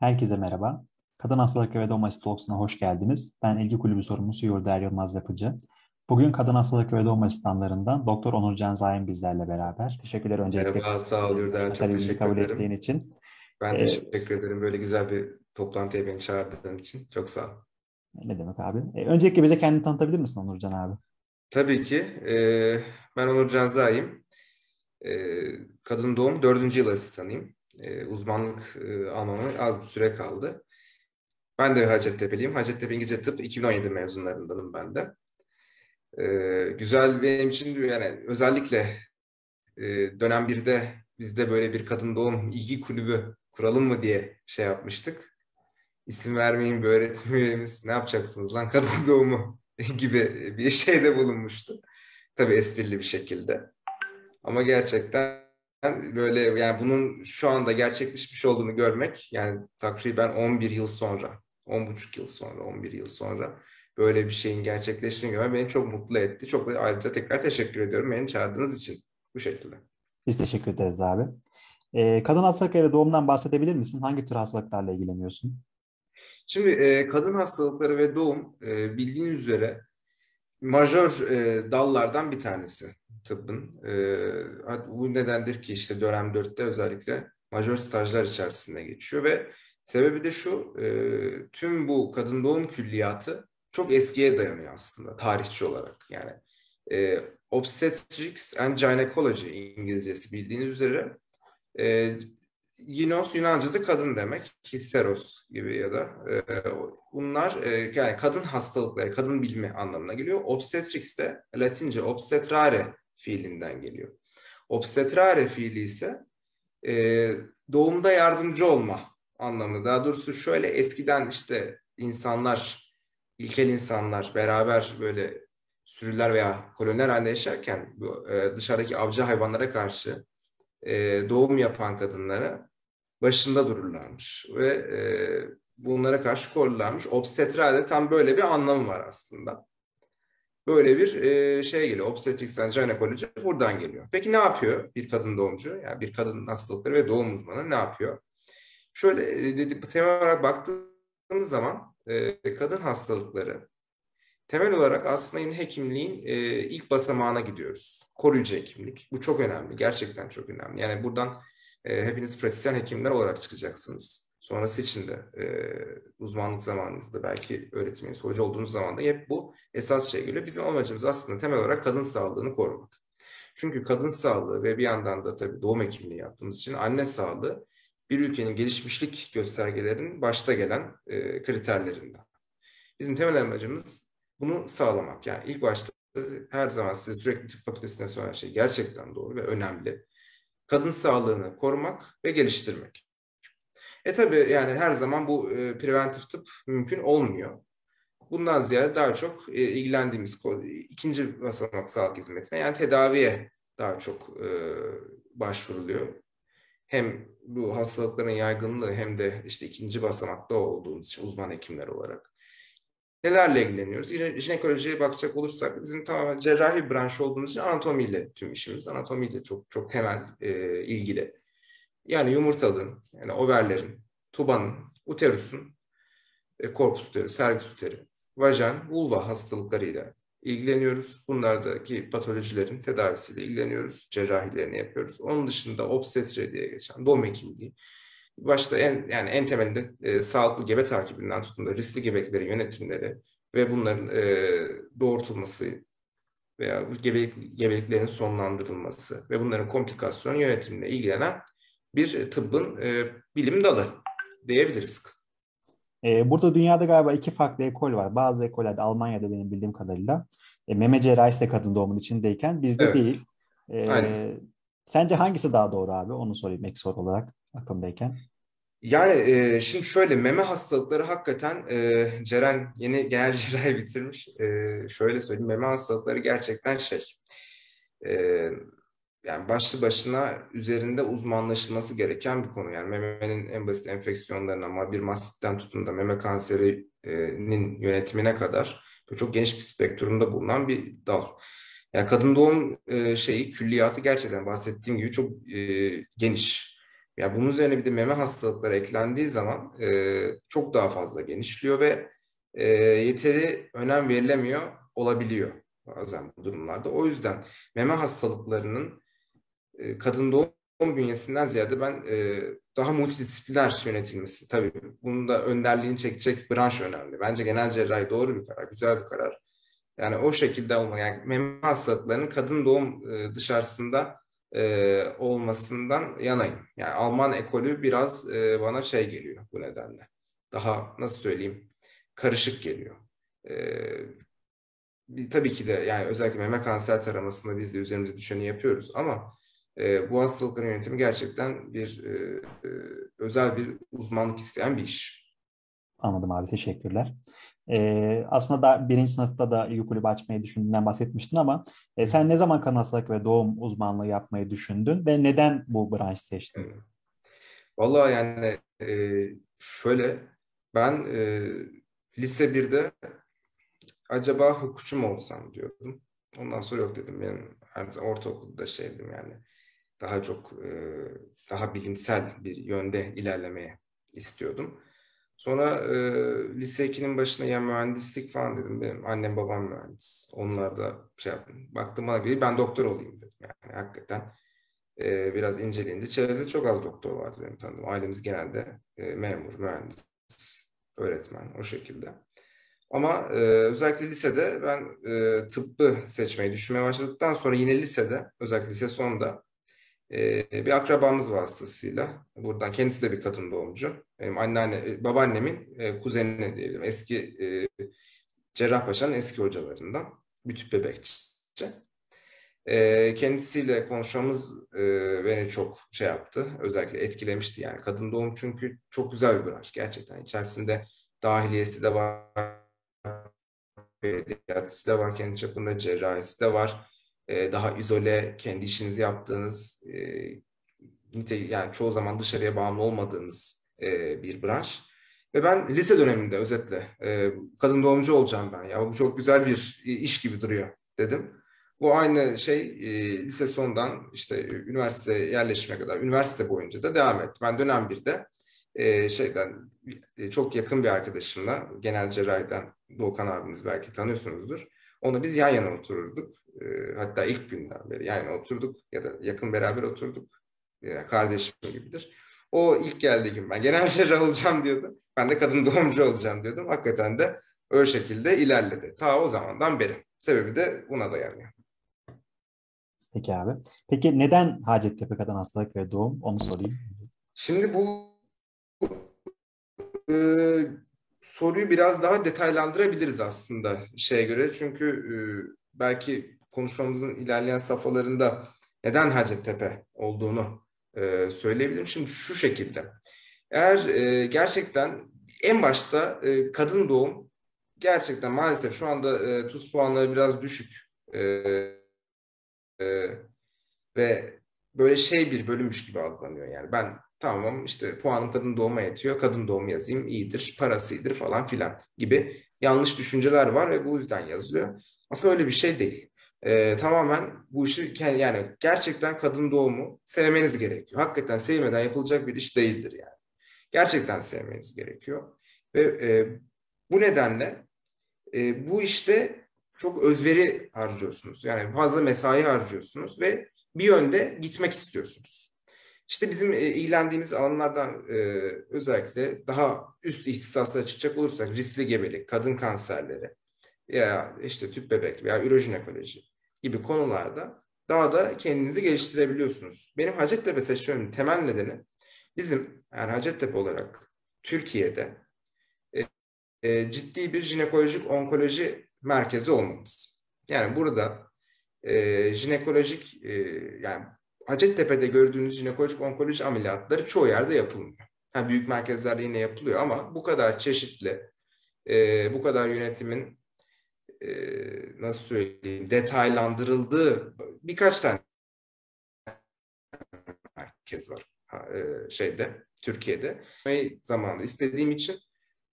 Herkese merhaba. Kadın Hastalıkları ve Doğum Asistoksuna hoş geldiniz. Ben İlgi Kulübü sorumlusu Yurda Yılmaz Yapıcı. Bugün Kadın Hastalıkları ve Doğum Asistanlarından Doktor Onur Can Zayin bizlerle beraber. Teşekkürler öncelikle. Merhaba, sağ ol Yurda. Çok teşekkür kabul ederim. ettiğin için. Ben Ee, teşekkür ederim. Böyle güzel bir toplantıya beni çağırdığın için. Çok sağ ol. Ne demek abi? Ee, öncelikle bize kendini tanıtabilir misin Onur Can abi? Tabii ki. e, ben Onur Can Zahim. E, kadın doğum dördüncü yıl asistanıyım. E, uzmanlık e, almama az bir süre kaldı. Ben de Hacettepe'liyim. Hacettepe İngilizce Tıp 2017 mezunlarındanım ben de. E, güzel benim için yani özellikle e, dönem 1'de bizde böyle bir kadın doğum ilgi kulübü kuralım mı diye şey yapmıştık. İsim vermeyin bir öğretim üyemiz ne yapacaksınız lan kadın doğumu gibi bir şeyde bulunmuştu. Tabii esprili bir şekilde. Ama gerçekten böyle yani bunun şu anda gerçekleşmiş olduğunu görmek yani takriben 11 yıl sonra, 10,5 yıl sonra, 11 yıl sonra böyle bir şeyin gerçekleştiğini görmek beni çok mutlu etti. Çok da ayrıca tekrar teşekkür ediyorum beni çağırdığınız için bu şekilde. Biz teşekkür ederiz abi. Ee, kadın hastalıkları doğumdan bahsedebilir misin? Hangi tür hastalıklarla ilgileniyorsun? Şimdi e, kadın hastalıkları ve doğum e, bildiğiniz üzere majör e, dallardan bir tanesi tıbbın. E, bu nedendir ki işte dönem 4'te özellikle majör stajlar içerisinde geçiyor ve sebebi de şu e, tüm bu kadın doğum külliyatı çok eskiye dayanıyor aslında tarihçi olarak. Yani e, obstetrics and gynecology İngilizcesi bildiğiniz üzere e, Ginos Yunanca'da kadın demek. Histeros gibi ya da e, bunlar e, yani kadın hastalıkları, kadın bilimi anlamına geliyor. Obstetrics de Latince obstetrare fiilinden geliyor. Obstetrare fiili ise e, doğumda yardımcı olma anlamı. Daha doğrusu şöyle eskiden işte insanlar, ilkel insanlar beraber böyle sürüler veya koloniler halinde yaşarken bu, e, dışarıdaki avcı hayvanlara karşı e, doğum yapan kadınlara başında dururlarmış ve e, bunlara karşı korurlarmış. Obstetralde tam böyle bir anlamı var aslında. Böyle bir e, şey geliyor. Obstetrics and buradan geliyor. Peki ne yapıyor bir kadın doğumcu? Yani bir kadın hastalıkları ve doğum uzmanı ne yapıyor? Şöyle e, dedi, temel olarak baktığımız zaman e, kadın hastalıkları temel olarak aslında yine hekimliğin e, ilk basamağına gidiyoruz. Koruyucu hekimlik. Bu çok önemli. Gerçekten çok önemli. Yani buradan e, hepiniz pratisyen hekimler olarak çıkacaksınız. Sonrası için de e, uzmanlık zamanınızda belki öğretmeniz, hoca olduğunuz zaman da hep bu esas şey geliyor. Bizim amacımız aslında temel olarak kadın sağlığını korumak. Çünkü kadın sağlığı ve bir yandan da tabii doğum hekimliği yaptığımız için anne sağlığı bir ülkenin gelişmişlik göstergelerinin başta gelen e, kriterlerinden. Bizim temel amacımız bunu sağlamak. Yani ilk başta her zaman size sürekli tıp fakültesine söylenen şey gerçekten doğru ve önemli. Kadın sağlığını korumak ve geliştirmek. E tabi yani her zaman bu e, preventif tıp mümkün olmuyor. Bundan ziyade daha çok e, ilgilendiğimiz ikinci basamak sağlık hizmetine yani tedaviye daha çok e, başvuruluyor. Hem bu hastalıkların yaygınlığı hem de işte ikinci basamakta olduğumuz için uzman hekimler olarak. Nelerle ilgileniyoruz? Jinekolojiye bakacak olursak bizim tamamen cerrahi branş olduğumuz için anatomiyle tüm işimiz. Anatomiyle çok çok temel e, ilgili. Yani yumurtalığın, yani overlerin, tubanın, uterusun, e, korpus uteri, servis uteri, vajen, vulva hastalıklarıyla ilgileniyoruz. Bunlardaki patolojilerin tedavisiyle ilgileniyoruz. Cerrahilerini yapıyoruz. Onun dışında obstetre diye geçen doğum hekimliği, başta en yani en temelinde e, sağlıklı gebe takibinden tutun da riskli gebeliklerin yönetimleri ve bunların e, doğurtulması veya gebelik, gebeliklerin sonlandırılması ve bunların komplikasyon yönetimine ilgilenen bir tıbbın e, bilim dalı diyebiliriz. Ee, burada dünyada galiba iki farklı ekol var. Bazı ekollerde Almanya'da benim bildiğim kadarıyla e, meme cerrahisi de kadın doğumun içindeyken bizde Evet. değil. Ee, Aynen. sence hangisi daha doğru abi? Onu sorayım ek soru olarak aklımdayken. Yani e, şimdi şöyle meme hastalıkları hakikaten e, Ceren yeni genel cerrahi bitirmiş. E, şöyle söyleyeyim meme hastalıkları gerçekten şey e, yani başlı başına üzerinde uzmanlaşılması gereken bir konu. Yani memenin en basit enfeksiyonlarına ama bir mastitten tutun da meme kanserinin yönetimine kadar çok geniş bir spektrumda bulunan bir dal. Yani kadın doğum e, şeyi külliyatı gerçekten bahsettiğim gibi çok e, geniş. Ya bunun üzerine bir de meme hastalıkları eklendiği zaman e, çok daha fazla genişliyor ve e, yeteri önem verilemiyor olabiliyor bazen bu durumlarda. O yüzden meme hastalıklarının e, kadın doğum bünyesinden ziyade ben e, daha multidisipliner yönetilmesi tabii bunun da önderliğini çekecek branş önemli. Bence genel cerrahi doğru bir karar, güzel bir karar. Yani o şekilde olma yani meme hastalıklarının kadın doğum e, dışarısında e, olmasından yanayım. Yani Alman ekolü biraz e, bana şey geliyor bu nedenle. Daha nasıl söyleyeyim karışık geliyor. E, bir, tabii ki de yani özellikle meme kanser taramasında biz de üzerimize düşeni yapıyoruz ama e, bu hastalıkların yönetimi gerçekten bir e, e, özel bir uzmanlık isteyen bir iş. Anladım abi teşekkürler. Ee, aslında da birinci sınıfta da ilgi kulübü açmayı düşündüğünden bahsetmiştin ama e, sen ne zaman kan hastalık ve doğum uzmanlığı yapmayı düşündün ve neden bu branşı seçtin? Vallahi yani e, şöyle ben e, lise 1'de acaba hukukçu olsam diyordum. Ondan sonra yok dedim. Yani ortaokulda şeydim yani daha çok e, daha bilimsel bir yönde ilerlemeye istiyordum. Sonra e, lise 2'nin başına ya mühendislik falan dedim. Benim annem babam mühendis. Onlar da şey yaptım. Baktım bana bir ben doktor olayım dedim. Yani hakikaten e, biraz inceleyince çevrede çok az doktor vardı benim tanıdığım. Ailemiz genelde e, memur, mühendis, öğretmen o şekilde. Ama e, özellikle lisede ben e, tıbbı seçmeyi düşünmeye başladıktan sonra yine lisede, özellikle lise sonunda e, bir akrabamız vasıtasıyla, buradan kendisi de bir kadın doğumcu, benim anneanne, e, babaannemin e, kuzeni diyelim, eski e, Cerrahpaşa'nın eski hocalarından, bir tüp bebekçi. E, kendisiyle konuşmamız e, beni çok şey yaptı, özellikle etkilemişti yani. Kadın doğum çünkü çok güzel bir branş gerçekten. İçerisinde dahiliyesi de var, pediatrisi de var, kendi çapında cerrahisi de var. Ee, daha izole, kendi işinizi yaptığınız, e, yani çoğu zaman dışarıya bağımlı olmadığınız e, bir branş. Ve ben lise döneminde özetle e, kadın doğumcu olacağım ben. Ya bu çok güzel bir iş gibi duruyor dedim. Bu aynı şey lise sonundan işte üniversite yerleşime kadar, üniversite boyunca da devam etti. Ben dönem birde e, şeyden çok yakın bir arkadaşımla genel cerrahiden Doğukan abiniz belki tanıyorsunuzdur. Ona biz yan yana otururduk. E, hatta ilk günden beri yan yana oturduk ya da yakın beraber oturduk. Yani kardeşim gibidir. O ilk geldiği gün ben genel cerrah olacağım diyordu. Ben de kadın doğumcu olacağım diyordum. Hakikaten de öyle şekilde ilerledi. Ta o zamandan beri. Sebebi de buna dayanıyor. Peki abi. Peki neden Hacettepe Kadın Hastalık ve Doğum? Onu sorayım. Şimdi bu e, soruyu biraz daha detaylandırabiliriz aslında şeye göre. Çünkü e, belki konuşmamızın ilerleyen safhalarında neden Hacettepe olduğunu e, söyleyebilirim. Şimdi şu şekilde. Eğer e, gerçekten en başta e, kadın doğum gerçekten maalesef şu anda e, TUS puanları biraz düşük. E, e, ve böyle şey bir bölünmüş gibi algılanıyor. Yani ben tamam işte puanım kadın doğuma yetiyor, kadın doğumu yazayım iyidir, parasıdır falan filan gibi yanlış düşünceler var ve bu yüzden yazılıyor. Aslında öyle bir şey değil. Ee, tamamen bu işi yani gerçekten kadın doğumu sevmeniz gerekiyor. Hakikaten sevmeden yapılacak bir iş değildir yani. Gerçekten sevmeniz gerekiyor. Ve e, bu nedenle e, bu işte çok özveri harcıyorsunuz. Yani fazla mesai harcıyorsunuz ve bir yönde gitmek istiyorsunuz. İşte bizim e, ilgilendiğimiz alanlardan e, özellikle daha üst ihtisaslara çıkacak olursak riskli gebelik, kadın kanserleri ya işte tüp bebek veya ürojinekoloji gibi konularda daha da kendinizi geliştirebiliyorsunuz. Benim Hacettepe seçmemin temel nedeni bizim yani Hacettepe olarak Türkiye'de e, e, ciddi bir jinekolojik onkoloji merkezi olmamız. Yani burada e, jinekolojik e, yani Hacettepe'de gördüğünüz jinekolojik onkoloji ameliyatları çoğu yerde yapılmıyor. Yani büyük merkezlerde yine yapılıyor ama bu kadar çeşitli, e, bu kadar yönetimin e, nasıl söyleyeyim detaylandırıldığı birkaç tane merkez var e, şeyde Türkiye'de. Ve zamanında istediğim için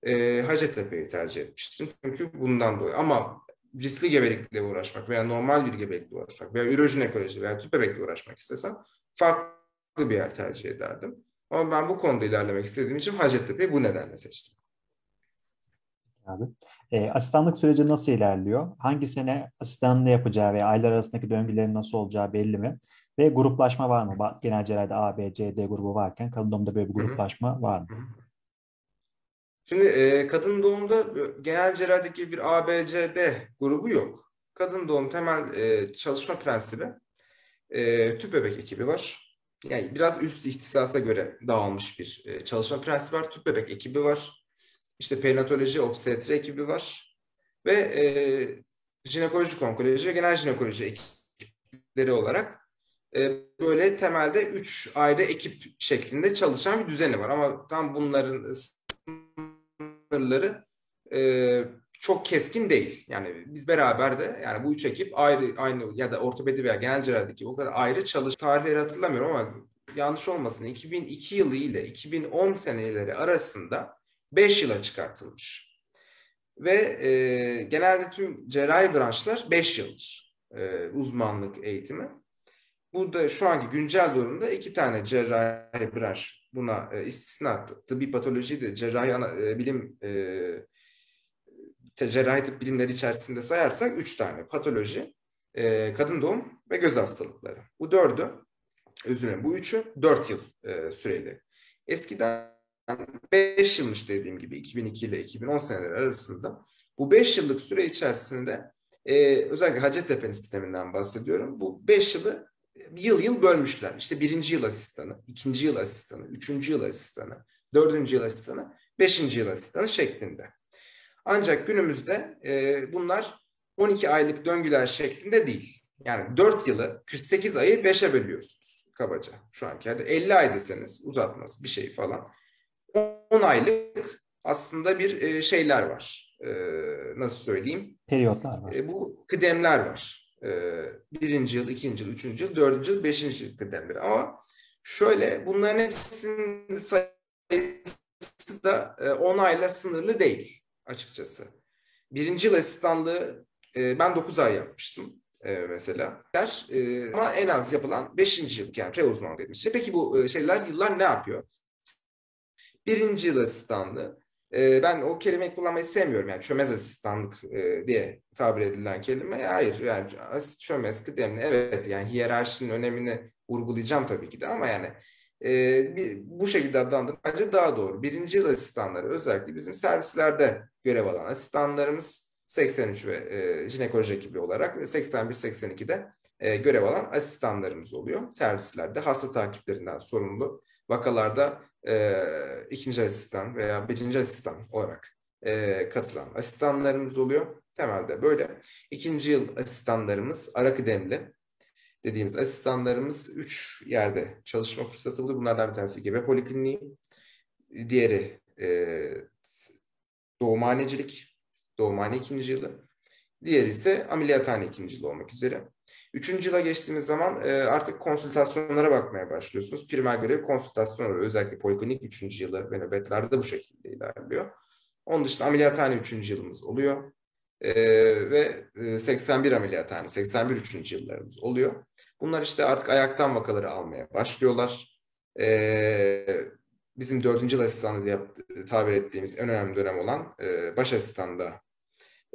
e, Hacettepe'yi tercih etmiştim. Çünkü bundan dolayı. Ama riskli gebelikle uğraşmak veya normal bir gebelikle uğraşmak veya ürojinekoloji veya tüp bebekle uğraşmak istesem farklı bir yer tercih ederdim. Ama ben bu konuda ilerlemek istediğim için Hacettepe'yi bu nedenle seçtim. Abi. E, asistanlık süreci nasıl ilerliyor? Hangi sene asistanın ne yapacağı ve aylar arasındaki döngülerin nasıl olacağı belli mi? Ve gruplaşma var mı? Genel cerrahide A, B, C, D grubu varken kadın doğumda böyle bir gruplaşma var mı? Şimdi e, kadın doğumda genel cerrahideki bir A, B, C, D grubu yok. Kadın doğum temel e, çalışma prensibi e, tüp bebek ekibi var. Yani biraz üst ihtisasa göre dağılmış bir e, çalışma prensibi var. Tüp bebek ekibi var. İşte perinatoloji, obstetri ekibi var. Ve e, jinekolojik onkoloji ve genel jinekoloji ekipleri olarak e, böyle temelde üç ayrı ekip şeklinde çalışan bir düzeni var. Ama tam bunların sınırları e, çok keskin değil. Yani biz beraber de yani bu üç ekip ayrı aynı ya da ortopedi veya genel cerrahideki o kadar ayrı çalış tarihleri hatırlamıyorum ama yanlış olmasın 2002 yılı ile 2010 seneleri arasında 5 yıla çıkartılmış. Ve e, genelde tüm cerrahi branşlar 5 yıldır e, uzmanlık eğitimi. Burada şu anki güncel durumda iki tane cerrahi branş buna e, istisna tıbbi patoloji de cerrahi ana, e, bilim e, cerrahi tıp bilimleri içerisinde sayarsak üç tane patoloji, e, kadın doğum ve göz hastalıkları. Bu dördü, özür dilerim bu üçü dört yıl e, süreli. Eskiden 5 yılmış dediğim gibi 2002 ile 2010 seneleri arasında bu 5 yıllık süre içerisinde e, özellikle Hacettepe'nin sisteminden bahsediyorum. Bu 5 yılı yıl yıl bölmüşler. İşte birinci yıl asistanı, ikinci yıl asistanı, üçüncü yıl asistanı, dördüncü yıl asistanı, beşinci yıl asistanı şeklinde. Ancak günümüzde e, bunlar 12 aylık döngüler şeklinde değil. Yani 4 yılı 48 ayı 5'e bölüyorsunuz kabaca şu anki. Yani 50 ay deseniz uzatmaz bir şey falan. 10 aylık aslında bir e, şeyler var. E, nasıl söyleyeyim? Periyotlar var. E, bu kıdemler var. Birinci yıl, ikinci yıl, üçüncü yıl, dördüncü yıl, beşinci yıl kıdemleri. Ama şöyle bunların hepsinin sayısı da 10 ayla sınırlı değil açıkçası. Birinci yıl asistanlığı ben 9 ay yapmıştım mesela. Ama en az yapılan 5. yıl yani pre uzman dediğimiz şey. Peki bu şeyler yıllar ne yapıyor? Birinci yıl asistanlığı. Ben o kelimeyi kullanmayı sevmiyorum. Yani çömez asistanlık diye tabir edilen kelime. Hayır yani çömez, kıdemli. Evet yani hiyerarşinin önemini vurgulayacağım tabii ki de ama yani bu şekilde adlandırmak bence daha doğru. Birinci yıl asistanları özellikle bizim servislerde görev alan asistanlarımız 83 ve e, jinekoloji ekibi olarak ve 81-82'de e, görev alan asistanlarımız oluyor. Servislerde hasta takiplerinden sorumlu vakalarda e, ikinci asistan veya birinci asistan olarak e, katılan asistanlarımız oluyor. Temelde böyle. İkinci yıl asistanlarımız ara kıdemli dediğimiz asistanlarımız üç yerde çalışma fırsatı buluyor. Bunlardan bir tanesi gebe polikliniği, diğeri e, doğumhanecilik, doğumhane ikinci yılı, diğeri ise ameliyathane ikinci yılı olmak üzere. Üçüncü yıla geçtiğimiz zaman e, artık konsültasyonlara bakmaya başlıyorsunuz. Primer görev konsültasyon özellikle poliklinik üçüncü yılı ve nöbetlerde de bu şekilde ilerliyor. Onun dışında ameliyathane üçüncü yılımız oluyor. E, ve e, 81 ameliyathane, 81 üçüncü yıllarımız oluyor. Bunlar işte artık ayaktan vakaları almaya başlıyorlar. E, bizim dördüncü yıl asistanı diye tabir ettiğimiz en önemli dönem olan e, baş asistanda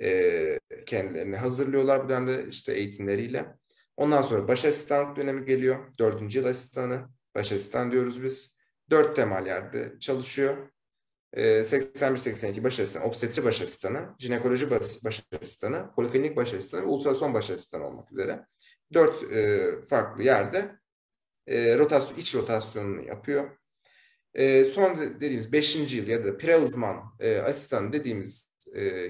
e, kendilerini hazırlıyorlar bu dönemde işte eğitimleriyle. Ondan sonra baş asistan dönemi geliyor. Dördüncü yıl asistanı. Baş asistan diyoruz biz. Dört temel yerde çalışıyor. E, 81-82 baş asistan, obstetri baş asistanı, jinekoloji baş, asistanı, poliklinik baş asistanı ve ultrason baş asistanı olmak üzere. Dört e, farklı yerde e, rotasyon, iç rotasyonunu yapıyor. E, son dediğimiz beşinci yıl ya da pre uzman asistan dediğimiz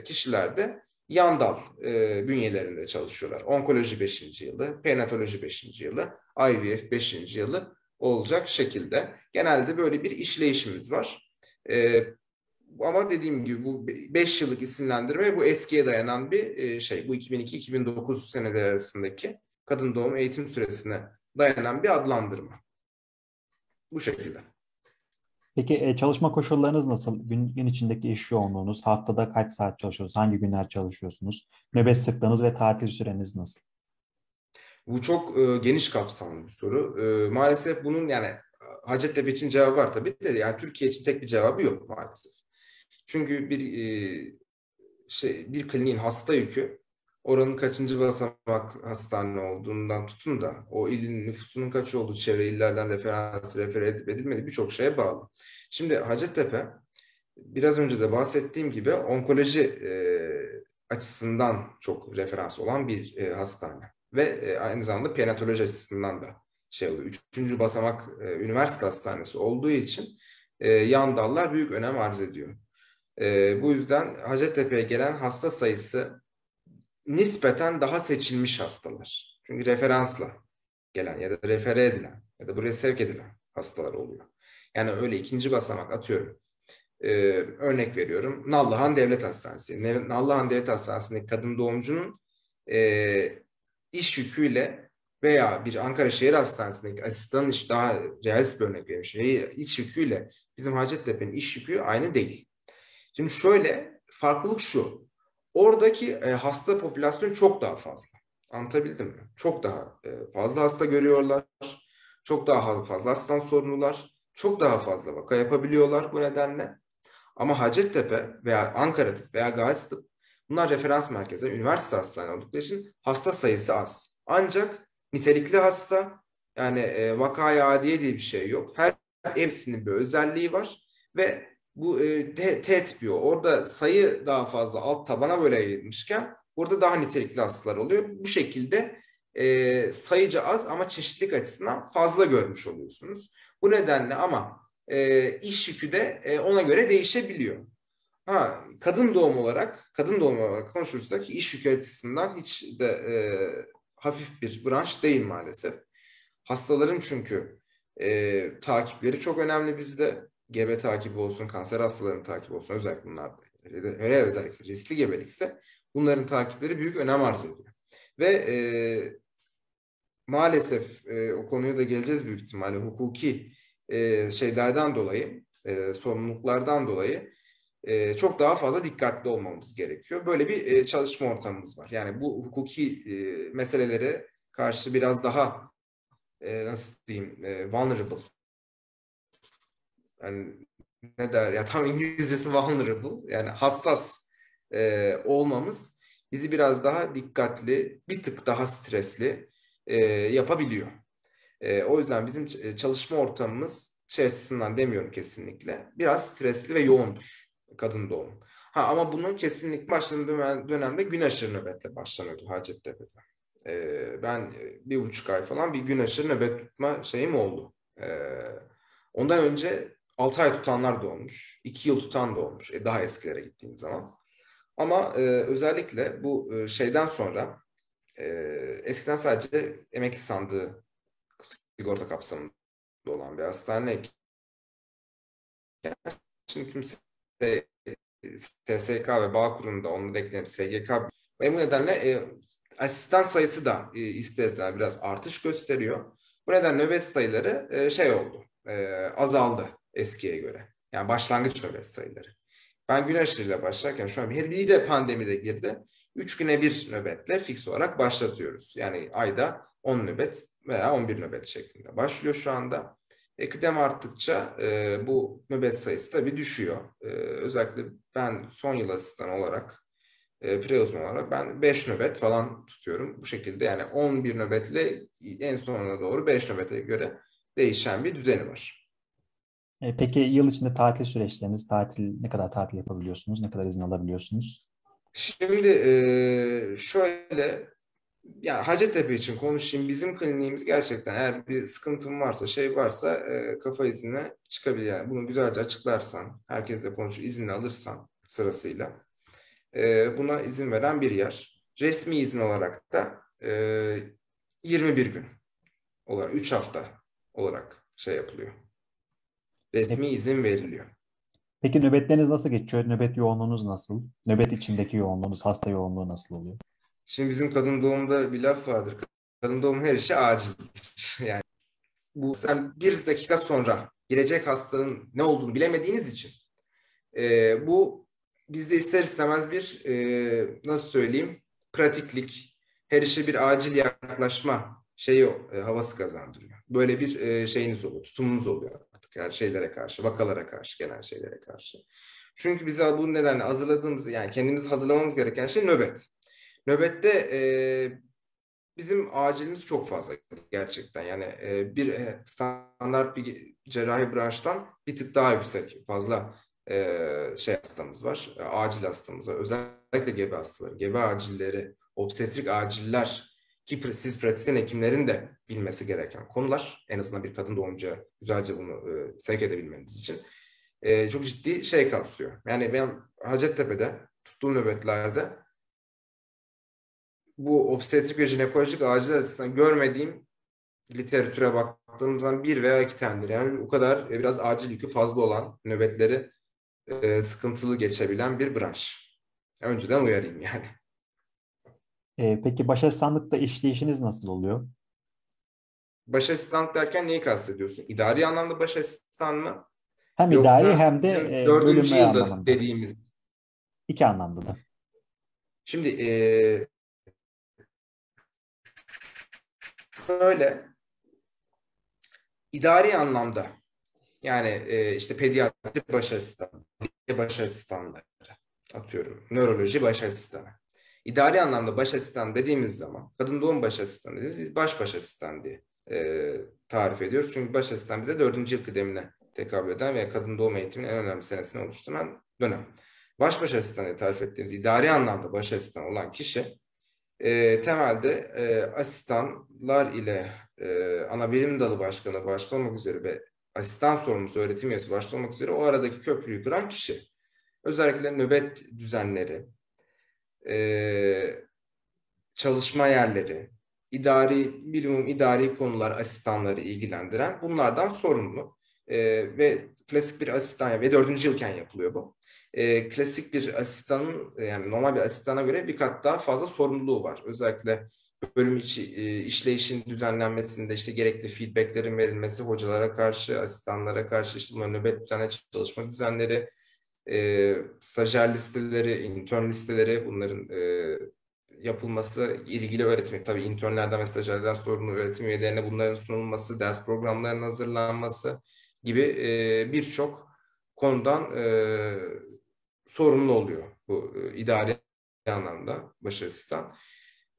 kişilerde yan e, bünyelerinde çalışıyorlar. Onkoloji 5. yılı, perinatoloji 5. yılı, IVF 5. yılı olacak şekilde. Genelde böyle bir işleyişimiz var. E, ama dediğim gibi bu 5 yıllık isimlendirme bu eskiye dayanan bir e, şey. Bu 2002-2009 seneleri arasındaki kadın doğum eğitim süresine dayanan bir adlandırma. Bu şekilde. Peki e, çalışma koşullarınız nasıl? Gün, gün içindeki iş yoğunluğunuz, haftada kaç saat çalışıyorsunuz, hangi günler çalışıyorsunuz? Nöbet sıklığınız ve tatil süreniz nasıl? Bu çok e, geniş kapsamlı bir soru. E, maalesef bunun yani Hacettepe için cevabı var tabii de yani Türkiye için tek bir cevabı yok maalesef. Çünkü bir e, şey bir kliniğin hasta yükü oranın kaçıncı basamak hastane olduğundan tutun da o ilin nüfusunun kaç olduğu çevre illerden referans refer edip edilmedi birçok şeye bağlı. Şimdi Hacettepe biraz önce de bahsettiğim gibi onkoloji e, açısından çok referans olan bir e, hastane ve e, aynı zamanda perinatoloji açısından da şey oluyor. Üçüncü basamak e, üniversite hastanesi olduğu için e, yan dallar büyük önem arz ediyor. E, bu yüzden Hacettepe'ye gelen hasta sayısı nispeten daha seçilmiş hastalar. Çünkü referansla gelen ya da refere edilen ya da buraya sevk edilen hastalar oluyor. Yani öyle ikinci basamak atıyorum. Ee, örnek veriyorum. Nallıhan Devlet Hastanesi. Nallıhan Devlet Hastanesi'ndeki kadın doğumcunun e, iş yüküyle veya bir Ankara Şehir Hastanesi'ndeki asistanın iş daha realist bir örnek vermiş. İş yüküyle bizim Hacettepe'nin iş yükü aynı değil. Şimdi şöyle farklılık şu. Oradaki e, hasta popülasyonu çok daha fazla. Anlatabildim mi? Çok daha e, fazla hasta görüyorlar. Çok daha fazla hastan sorumlular. Çok daha fazla vaka yapabiliyorlar bu nedenle. Ama Hacettepe veya Ankara Tıp veya Gazi Tıp bunlar referans merkezi, üniversite hastane oldukları için hasta sayısı az. Ancak nitelikli hasta yani e, vakaya adiye diye bir şey yok. Her hepsinin bir özelliği var ve bu e, T, T tipi Orada sayı daha fazla alt tabana böyle yayılmışken burada daha nitelikli hastalar oluyor. Bu şekilde e, sayıca az ama çeşitlilik açısından fazla görmüş oluyorsunuz. Bu nedenle ama e, iş yükü de e, ona göre değişebiliyor. Ha, kadın doğum olarak, kadın doğum olarak konuşursak iş yükü açısından hiç de e, hafif bir branş değil maalesef. Hastaların çünkü e, takipleri çok önemli bizde gebe takibi olsun, kanser hastalarının takibi olsun özellikle bunlar hele özellikle riskli gebelikse bunların takipleri büyük önem arz ediyor. Ve e, maalesef e, o konuya da geleceğiz büyük ihtimalle hukuki e, şeylerden dolayı, e, sorumluluklardan dolayı e, çok daha fazla dikkatli olmamız gerekiyor. Böyle bir e, çalışma ortamımız var. Yani bu hukuki e, meselelere karşı biraz daha e, nasıl diyeyim e, vulnerable yani ne der ya tam İngilizcesi vulnerable yani hassas e, olmamız bizi biraz daha dikkatli, bir tık daha stresli e, yapabiliyor. E, o yüzden bizim çalışma ortamımız şey açısından demiyorum kesinlikle. Biraz stresli ve yoğundur kadın doğum. Ha ama bunu kesinlikle başladığım dönemde gün aşırı nöbetle başlanıyordu Hacettepe'de. E, ben bir buçuk ay falan bir gün aşırı nöbet tutma şeyim oldu. E, ondan önce 6 ay tutanlar da olmuş. 2 yıl tutan da olmuş. E, daha eskilere gittiğin zaman. Ama e, özellikle bu e, şeyden sonra e, eskiden sadece emekli sandığı sigorta kapsamında olan bir hastane. Şimdi kimse TSK ve Bağkur'un da onları ekleyip SGK ve bu nedenle e, asistan sayısı da e, ister biraz artış gösteriyor. Bu nedenle nöbet sayıları e, şey oldu, e, azaldı eskiye göre. Yani başlangıç nöbet sayıları. Ben gün başlarken şu an bir de pandemide girdi. Üç güne bir nöbetle fix olarak başlatıyoruz. Yani ayda 10 nöbet veya 11 nöbet şeklinde başlıyor şu anda. E, kıdem arttıkça e, bu nöbet sayısı tabii düşüyor. E, özellikle ben son yıl asistan olarak, e, pre uzman olarak ben 5 nöbet falan tutuyorum. Bu şekilde yani 11 nöbetle en sonuna doğru 5 nöbete göre değişen bir düzeni var. E, peki yıl içinde tatil süreçleriniz, tatil ne kadar tatil yapabiliyorsunuz, ne kadar izin alabiliyorsunuz? Şimdi e, şöyle, yani Hacettepe için konuşayım. Bizim kliniğimiz gerçekten eğer bir sıkıntım varsa, şey varsa e, kafa iznine çıkabilir. Yani bunu güzelce açıklarsan, herkesle konuşup izni alırsan sırasıyla e, buna izin veren bir yer. Resmi izin olarak da e, 21 gün olarak, 3 hafta olarak şey yapılıyor resmi izin veriliyor. Peki nöbetleriniz nasıl geçiyor? Nöbet yoğunluğunuz nasıl? Nöbet içindeki yoğunluğunuz, hasta yoğunluğu nasıl oluyor? Şimdi bizim kadın doğumda bir laf vardır. Kadın doğum her işi acildir. Yani bu sen bir dakika sonra gelecek hastanın ne olduğunu bilemediğiniz için e, bu bizde ister istemez bir e, nasıl söyleyeyim pratiklik, her işe bir acil yaklaşma şeyi e, havası kazandırıyor. Böyle bir e, şeyiniz oluyor, tutumunuz oluyor her şeylere karşı, vakalara karşı, genel şeylere karşı. Çünkü bize bu nedenle hazırladığımız, yani kendimizi hazırlamamız gereken şey nöbet. Nöbette e, bizim acilimiz çok fazla gerçekten. Yani e, bir standart bir cerrahi branştan bir tık daha yüksek, fazla e, şey hastamız var, e, acil hastamız var. Özellikle gebe hastaları, gebe acilleri, obstetrik aciller ki siz pratisyen hekimlerin de bilmesi gereken konular. En azından bir kadın doğumcuya güzelce bunu e, sevk edebilmeniz için. E, çok ciddi şey kapsıyor. Yani ben Hacettepe'de tuttuğum nöbetlerde bu obstetrik ve jinekolojik acil açısından görmediğim literatüre baktığım zaman bir veya iki tanedir. Yani o kadar e, biraz acil yükü fazla olan nöbetleri e, sıkıntılı geçebilen bir branş. Önceden uyarayım yani. E, peki baş asistanlıkta işleyişiniz nasıl oluyor? Baş asistan derken neyi kastediyorsun? İdari anlamda baş asistan mı? Hem Yoksa idari hem de e, dördüncü yılda anlamında. dediğimiz. İki anlamda da. Şimdi e, şöyle idari anlamda yani e, işte pediatri baş asistanı, baş asistanları atıyorum, nöroloji baş asistanı. İdari anlamda baş asistan dediğimiz zaman, kadın doğum baş asistanı dediğimiz biz baş baş asistan diye e, tarif ediyoruz. Çünkü baş asistan bize dördüncü yıl kıdemine tekabül eden ve kadın doğum eğitiminin en önemli senesini oluşturan dönem. Baş baş asistan diye tarif ettiğimiz idari anlamda baş asistan olan kişi e, temelde e, asistanlar ile e, ana bilim dalı başkanı başta olmak üzere ve asistan sorumlusu öğretim üyesi başta olmak üzere o aradaki köprüyü kuran kişi. Özellikle nöbet düzenleri, e, çalışma yerleri, idari, bilimum idari konular asistanları ilgilendiren bunlardan sorumlu. E, ve klasik bir asistan ve dördüncü yılken yapılıyor bu. E, klasik bir asistanın yani normal bir asistana göre bir kat daha fazla sorumluluğu var. Özellikle bölüm içi e, işleyişin düzenlenmesinde işte gerekli feedbacklerin verilmesi hocalara karşı, asistanlara karşı işte bunların nöbet düzenle çalışma düzenleri, e, stajyer listeleri, intern listeleri bunların e, yapılması, ilgili öğretimi, tabii internlerden ve stajyerlerden sorumlu öğretim üyelerine bunların sunulması, ders programlarının hazırlanması gibi e, birçok konudan e, sorumlu oluyor bu e, idari anlamda baş asistan.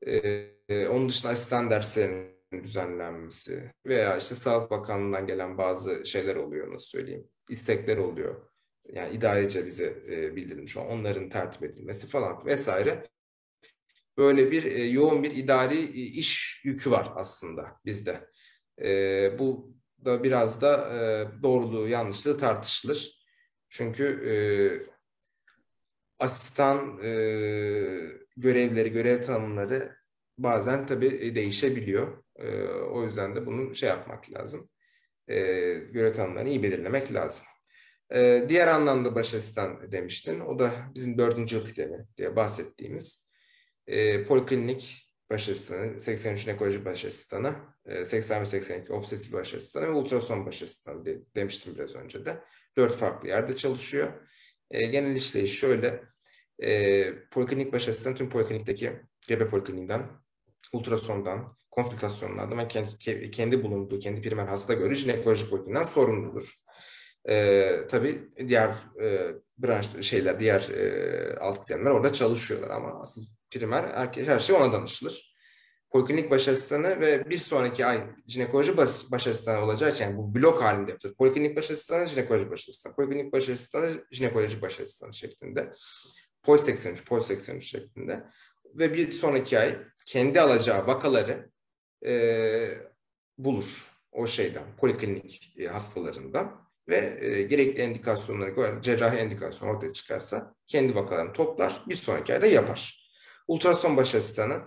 E, onun dışında asistan derslerinin düzenlenmesi veya işte Sağlık Bakanlığı'ndan gelen bazı şeyler oluyor nasıl söyleyeyim, istekler oluyor yani idarece bize e, bildirilmiş onların tertip edilmesi falan vesaire. Böyle bir e, yoğun bir idari e, iş yükü var aslında bizde. E, bu da biraz da e, doğruluğu yanlışlığı tartışılır. Çünkü e, asistan e, görevleri, görev tanımları bazen tabii değişebiliyor. E, o yüzden de bunu şey yapmak lazım. E, görev tanımlarını iyi belirlemek lazım. Ee, diğer anlamda baş asistan demiştin. O da bizim dördüncü yıl kıdemi diye bahsettiğimiz e, poliklinik baş asistanı, 83 ekoloji baş asistanı, e, 80 ve 82 obstetrik baş asistanı ve ultrason baş asistanı de, demiştim biraz önce de. Dört farklı yerde çalışıyor. E, genel işleyiş şöyle. E, poliklinik baş asistanı tüm poliklinikteki gebe polikliniğinden, ultrasondan, konsültasyonlardan ve kendi, kendi bulunduğu, kendi primer hasta göre jinekoloji polikliniğinden sorumludur. E, tabii diğer e, branş şeyler, diğer e, alt kıdemler orada çalışıyorlar ama asıl primer herkes, her şey ona danışılır. Poliklinik baş asistanı ve bir sonraki ay jinekoloji baş, baş asistanı için yani bu blok halinde yapılır. Poliklinik baş asistanı, jinekoloji baş asistanı. Poliklinik baş asistanı, jinekoloji baş asistanı şeklinde. Pol 83, Pol 83 şeklinde. Ve bir sonraki ay kendi alacağı vakaları e, bulur o şeyden, poliklinik hastalarından ve e, gerekli endikasyonları, cerrahi endikasyon ortaya çıkarsa kendi vakalarını toplar, bir sonraki ayda yapar. Ultrason baş asistanı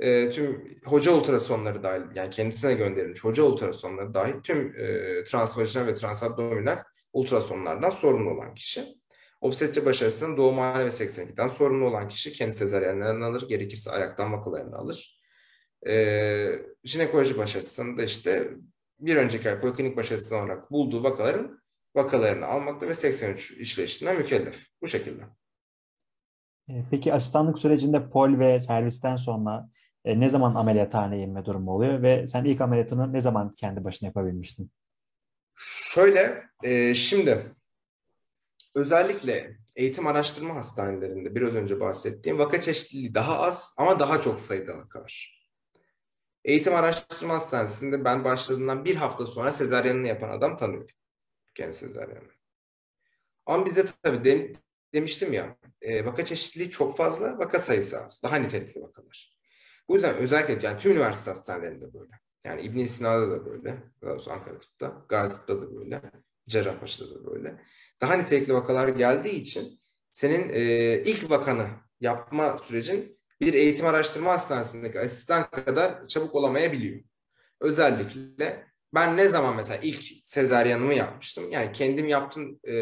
e, tüm hoca ultrasonları dahil, yani kendisine gönderilmiş hoca ultrasonları dahil tüm e, transvajinal ve transabdominal ultrasonlardan sorumlu olan kişi. Obstetri baş asistanı doğumhane ve 82'den sorumlu olan kişi kendi sezaryenlerini alır, gerekirse ayaktan vakalarını alır. E, jinekoloji baş asistanı da işte bir önceki ay poliklinik baş asistanı olarak bulduğu vakaların vakalarını almakta ve 83 işleyişinden mükellef. Bu şekilde. E, peki asistanlık sürecinde pol ve servisten sonra E, ne zaman ameliyathaneye inme durumu oluyor ve sen ilk ameliyatını ne zaman kendi başına yapabilmiştin? Şöyle, e, şimdi özellikle eğitim araştırma hastanelerinde biraz önce bahsettiğim vaka çeşitliliği daha az ama daha çok sayıda vaka var. Eğitim araştırma hastanesinde ben başladığımdan bir hafta sonra sezaryenini yapan adam tanıyorum. Kendi sezaryenini. Ama bize tabii de, demiştim ya e, vaka çeşitliliği çok fazla, vaka sayısı az. Daha nitelikli vakalar. Bu yüzden özellikle yani tüm üniversite hastanelerinde böyle. Yani İbn Sina'da da böyle. Daha doğrusu Ankara Tıp'ta. Gazi'de da böyle. Cerrahpaşa'da da böyle. Daha nitelikli vakalar geldiği için senin e, ilk vakanı yapma sürecin bir eğitim araştırma hastanesindeki asistan kadar çabuk olamayabiliyor. Özellikle ben ne zaman mesela ilk sezaryanımı yapmıştım. Yani kendim yaptım e,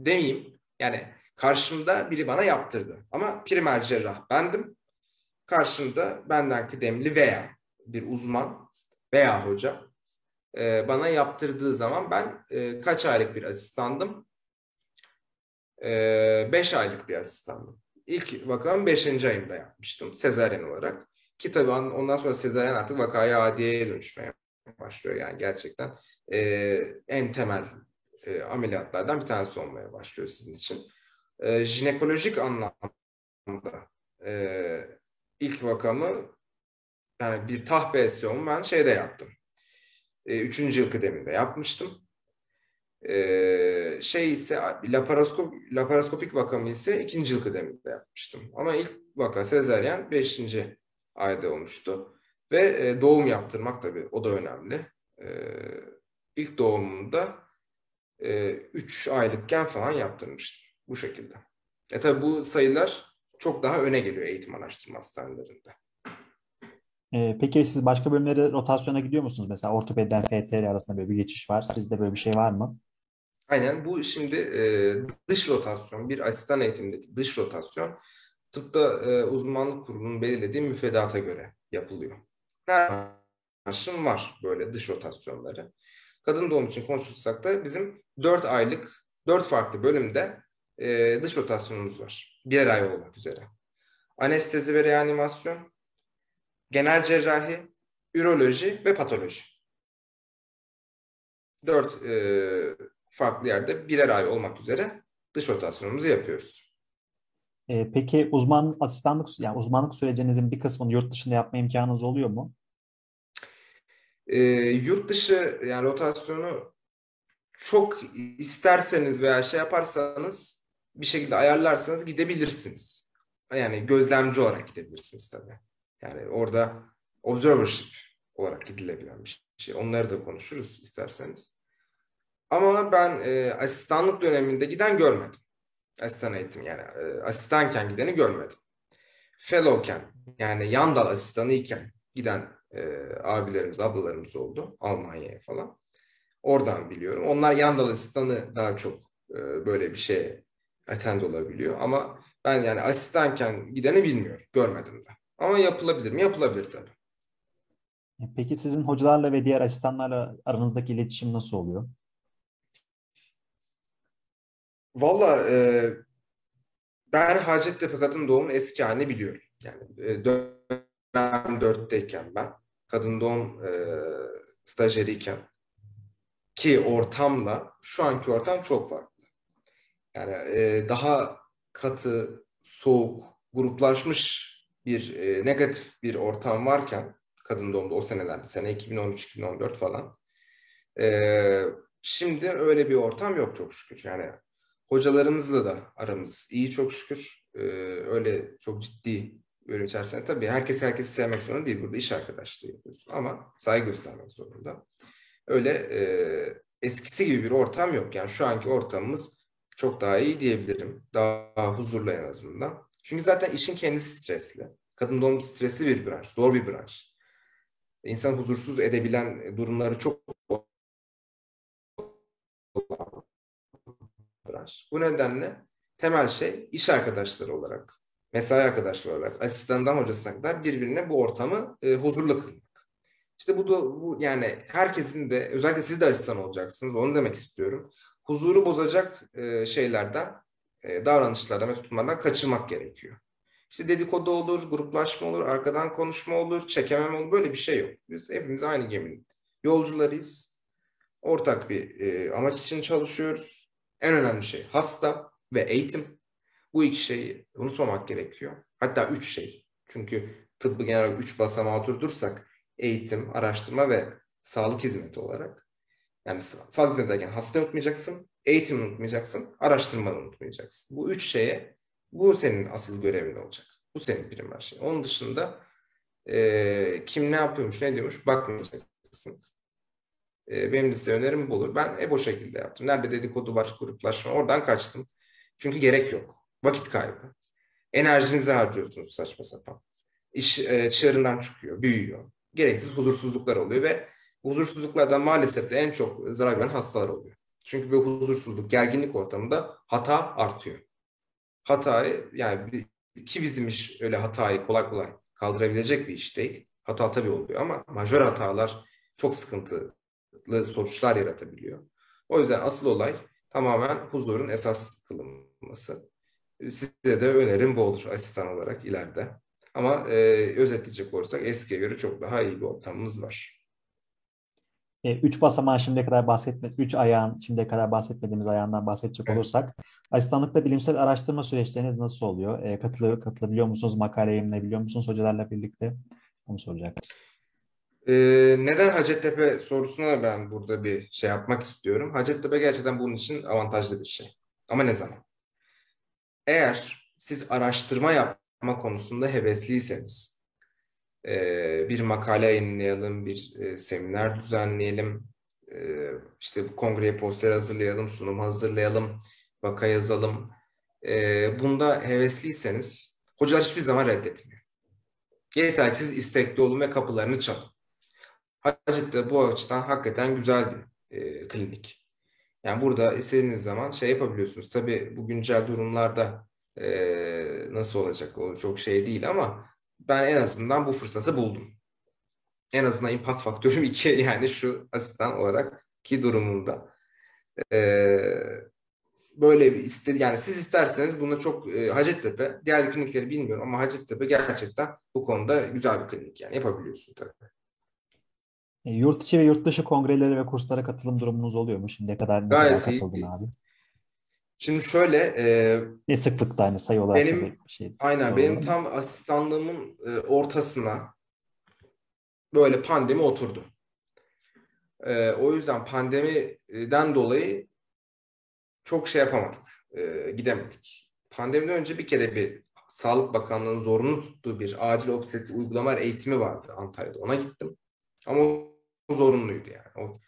demeyeyim. Yani karşımda biri bana yaptırdı. Ama primer cerrah bendim. Karşımda benden kıdemli veya bir uzman veya hoca e, bana yaptırdığı zaman ben e, kaç aylık bir asistandım? E, beş aylık bir asistandım. İlk vakamı beşinci ayımda yapmıştım sezaryen olarak. Ki tabii ondan sonra sezaryen artık vakaya adiyeye dönüşmeye başlıyor. Yani gerçekten e, en temel e, ameliyatlardan bir tanesi olmaya başlıyor sizin için. E, jinekolojik anlamda e, ilk vakamı yani bir tah ben şeyde yaptım. E, üçüncü yıl kıdeminde yapmıştım. E, şey ise laparoskop, laparoskopik vakamı ise ikinci yıl kıdeminde yapmıştım. Ama ilk vaka sezeryen beşinci ayda olmuştu. Ve e, doğum yaptırmak tabii o da önemli. E, ilk doğumunda e, üç aylıkken falan yaptırmıştım. Bu şekilde. E tabii bu sayılar çok daha öne geliyor eğitim araştırma hastanelerinde. Ee, peki siz başka bölümlere rotasyona gidiyor musunuz? Mesela ortopediden FTR arasında böyle bir geçiş var. Sizde böyle bir şey var mı? Aynen bu şimdi e, dış rotasyon, bir asistan eğitimindeki dış rotasyon tıpta e, uzmanlık kurulunun belirlediği müfredata göre yapılıyor. Maaşım var böyle dış rotasyonları. Kadın doğum için konuşursak da bizim 4 aylık, 4 farklı bölümde e, dış rotasyonumuz var. Birer ay olmak üzere. Anestezi ve reanimasyon, genel cerrahi, üroloji ve patoloji. Dört e, farklı yerde birer ay olmak üzere dış rotasyonumuzu yapıyoruz. E, peki uzman asistanlık yani uzmanlık sürecinizin bir kısmını yurt dışında yapma imkanınız oluyor mu? E, yurt dışı yani rotasyonu çok isterseniz veya şey yaparsanız bir şekilde ayarlarsanız gidebilirsiniz. Yani gözlemci olarak gidebilirsiniz tabii. Yani orada observership olarak gidilebilen bir şey. Onları da konuşuruz isterseniz. Ama ben e, asistanlık döneminde giden görmedim. Asistan eğitim yani e, asistanken gideni görmedim. Fellowken yani yan dal asistanı giden e, abilerimiz, ablalarımız oldu Almanya'ya falan. Oradan biliyorum. Onlar yan dal asistanı daha çok e, böyle bir şey attend olabiliyor. Ama ben yani asistanken gideni bilmiyorum. Görmedim de. Ama yapılabilir mi? Yapılabilir tabii. E, peki sizin hocalarla ve diğer asistanlarla aranızdaki iletişim nasıl oluyor? Valla e, ben Hacettepe Kadın Doğum'un eski halini biliyorum. Yani e, dönem dörtteyken ben kadın doğum e, stajyeriyken ki ortamla şu anki ortam çok farklı. Yani e, daha katı, soğuk, gruplaşmış bir e, negatif bir ortam varken kadın doğumda o senelerde sene 2013-2014 falan e, şimdi öyle bir ortam yok çok şükür. Yani hocalarımızla da aramız iyi çok şükür. E, öyle çok ciddi bölüm içerisinde tabii herkes herkesi sevmek zorunda değil. Burada iş arkadaşlığı yapıyorsun ama saygı göstermek zorunda. Öyle e, eskisi gibi bir ortam yok. Yani şu anki ortamımız çok daha iyi diyebilirim. Daha huzurlu en azından. Çünkü zaten işin kendisi stresli. Kadın doğum stresli bir branş, zor bir branş. İnsan huzursuz edebilen durumları çok branş. Bu nedenle temel şey iş arkadaşları olarak, mesai arkadaşları olarak, asistandan hocasına kadar birbirine bu ortamı e, huzurlu kılmak. İşte bu da bu yani herkesin de özellikle siz de asistan olacaksınız. Onu demek istiyorum. Huzuru bozacak e, şeylerden, e, davranışlardan ve tutumlardan kaçınmak gerekiyor. İşte dedikodu olur, gruplaşma olur, arkadan konuşma olur, çekemem olur. Böyle bir şey yok. Biz hepimiz aynı geminin yolcularıyız. Ortak bir e, amaç için çalışıyoruz. En önemli şey hasta ve eğitim. Bu iki şeyi unutmamak gerekiyor. Hatta üç şey. Çünkü tıbbı genel olarak üç basamağa oturdursak eğitim, araştırma ve sağlık hizmeti olarak. Yani sağlık hizmeti derken hasta unutmayacaksın, eğitim unutmayacaksın, araştırma unutmayacaksın. Bu üç şeye bu senin asıl görevin olacak. Bu senin primer şey. Onun dışında e, kim ne yapıyormuş, ne diyormuş bakmayacaksın. E, benim size önerim bu olur. Ben EBO şekilde yaptım. Nerede dedikodu var, gruplaşma oradan kaçtım. Çünkü gerek yok. Vakit kaybı. Enerjinizi harcıyorsunuz saçma sapan. İş e, çığırından çıkıyor, büyüyor. Gereksiz huzursuzluklar oluyor ve huzursuzluklardan maalesef de en çok zarar gören hastalar oluyor. Çünkü bu huzursuzluk, gerginlik ortamında hata artıyor. Hatayı yani ki bizim iş öyle hatayı kolay kolay kaldırabilecek bir iş değil. Hata tabii oluyor ama majör hatalar çok sıkıntılı sonuçlar yaratabiliyor. O yüzden asıl olay tamamen huzurun esas kılınması. Size de önerim bu olur asistan olarak ileride. Ama e, özetleyecek olursak eskiye göre çok daha iyi bir ortamımız var. E, üç basamağı şimdiye kadar bahsetme, üç ayağın şimdiye kadar bahsetmediğimiz ayağından bahsedecek evet. olursak asistanlıkta bilimsel araştırma süreçleriniz nasıl oluyor? E, katılıyor, katılabiliyor musunuz? Makale yayınlayabiliyor musunuz hocalarla birlikte? Onu soracak. Ee, neden Hacettepe sorusuna ben burada bir şey yapmak istiyorum. Hacettepe gerçekten bunun için avantajlı bir şey. Ama ne zaman? Eğer siz araştırma yapma konusunda hevesliyseniz, e, bir makale yayınlayalım, bir e, seminer düzenleyelim, e, işte kongreye poster hazırlayalım, sunum hazırlayalım, vaka yazalım. E, bunda hevesliyseniz hocalar hiçbir zaman reddetmiyor. Yeter ki siz istekli olun ve kapılarını çalın. Hacettepe bu açıdan hakikaten güzel bir e, klinik. Yani burada istediğiniz zaman şey yapabiliyorsunuz. Tabii bu güncel durumlarda e, nasıl olacak o çok şey değil ama ben en azından bu fırsatı buldum. En azından impact faktörüm iki yani şu asistan olarak ki durumunda. E, böyle bir istedi yani siz isterseniz bunu çok e, Hacettepe diğer klinikleri bilmiyorum ama Hacettepe gerçekten bu konuda güzel bir klinik yani yapabiliyorsun tabii. E, yurt içi ve yurt dışı kongrelere ve kurslara katılım durumunuz oluyor mu? Şimdiye kadar ne Gayet kadar katıldın iyi. abi? Şimdi şöyle e, ne sıklıkta hani sayı olarak benim bir şey. Aynen benim tam asistanlığımın e, ortasına böyle pandemi oturdu. E, o yüzden pandemiden dolayı çok şey yapamadık. E, gidemedik. Pandemiden önce bir kere bir Sağlık Bakanlığı'nın zorunlu tuttuğu bir acil obstetri uygulama eğitimi vardı Antalya'da. Ona gittim. Ama zorunluydu yani. O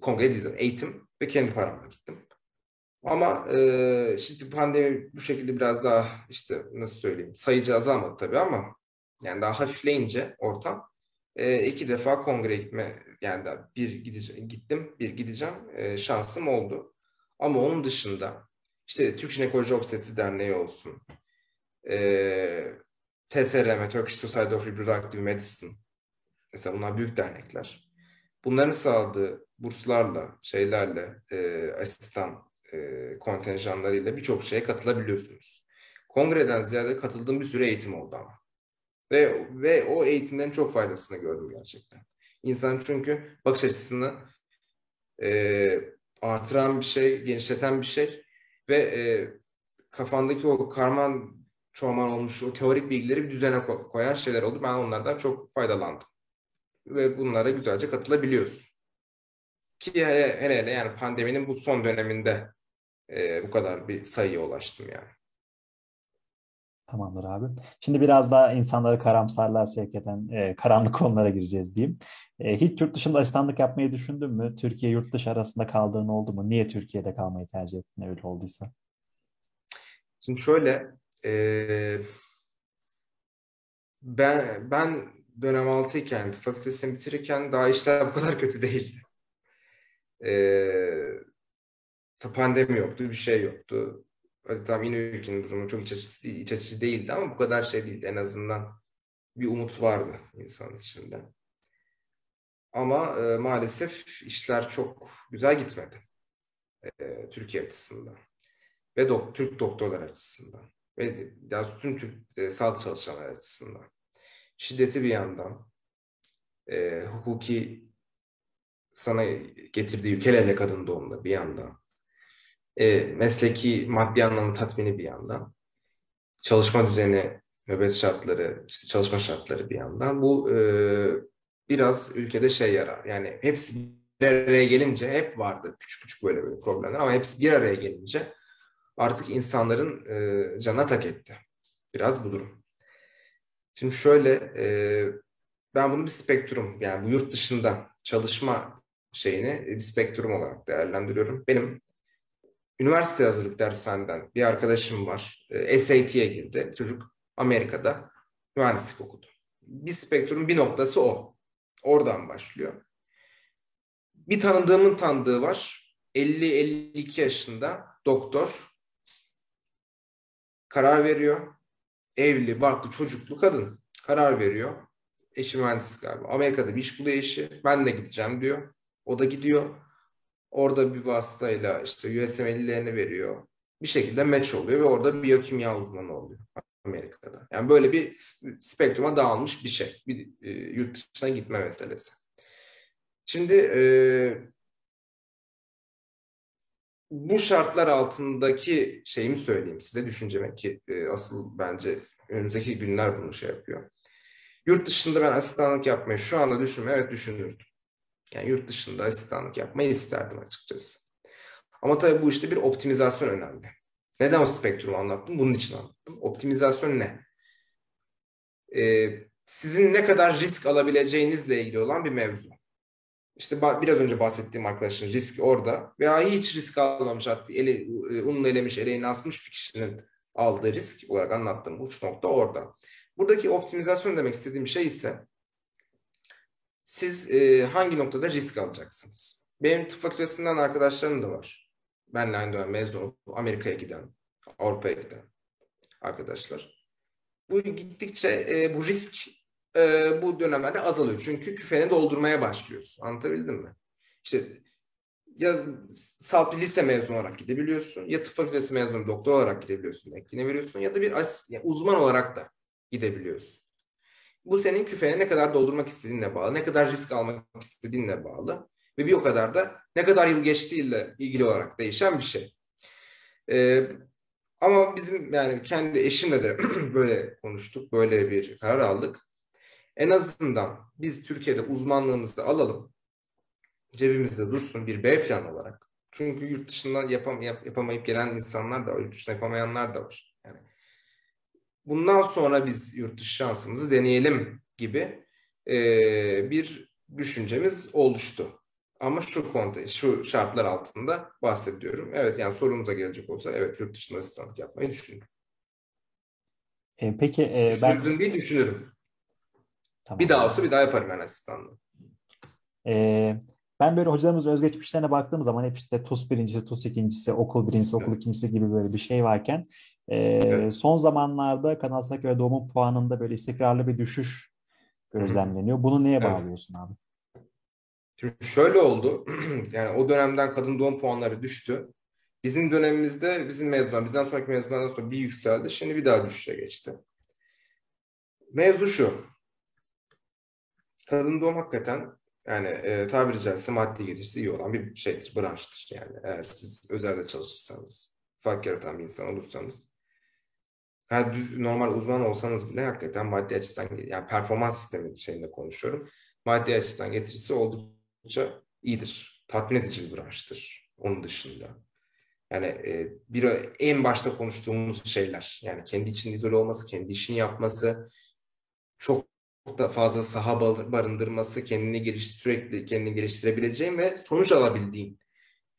kongre değil eğitim ve kendi paramla gittim. Ama e, şimdi pandemi bu şekilde biraz daha işte nasıl söyleyeyim sayıcı azalmadı tabii ama yani daha hafifleyince ortam e, iki defa kongre gitme yani bir gideceğim, gittim bir gideceğim e, şansım oldu. Ama onun dışında işte Türk Jinekoloji Obstetri Derneği olsun, e, TSRM, Turkish Society of Reproductive Medicine mesela bunlar büyük dernekler. Bunların sağladığı burslarla, şeylerle, e, asistan e, kontenjanlarıyla birçok şeye katılabiliyorsunuz. Kongreden ziyade katıldığım bir süre eğitim oldu ama. Ve, ve o eğitimlerin çok faydasını gördüm gerçekten. İnsan çünkü bakış açısını e, artıran bir şey, genişleten bir şey ve e, kafandaki o karman çoğman olmuş o teorik bilgileri bir düzene koyan şeyler oldu. Ben onlardan çok faydalandım. Ve bunlara güzelce katılabiliyorsun. Ki hele hele yani pandeminin bu son döneminde e, bu kadar bir sayıya ulaştım yani. Tamamdır abi. Şimdi biraz daha insanları karamsarlığa sevk eden e, karanlık konulara gireceğiz diyeyim. E, hiç yurt dışında asistanlık yapmayı düşündün mü? Türkiye yurt dışı arasında kaldığın oldu mu? Niye Türkiye'de kalmayı tercih ettin öyle olduysa? Şimdi şöyle e, ben ben dönem 6 iken fakültesini bitirirken daha işler bu kadar kötü değildi. E, pandemi yoktu, bir şey yoktu. Hadi tam yine ülkenin durumu çok iç açıcı, iç açıcı değildi ama bu kadar şey değildi. En azından bir umut vardı insanın içinde. Ama e, maalesef işler çok güzel gitmedi. E, Türkiye açısından ve dok Türk doktorlar açısından. ve yani tüm Türk e, sağlık çalışanlar açısından. Şiddeti bir yandan, e, hukuki sana getirdiği yükelele kadın doğumda bir yandan, e, mesleki maddi anlamda tatmini bir yandan, çalışma düzeni, nöbet şartları, işte çalışma şartları bir yandan. Bu e, biraz ülkede şey yarar. Yani hepsi bir araya gelince hep vardı küçük küçük böyle böyle problemler ama hepsi bir araya gelince artık insanların e, canına tak etti. Biraz bu durum. Şimdi şöyle e, ben bunu bir spektrum yani bu yurt dışında çalışma şeyini bir spektrum olarak değerlendiriyorum. Benim üniversite hazırlık dershaneden bir arkadaşım var. E, SAT'ye girdi. Çocuk Amerika'da mühendislik okudu. Bir spektrum bir noktası o. Oradan başlıyor. Bir tanıdığımın tanıdığı var. 50-52 yaşında doktor. Karar veriyor. Evli, barklı, çocuklu kadın. Karar veriyor. Eşi mühendis galiba. Amerika'da bir iş buluyor eşi. Ben de gideceğim diyor. O da gidiyor. Orada bir vasıtayla işte USML'lerini veriyor. Bir şekilde match oluyor ve orada biyokimya uzmanı oluyor Amerika'da. Yani böyle bir spektruma dağılmış bir şey. Bir e, yurt dışına gitme meselesi. Şimdi e, bu şartlar altındaki şeyimi söyleyeyim size düşünceme ki e, asıl bence önümüzdeki günler bunu şey yapıyor. Yurt dışında ben asistanlık yapmayı şu anda düşünme evet düşünürdüm. Yani yurt dışında asistanlık yapmayı isterdim açıkçası. Ama tabii bu işte bir optimizasyon önemli. Neden o spektrumu anlattım? Bunun için anlattım. Optimizasyon ne? Ee, sizin ne kadar risk alabileceğinizle ilgili olan bir mevzu. İşte biraz önce bahsettiğim arkadaşın risk orada veya hiç risk almamış artık eli, e, ununu elemiş, eleğini asmış bir kişinin aldığı risk olarak anlattığım uç nokta orada. Buradaki optimizasyon demek istediğim şey ise siz e, hangi noktada risk alacaksınız? Benim tıp fakültesinden arkadaşlarım da var. Benle aynı dönem mezun olup Amerika'ya giden, Avrupa'ya giden arkadaşlar. Bu gittikçe e, bu risk e, bu dönemlerde azalıyor. Çünkü küfeni doldurmaya başlıyorsun. Anlatabildim mi? İşte ya salt lise mezunu olarak gidebiliyorsun ya tıp fakültesi mezunu doktor olarak gidebiliyorsun, eklini veriyorsun ya da bir yani uzman olarak da gidebiliyorsun. Bu senin küfene ne kadar doldurmak istediğinle bağlı, ne kadar risk almak istediğinle bağlı ve bir o kadar da ne kadar yıl geçtiğiyle ilgili olarak değişen bir şey. Ee, ama bizim yani kendi eşimle de böyle konuştuk, böyle bir karar aldık. En azından biz Türkiye'de uzmanlığımızı alalım, cebimizde dursun bir B plan olarak. Çünkü yurt dışından yapam yap yapamayıp gelen insanlar da var, yurt dışında yapamayanlar da var. Yani bundan sonra biz yurt dışı şansımızı deneyelim gibi e, bir düşüncemiz oluştu. Ama şu konte, şu şartlar altında bahsediyorum. Evet yani sorumuza gelecek olsa evet yurt dışında asistanlık yapmayı düşünüyorum. E, peki e, ben... değil düşünürüm. Tamam. Bir daha olsa bir daha yaparım ben asistanlığı. E, ben böyle hocalarımız özgeçmişlerine baktığım zaman hep işte TUS birincisi, TUS ikincisi, okul birincisi, okul evet. ikincisi gibi böyle bir şey varken e, evet. son zamanlarda Kanal Sakı ve Doğum'un puanında böyle istikrarlı bir düşüş gözlemleniyor. Bunu neye evet. bağlıyorsun abi? Şimdi şöyle oldu. yani o dönemden kadın doğum puanları düştü. Bizim dönemimizde bizim mezunlar, bizden sonraki mezunlardan sonra bir yükseldi. Şimdi bir daha düşüşe geçti. Mevzu şu. Kadın doğum hakikaten yani e, tabiri caizse maddi gelirsi iyi olan bir şeydir, branştır. Yani eğer siz özelde çalışırsanız, fark yaratan bir insan olursanız, yani düz, normal uzman olsanız bile hakikaten maddi açıdan, yani performans sistemi şeyinde konuşuyorum. Maddi açıdan getirisi oldukça iyidir. Tatmin edici bir branştır onun dışında. Yani e, bir en başta konuştuğumuz şeyler, yani kendi içinde izole olması, kendi işini yapması, çok da fazla saha barındırması, kendini geliş sürekli kendini geliştirebileceğin ve sonuç alabildiğin,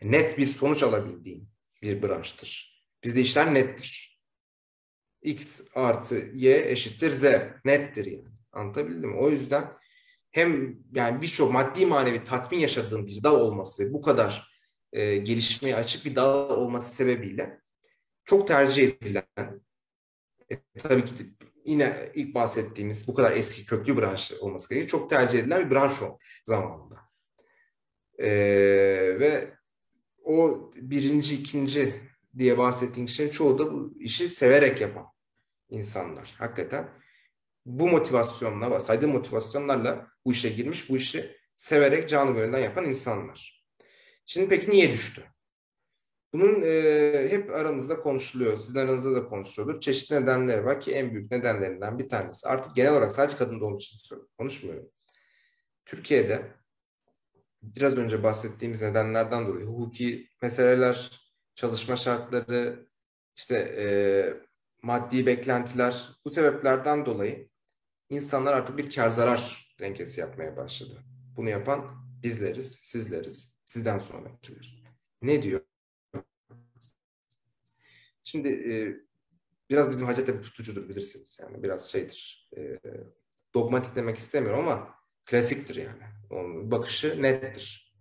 net bir sonuç alabildiğin bir branştır. Bizde işler nettir. X artı Y eşittir Z. Nettir yani. Anlatabildim mi? O yüzden hem yani birçok maddi manevi tatmin yaşadığın bir dal olması ve bu kadar e, gelişmeye açık bir dal olması sebebiyle çok tercih edilen e, tabii ki yine ilk bahsettiğimiz bu kadar eski köklü branş olması gerekiyor. Çok tercih edilen bir branş olmuş zamanında. Ee, ve o birinci, ikinci diye bahsettiğin kişilerin çoğu da bu işi severek yapan insanlar. Hakikaten bu motivasyonla, saydığım motivasyonlarla bu işe girmiş, bu işi severek canı gönülden yapan insanlar. Şimdi peki niye düştü? Bunun e, hep aramızda konuşuluyor, sizin aranızda da konuşuluyordur. Çeşitli nedenleri var ki en büyük nedenlerinden bir tanesi. Artık genel olarak sadece kadın doğum için konuşmuyorum. Türkiye'de biraz önce bahsettiğimiz nedenlerden dolayı hukuki meseleler, çalışma şartları, işte e, maddi beklentiler bu sebeplerden dolayı insanlar artık bir kar zarar dengesi yapmaya başladı. Bunu yapan bizleriz, sizleriz, sizden sonrakiler. Ne diyor? Şimdi e, biraz bizim Hacettepe tutucudur bilirsiniz. Yani biraz şeydir. E, dogmatik demek istemiyorum ama klasiktir yani. Onun bakışı nettir.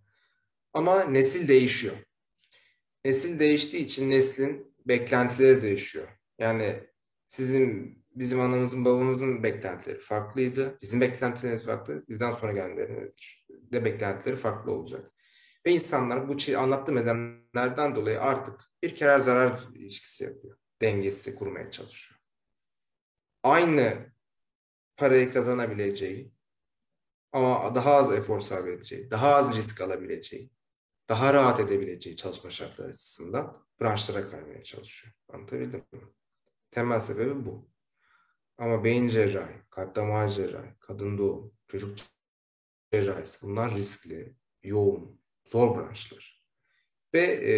Ama nesil değişiyor. Nesil değiştiği için neslin beklentileri değişiyor. Yani sizin bizim anamızın babamızın beklentileri farklıydı. Bizim beklentilerimiz farklı. Bizden sonra gelenlerin de beklentileri farklı olacak. Ve insanlar bu anlattığım nedenlerden dolayı artık bir kere zarar ilişkisi yapıyor. Dengesi kurmaya çalışıyor. Aynı parayı kazanabileceği ama daha az efor sarf edeceği, daha az risk alabileceği, daha rahat edebileceği çalışma şartları açısından branşlara kaymaya çalışıyor. Anlatabildim mi? Temel sebebi bu. Ama beyin cerrahi, kalp damar cerrahi, kadın doğum, çocuk cerrahisi bunlar riskli, yoğun, zor branşlar. Ve e,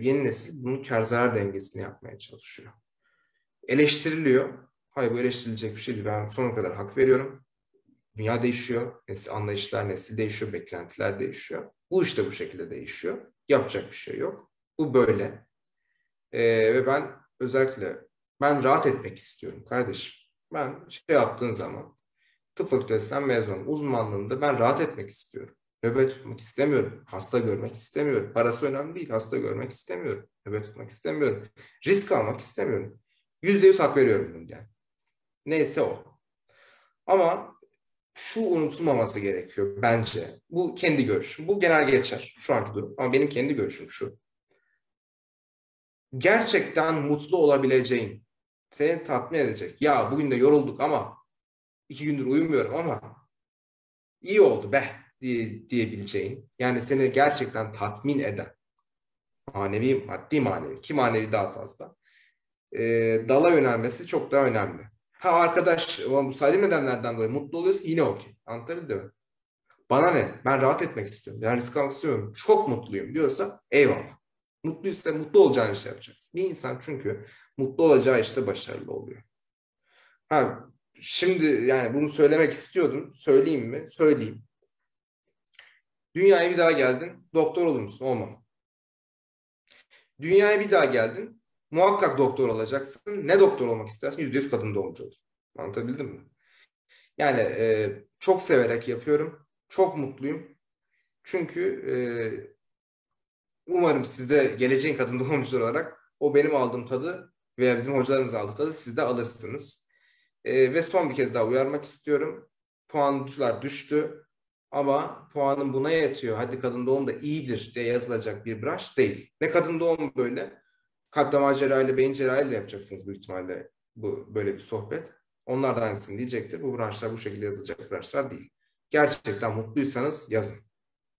yeni nesil bunun kar zarar dengesini yapmaya çalışıyor. Eleştiriliyor. Hayır bu eleştirilecek bir şey değil. Ben sonuna kadar hak veriyorum. Dünya değişiyor. Nesil, anlayışlar, nesil değişiyor, beklentiler değişiyor. Bu işte bu şekilde değişiyor. Yapacak bir şey yok. Bu böyle. E, ve ben özellikle ben rahat etmek istiyorum kardeşim. Ben şey yaptığın zaman tıp fakültesinden mezunum. Uzmanlığımda ben rahat etmek istiyorum. Nöbet tutmak istemiyorum. Hasta görmek istemiyorum. Parası önemli değil. Hasta görmek istemiyorum. Nöbet tutmak istemiyorum. Risk almak istemiyorum. Yüzde yüz hak veriyorum bundan. Neyse o. Ama şu unutulmaması gerekiyor bence. Bu kendi görüşüm. Bu genel geçer şu anki durum. Ama benim kendi görüşüm şu. Gerçekten mutlu olabileceğin, seni tatmin edecek. Ya bugün de yorulduk ama iki gündür uyumuyorum ama iyi oldu be diye, diyebileceğin yani seni gerçekten tatmin eden manevi, maddi manevi ki manevi daha fazla e, dala yönelmesi çok daha önemli. Ha arkadaş bu saydım nedenlerden dolayı mutlu oluyorsa yine okey. Anlatabildim mi? Bana ne? Ben rahat etmek istiyorum. Yani risk almak istiyorum. Çok mutluyum diyorsa eyvallah. Mutluysa mutlu olacağın işi yapacaksın. Bir insan çünkü mutlu olacağı işte başarılı oluyor. Ha, şimdi yani bunu söylemek istiyordum. Söyleyeyim mi? Söyleyeyim. Dünyaya bir daha geldin. Doktor olur musun? Olmam. Dünyaya bir daha geldin. Muhakkak doktor olacaksın. Ne doktor olmak istersin? Yüzde yüz kadın doğumcu olur. Anlatabildim mi? Yani e, çok severek yapıyorum. Çok mutluyum. Çünkü e, umarım siz de geleceğin kadın doğumcular olarak o benim aldığım tadı veya bizim hocalarımız aldığı tadı siz de alırsınız. E, ve son bir kez daha uyarmak istiyorum. Puanlar düştü. Ama puanın buna yetiyor. Hadi kadın doğum da iyidir diye yazılacak bir branş değil. Ne kadın doğum böyle. Kalp damar cerrahiyle, beyin cerrahiyle yapacaksınız büyük ihtimalle bu böyle bir sohbet. Onlar da aynısını diyecektir. Bu branşlar bu şekilde yazılacak branşlar değil. Gerçekten mutluysanız yazın.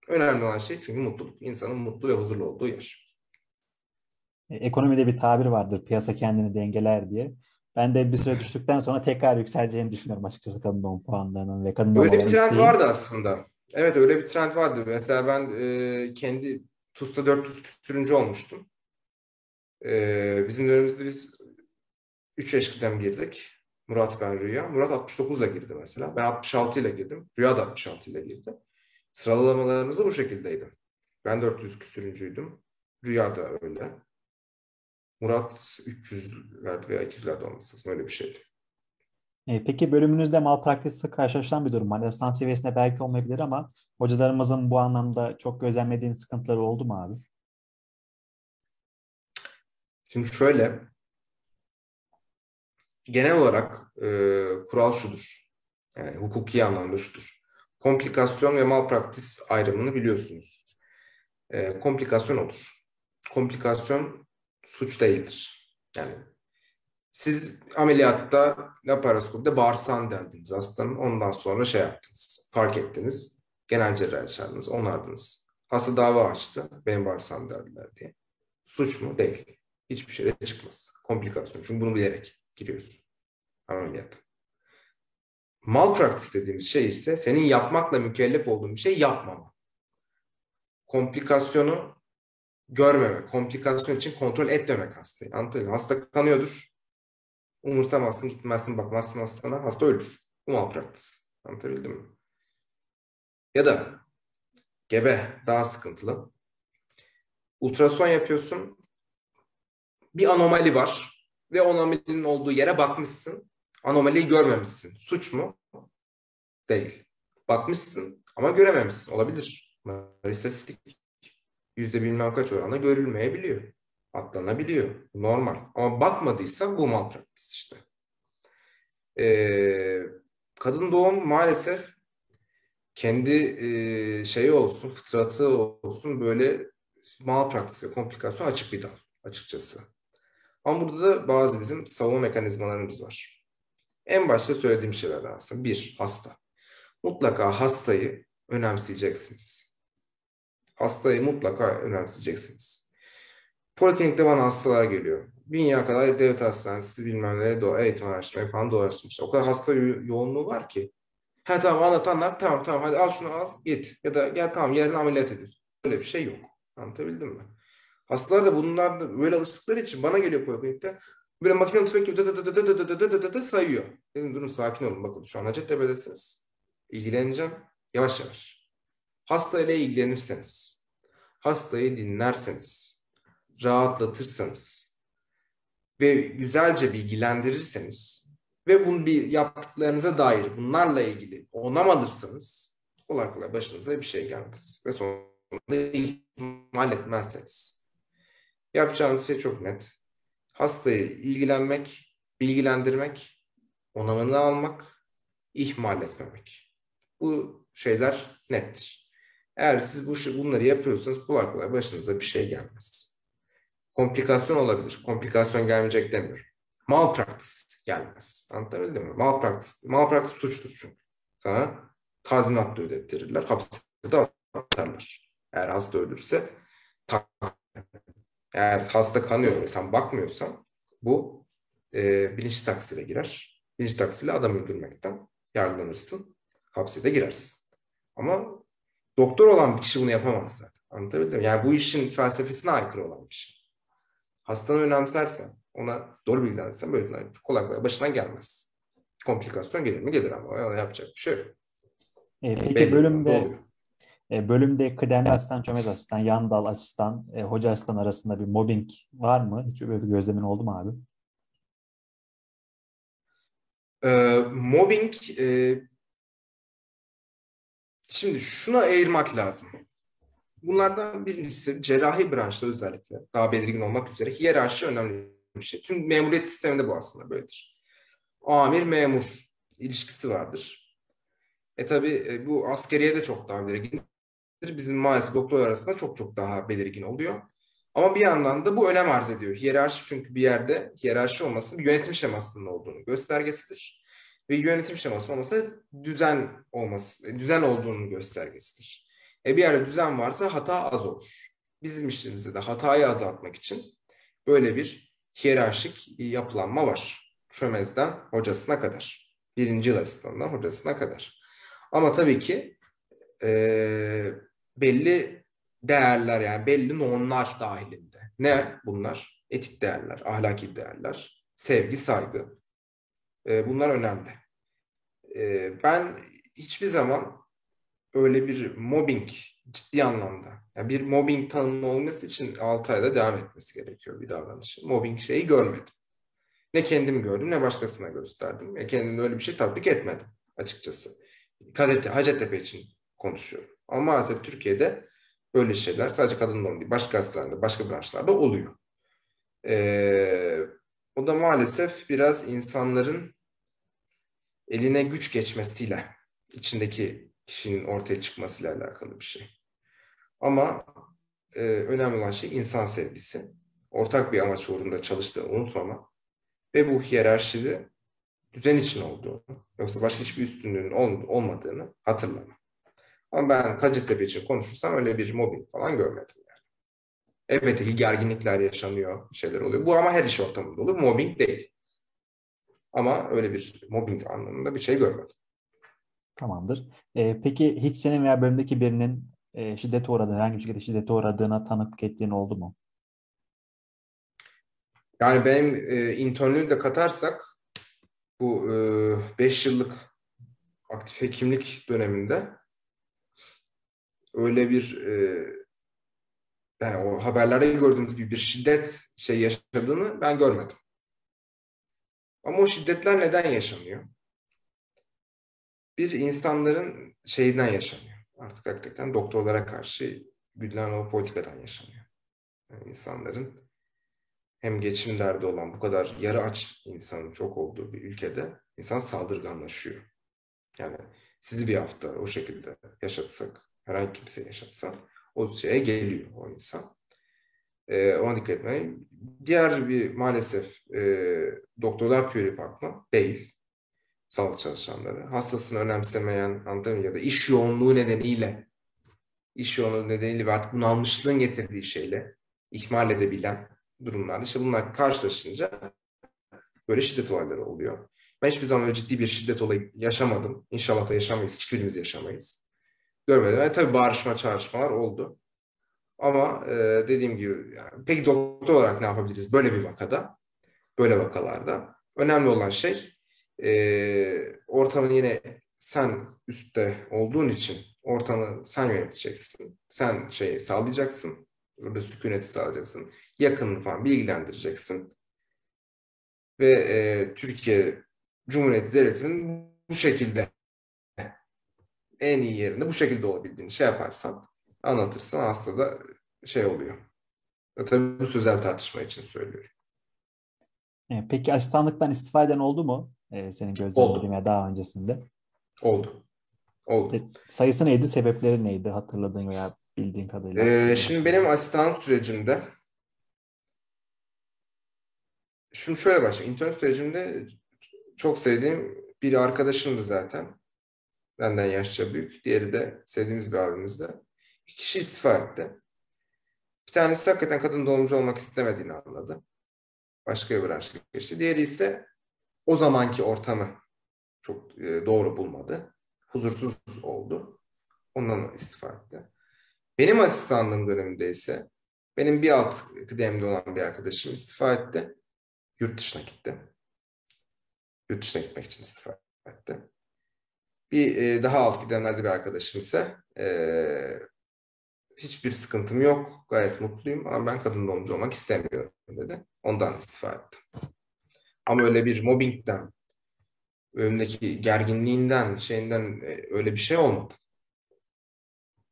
Önemli olan şey çünkü mutluluk. İnsanın mutlu ve huzurlu olduğu yer. E, ekonomide bir tabir vardır. Piyasa kendini dengeler diye. Ben de bir süre düştükten sonra tekrar yükseleceğini düşünüyorum açıkçası kadın doğum puanlarının ve kadın doğum Öyle bir trend vardı aslında. Evet öyle bir trend vardı. Mesela ben e, kendi TUS'ta 400 küsürüncü olmuştum. E, bizim dönemimizde biz 3 yaş kıdem girdik. Murat ben Rüya. Murat 69 ile girdi mesela. Ben 66 ile girdim. Rüya da 66 ile girdi. Sıralamalarımız da bu şekildeydi. Ben 400 küsürüncüydüm. Rüya da öyle. Murat 300'lerde veya 200'lerde olması lazım. Öyle bir şeydi. E, peki bölümünüzde malpraktisle karşılaşılan bir durum var. Lisans seviyesinde belki olmayabilir ama hocalarımızın bu anlamda çok gözlemlediğin sıkıntıları oldu mu abi? Şimdi şöyle, genel olarak e, kural şudur. Yani hukuki anlamda şudur. Komplikasyon ve malpraktis ayrımını biliyorsunuz. E, komplikasyon olur. Komplikasyon suç değildir. Yani siz ameliyatta laparoskopide bağırsağını deldiniz hastanın. Ondan sonra şey yaptınız. Fark ettiniz. Genel cerrahi çağırdınız. Onardınız. Hasta dava açtı. Benim bağırsağımı deldiler diye. Suç mu? Değil. Hiçbir şey de çıkmaz. Komplikasyon. Çünkü bunu bilerek giriyorsun. Ameliyata. Malpraktis dediğimiz şey ise senin yapmakla mükellef olduğun bir şey yapmama. Komplikasyonu görmeme, komplikasyon için kontrol etmemek hastayı. Anlatabiliyor Hasta kanıyordur. Umursamazsın, gitmezsin, bakmazsın hastana. Hasta ölür. Bu malpraktis. Anlatabildim mi? Ya da gebe daha sıkıntılı. Ultrason yapıyorsun. Bir anomali var ve anomalinin olduğu yere bakmışsın. Anomaliyi görmemişsin. Suç mu? Değil. Bakmışsın ama görememişsin. Olabilir. İstatistik. Yüzde bilmem kaç oranda görülmeyebiliyor. Atlanabiliyor. Normal. Ama bakmadıysa bu malpraktis işte. Ee, kadın doğum maalesef kendi e, şeyi olsun, fıtratı olsun böyle malpraktis ve komplikasyon açık bir dal açıkçası. Ama burada da bazı bizim savunma mekanizmalarımız var. En başta söylediğim şeylerden aslında. Bir, hasta. Mutlaka hastayı önemseyeceksiniz. Hastayı mutlaka önemseyeceksiniz. Poliklinikte bana hastalar geliyor. Dünya kadar devlet hastanesi bilmem ne do eğitim araştırmaya falan dolaşmış. O kadar hasta yoğunluğu var ki. Ha tamam anlat anlat tamam tamam hadi al şunu al git. Ya da gel tamam yarın ameliyat ediyorsun. Böyle bir şey yok. Anlatabildim mi? Hastalar da bunlar da böyle alıştıkları için bana geliyor poliklinikte. Böyle makine tüfek gibi dı dı dı dı dı dı dı dı dı dı sayıyor. Dedim durun sakin olun bakın şu an Hacettepe'desiniz. İlgileneceğim yavaş yavaş. Hasta ile ilgilenirseniz, hastayı dinlerseniz, rahatlatırsanız ve güzelce bilgilendirirseniz ve bunu bir yaptıklarınıza dair bunlarla ilgili onam alırsanız kolay kolay başınıza bir şey gelmez. Ve sonunda ihmal etmezseniz. Yapacağınız şey çok net hastayı ilgilenmek, bilgilendirmek, onamını almak, ihmal etmemek. Bu şeyler nettir. Eğer siz bu bunları yapıyorsanız kolay kolay başınıza bir şey gelmez. Komplikasyon olabilir. Komplikasyon gelmeyecek demiyorum. Malpraktis gelmez. Anlatabildim mi? Malpraktis, malpraktis suçtur çünkü. Sana tazminat da ödettirirler. Hapse de atarlar. Eğer hasta ölürse eğer hasta kanıyor ve sen bakmıyorsan bu e, bilinçli taksire girer. Bilinçli taksirle adam öldürmekten yargılanırsın. Hapse de girersin. Ama doktor olan bir kişi bunu yapamaz zaten. Anlatabildim mi? Yani bu işin felsefesine aykırı olan bir şey. Hastanı önemsersen, ona doğru bilgilendirsen böyle kolay kolay başına gelmez. Komplikasyon gelir mi? Gelir ama yapacak bir şey yok. E, peki Belli bölümde e, bölümde kıdemli asistan, çömez asistan, yan dal asistan, e, hoca asistan arasında bir mobbing var mı? Hiç böyle bir gözlemin oldu mu abi? E, mobbing e, şimdi şuna ayırmak lazım. Bunlardan birincisi cerrahi branşta özellikle daha belirgin olmak üzere hiyerarşi önemli bir şey. Tüm memuriyet sisteminde bu aslında böyledir. Amir memur ilişkisi vardır. E tabi e, bu askeriye de çok daha belirgin bizim maalesef doktor arasında çok çok daha belirgin oluyor. Ama bir yandan da bu önem arz ediyor. Hiyerarşi çünkü bir yerde hiyerarşi olması bir yönetim şemasının olduğunu göstergesidir. Ve yönetim şeması olması düzen olması, düzen olduğunun göstergesidir. E bir yerde düzen varsa hata az olur. Bizim işlerimizde de hatayı azaltmak için böyle bir hiyerarşik yapılanma var. Çömezden hocasına kadar. Birinci yıl asistanından hocasına kadar. Ama tabii ki e, belli değerler yani belli normlar dahilinde. Ne bunlar? Etik değerler, ahlaki değerler, sevgi, saygı. E, bunlar önemli. E, ben hiçbir zaman öyle bir mobbing ciddi anlamda. Yani bir mobbing tanımı olması için 6 ayda devam etmesi gerekiyor bir davranışın. Mobbing şeyi görmedim. Ne kendim gördüm ne başkasına gösterdim. Ve kendim öyle bir şey tatbik etmedim açıkçası. Hacettepe için konuşuyorum. Ama maalesef Türkiye'de böyle şeyler sadece kadın doğum değil, başka hastanelerde, başka branşlarda oluyor. Ee, o da maalesef biraz insanların eline güç geçmesiyle, içindeki kişinin ortaya çıkmasıyla alakalı bir şey. Ama e, önemli olan şey insan sevgisi. ortak bir amaç uğrunda çalıştığını unutmama ve bu hiyerarşide düzen için olduğunu, yoksa başka hiçbir üstünlüğün olmadığını hatırlama. Ama ben Hacettepe için konuşursam öyle bir mobbing falan görmedim yani. Elbette ki gerginlikler yaşanıyor, şeyler oluyor. Bu ama her iş ortamında olur. Mobbing değil. Ama öyle bir mobbing anlamında bir şey görmedim. Tamamdır. Ee, peki hiç senin veya bölümdeki birinin e, şiddete uğradığı, herhangi bir şekilde şiddete uğradığına tanıklık ettiğin oldu mu? Yani benim e, internlüğü de katarsak bu 5 e, yıllık aktif hekimlik döneminde öyle bir e, yani o haberlerde gördüğümüz gibi bir şiddet şey yaşadığını ben görmedim. Ama o şiddetler neden yaşanıyor? Bir insanların şeyinden yaşanıyor. Artık hakikaten doktorlara karşı güdülen o politikadan yaşanıyor. Yani insanların hem geçim derdi olan bu kadar yarı aç insanın çok olduğu bir ülkede insan saldırganlaşıyor. Yani sizi bir hafta o şekilde yaşatsak, herhangi kimse yaşatsa o şeye geliyor o insan. E, ona dikkat etmeyin. Diğer bir maalesef e, doktorlar pürü bakma değil. Sağlık çalışanları. Hastasını önemsemeyen, anladın ya da iş yoğunluğu nedeniyle iş yoğunluğu nedeniyle ve artık bunalmışlığın getirdiği şeyle ihmal edebilen durumlarda işte bunlar karşılaşınca böyle şiddet olayları oluyor. Ben hiçbir zaman öyle ciddi bir şiddet olayı yaşamadım. İnşallah da yaşamayız. Hiçbirimiz yaşamayız. Görmedim. Yani tabii bağırışma, çağrışmalar oldu. Ama e, dediğim gibi yani, peki doktor olarak ne yapabiliriz böyle bir vakada? Böyle vakalarda. Önemli olan şey e, ortamın yine sen üstte olduğun için ortamı sen yöneteceksin. Sen şeyi sağlayacaksın. Burada sükuneti sağlayacaksın. Yakınını falan bilgilendireceksin. Ve e, Türkiye Cumhuriyeti Devleti'nin bu şekilde en iyi yerinde bu şekilde olabildiğini şey yaparsan anlatırsan hasta da şey oluyor. E, tabii bu sözel tartışma için söylüyorum. E, peki asistanlıktan istifa eden oldu mu? Ee, senin gözlemlediğin ya daha öncesinde. Oldu. Oldu. E, sayısı neydi? Sebepleri neydi? Hatırladığın veya bildiğin kadarıyla. Ee, şimdi benim asistanlık sürecimde şunu şöyle başlayayım. İntern sürecimde çok sevdiğim bir arkadaşımdı zaten. Benden yaşça büyük. Diğeri de sevdiğimiz bir abimizdi. Bir kişi istifa etti. Bir tanesi hakikaten kadın doğumcu olmak istemediğini anladı. Başka bir branşa geçti. Diğeri ise o zamanki ortamı çok e, doğru bulmadı. Huzursuz oldu. Ondan istifa etti. Benim asistanlığım döneminde ise benim bir alt kıdemli olan bir arkadaşım istifa etti. Yurt dışına gitti. Yurt dışına gitmek için istifa etti. Bir e, daha alt gidenlerde bir arkadaşım ise e, hiçbir sıkıntım yok, gayet mutluyum ama ben kadın doğumcu olmak istemiyorum dedi. Ondan istifa ettim. Ama öyle bir mobbingden, önündeki gerginliğinden, şeyinden e, öyle bir şey olmadı.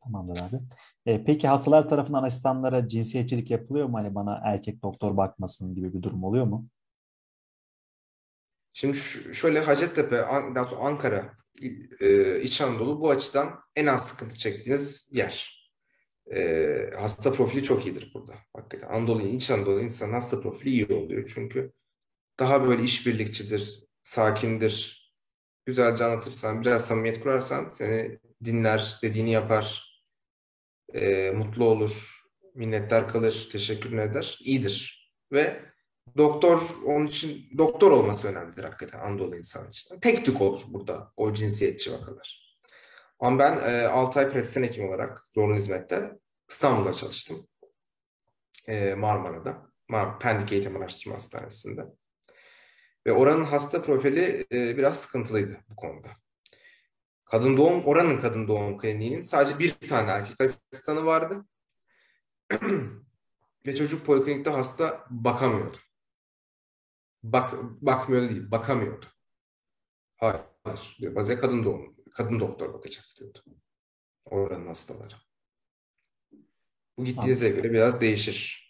Tamamdır abi. E, peki hastalar tarafından asistanlara cinsiyetçilik yapılıyor mu? Hani bana erkek doktor bakmasın gibi bir durum oluyor mu? Şimdi şöyle Hacettepe, daha sonra Ankara, e, İç Anadolu bu açıdan en az sıkıntı çektiğiniz yer. E, hasta profili çok iyidir burada. Hakikaten Anadolu, İç Anadolu insan hasta profili iyi oluyor. Çünkü daha böyle işbirlikçidir, sakindir. Güzelce anlatırsan, biraz samimiyet kurarsan seni dinler, dediğini yapar, e, mutlu olur, minnettar kalır, teşekkür eder, iyidir. Ve doktor onun için doktor olması önemlidir hakikaten Anadolu insan için. Tek tük olur burada o cinsiyetçi vakalar. Ama ben e, 6 ay pratisyen hekim olarak zorunlu hizmette İstanbul'da çalıştım. E, Marmara'da. Mar Pendik Eğitim Araştırma Hastanesi'nde. Ve oranın hasta profili e, biraz sıkıntılıydı bu konuda. Kadın doğum, oranın kadın doğum kliniğinin sadece bir tane erkek asistanı vardı. Ve çocuk poliklinikte hasta bakamıyordu. Bak, bakmıyor değil, bakamıyordu. Hayır, hayır. Bazen kadın doğum, kadın doktor bakacak diyordu. Oranın hastaları. Bu gittiğinize göre biraz değişir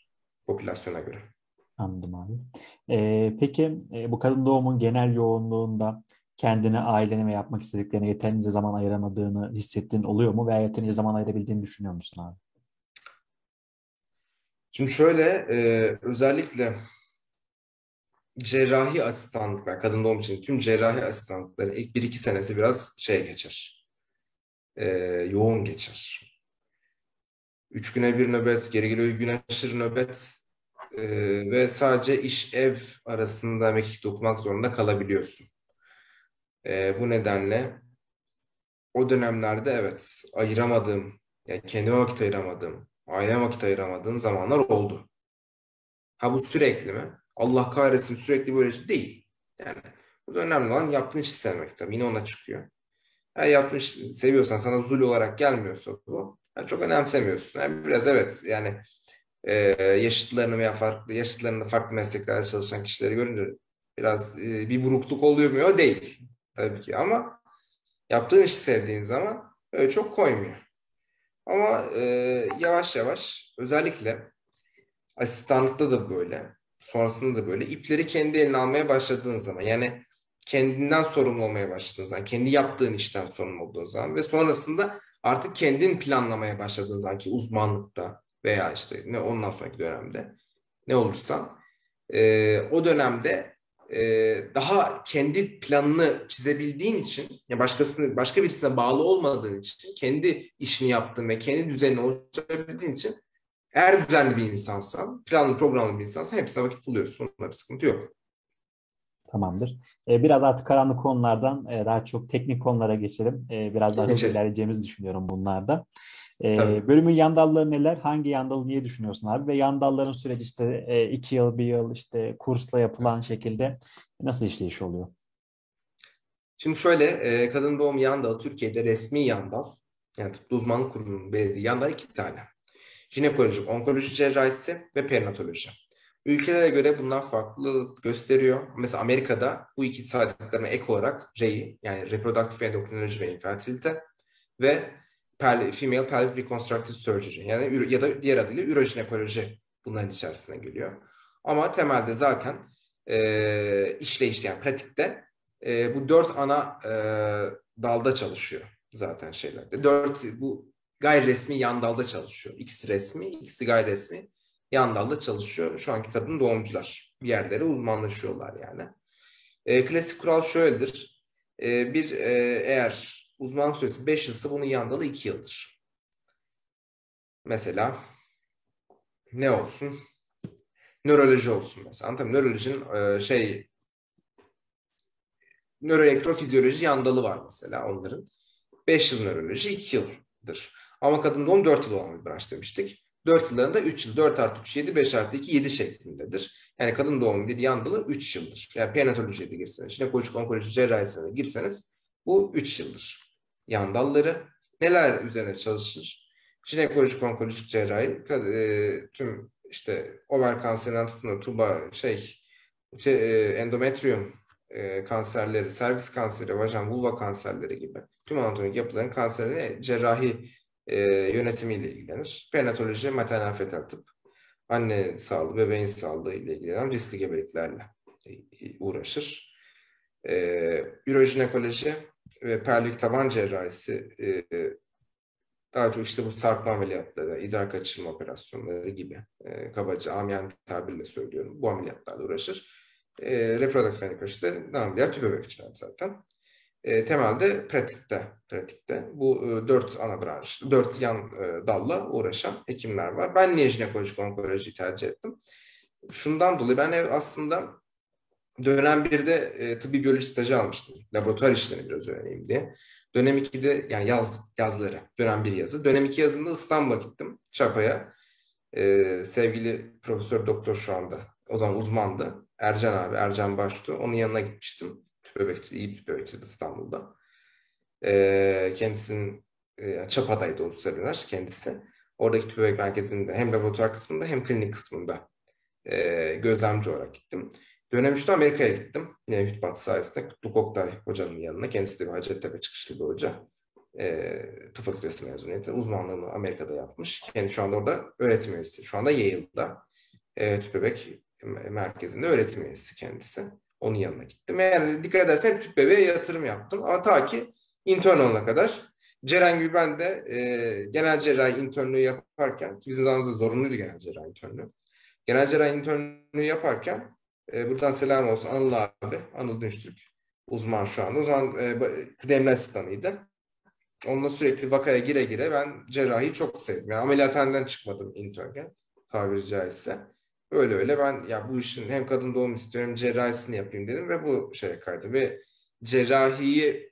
popülasyona göre. Anladım abi. Ee, peki e, bu kadın doğumun genel yoğunluğunda kendine, ailene ve yapmak istediklerine yeterince zaman ayıramadığını hissettiğin oluyor mu veya yeterince zaman ayırabildiğini düşünüyor musun abi? Şimdi şöyle e, özellikle cerrahi asistanlıklar, kadın doğum için tüm cerrahi asistanlıkların ilk bir iki senesi biraz şey geçer. E, yoğun geçer. Üç güne bir nöbet, geri geliyor gün aşırı nöbet e, ve sadece iş ev arasında mekik dokumak zorunda kalabiliyorsun. E, bu nedenle o dönemlerde evet ayıramadığım, yani kendime vakit ayıramadığım, aileme vakit ayıramadığım zamanlar oldu. Ha bu sürekli mi? Allah kahretsin sürekli böyle şey değil. Yani bu da önemli olan yaptığın işi sevmek tabii. Yine ona çıkıyor. Yaptığın işi seviyorsan sana zul olarak gelmiyorsa bu yani çok önemsemiyorsun. Yani biraz evet yani e, yaşıtlarını veya farklı yaşıtlarını farklı mesleklerde çalışan kişileri görünce biraz e, bir burukluk oluyor mu? O değil tabii ki ama yaptığın işi sevdiğin zaman öyle çok koymuyor. Ama e, yavaş yavaş özellikle asistanlıkta da böyle sonrasında da böyle ipleri kendi eline almaya başladığın zaman yani kendinden sorumlu olmaya başladığın zaman, kendi yaptığın işten sorumlu olduğun zaman ve sonrasında artık kendin planlamaya başladığın zaman ki uzmanlıkta veya işte ne ondan sonraki dönemde ne olursan e, o dönemde e, daha kendi planını çizebildiğin için ya başkasını başka birisine bağlı olmadığın için kendi işini yaptığın ve kendi düzenini oluşturabildiğin için eğer düzenli bir insansan, planlı programlı bir insansan hepsine vakit buluyorsun. Onunla bir sıkıntı yok. Tamamdır. Ee, biraz artık karanlık konulardan e, daha çok teknik konulara geçelim. Ee, biraz daha hızlı ilerleyeceğimizi düşünüyorum bunlarda. Ee, bölümün yan dalları neler? Hangi yan dalı niye düşünüyorsun abi? Ve yan dalların süreci işte e, iki yıl, bir yıl işte kursla yapılan şekilde nasıl işleyiş oluyor? Şimdi şöyle, e, kadın doğum yan dalı Türkiye'de resmi yan dal. Yani tıpkı uzmanlık kurumunun belirlediği yan dal iki tane. Jinekoloji, onkoloji cerrahisi ve perinatoloji. Ülkelere göre bunlar farklılık gösteriyor. Mesela Amerika'da bu iki saydıklarına ek olarak REI yani reproduktif endokrinoloji ve infertilite ve female pelvic reconstructive surgery yani ya da diğer adıyla ürojinekoloji bunların içerisine geliyor. Ama temelde zaten e, işleyiş yani pratikte e, bu dört ana e, dalda çalışıyor zaten şeylerde. Dört bu gayri resmi yan dalda çalışıyor. İkisi resmi, ikisi gayri resmi yan dalda çalışıyor. Şu anki kadın doğumcular bir yerlere uzmanlaşıyorlar yani. E, klasik kural şöyledir. E, bir e, eğer uzmanlık süresi 5 yılsa bunun yan dalı 2 yıldır. Mesela ne olsun? Nöroloji olsun mesela. Anladın Nörolojinin e, şey nöroelektrofizyoloji yan dalı var mesela onların. 5 yıl nöroloji 2 yıldır. Ama kadın doğum 4 yıl olan bir branş demiştik. 4 yıllarında 3 yıl, 4 artı 3, 7, 5 artı 2, 7 şeklindedir. Yani kadın doğum bir yan dalı 3 yıldır. Yani perinatolojiye de girseniz, jinekolojik onkoloji cerrahisine girseniz bu 3 yıldır. Yan dalları neler üzerine çalışır? Jinekolojik onkolojik cerrahi e, tüm işte over kanserinden tutun tuba şey, şey endometrium e, kanserleri, servis kanseri, vajen vulva kanserleri gibi tüm anatomik yapıların kanserine cerrahi e, yönetimiyle ilgilenir. Perinatoloji, maternal fetal tıp, anne sağlığı, bebeğin sağlığı ile ilgilenen riskli gebeliklerle uğraşır. E, ürojinekoloji ve perlik taban cerrahisi e, daha çok işte bu sarkma ameliyatları, idrar kaçırma operasyonları gibi e, kabaca amyan tabirle söylüyorum. Bu ameliyatlarla uğraşır. E, reproduktif endokrinolojide ne ameliyat tüp bebekçiler zaten e, temelde pratikte, pratikte bu e, dört ana branş, dört yan e, dalla uğraşan hekimler var. Ben niye jinekolojik onkolojiyi tercih ettim? Şundan dolayı ben aslında dönem 1'de e, tıbbi biyoloji stajı almıştım. Laboratuvar işlerini biraz öğreneyim diye. Dönem 2'de yani yaz yazları, dönem 1 yazı. Dönem 2 yazında İstanbul'a gittim, Çapa'ya. E, sevgili profesör doktor şu anda, o zaman uzmandı. Ercan abi, Ercan Baştu. Onun yanına gitmiştim tüp bebekçi, iyi bir bebekçiydi İstanbul'da. E, kendisinin e, Çapa'daydı o süreler kendisi. Oradaki tüp bebek merkezinde hem laboratuvar kısmında hem klinik kısmında e, gözlemci olarak gittim. Dönem 3'te Amerika'ya gittim. Yine Hütbat sayesinde Kutluk Oktay hocanın yanına. Kendisi de bir Hacettepe çıkışlı bir hoca. E, tıp fakültesi mezuniyeti. Uzmanlığını Amerika'da yapmış. Kendi şu anda orada öğretim üyesi. Şu anda Yale'da e, tüp bebek merkezinde öğretim üyesi kendisi. Onun yanına gittim. Yani dikkat edersen tüp bebeğe yatırım yaptım. Ama ta ki intern olana kadar Ceren gibi ben de e, genel cerrahi internlüğü yaparken ki bizim zamanımızda zorunluydu genel cerrahi internlüğü. Genel cerrahi internlüğü yaparken e, buradan selam olsun Anıl abi, Anıl Dünçtürk uzman şu anda. O zaman e, kıdemli asistanıydı. Onunla sürekli vakaya gire gire ben cerrahi çok sevdim. Yani ameliyathaneden çıkmadım internken tabiri caizse. Öyle öyle ben ya bu işin hem kadın doğum istiyorum cerrahisini yapayım dedim ve bu şeye kaydı. Ve cerrahiyi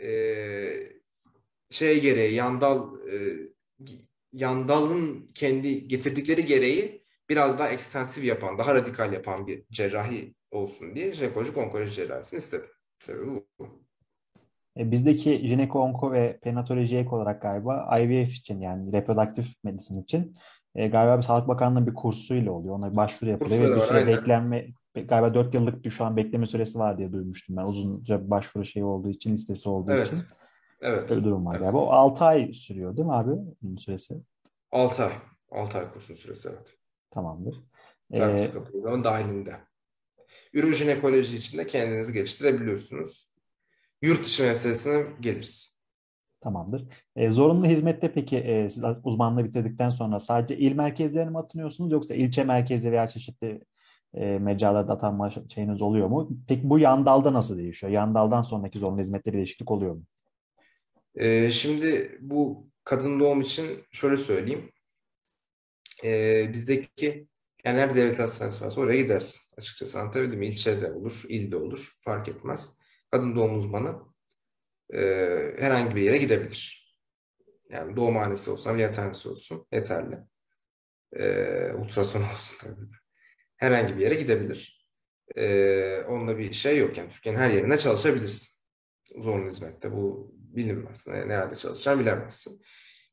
e, şey gereği yandal e, yandalın kendi getirdikleri gereği biraz daha ekstensif yapan, daha radikal yapan bir cerrahi olsun diye jinekolojik onkoloji cerrahisini istedim. Tabii bu. E, bizdeki jineko-onko ve penatoloji ek olarak galiba IVF için yani reproduktif medisin için e, galiba bir Sağlık Bakanlığı'nın bir kursuyla oluyor. Ona başvuru yapılıyor ve bir süre beklenme galiba 4 yıllık bir şu an bekleme süresi var diye duymuştum ben. Uzunca bir başvuru şeyi olduğu için, listesi olduğu evet. için. Evet. Böyle bir durum var evet. galiba. O 6 ay sürüyor değil mi abi bunun süresi? 6 ay. 6 ay kursun süresi evet. Tamamdır. Sertifika ee, programı dahilinde. Ürojinekoloji için de kendinizi geliştirebiliyorsunuz. Yurt dışı meselesine geliriz. Tamamdır. E, zorunlu hizmette peki e, siz uzmanlığı bitirdikten sonra sadece il merkezlerine mi atınıyorsunuz yoksa ilçe merkezi veya çeşitli e, mecralarda atanma şeyiniz oluyor mu? Peki bu yan dalda nasıl değişiyor? Yan daldan sonraki zorunlu hizmette bir değişiklik oluyor mu? E, şimdi bu kadın doğum için şöyle söyleyeyim. E, bizdeki yani nerede devlet hastanesi varsa oraya gidersin. Açıkçası anlatabildim mi? İlçede olur, ilde olur. Fark etmez. Kadın doğum uzmanı e, herhangi bir yere gidebilir. Yani doğumhanesi olsun, ameliyathanesi olsun yeterli. E, ultrason olsun tabii. Herhangi bir yere gidebilir. E, onunla bir şey yok. Yani Türkiye'nin her yerinde çalışabilirsin. Zorunlu hizmette. Bu bilinmez. Nerede çalışacağını bilemezsin.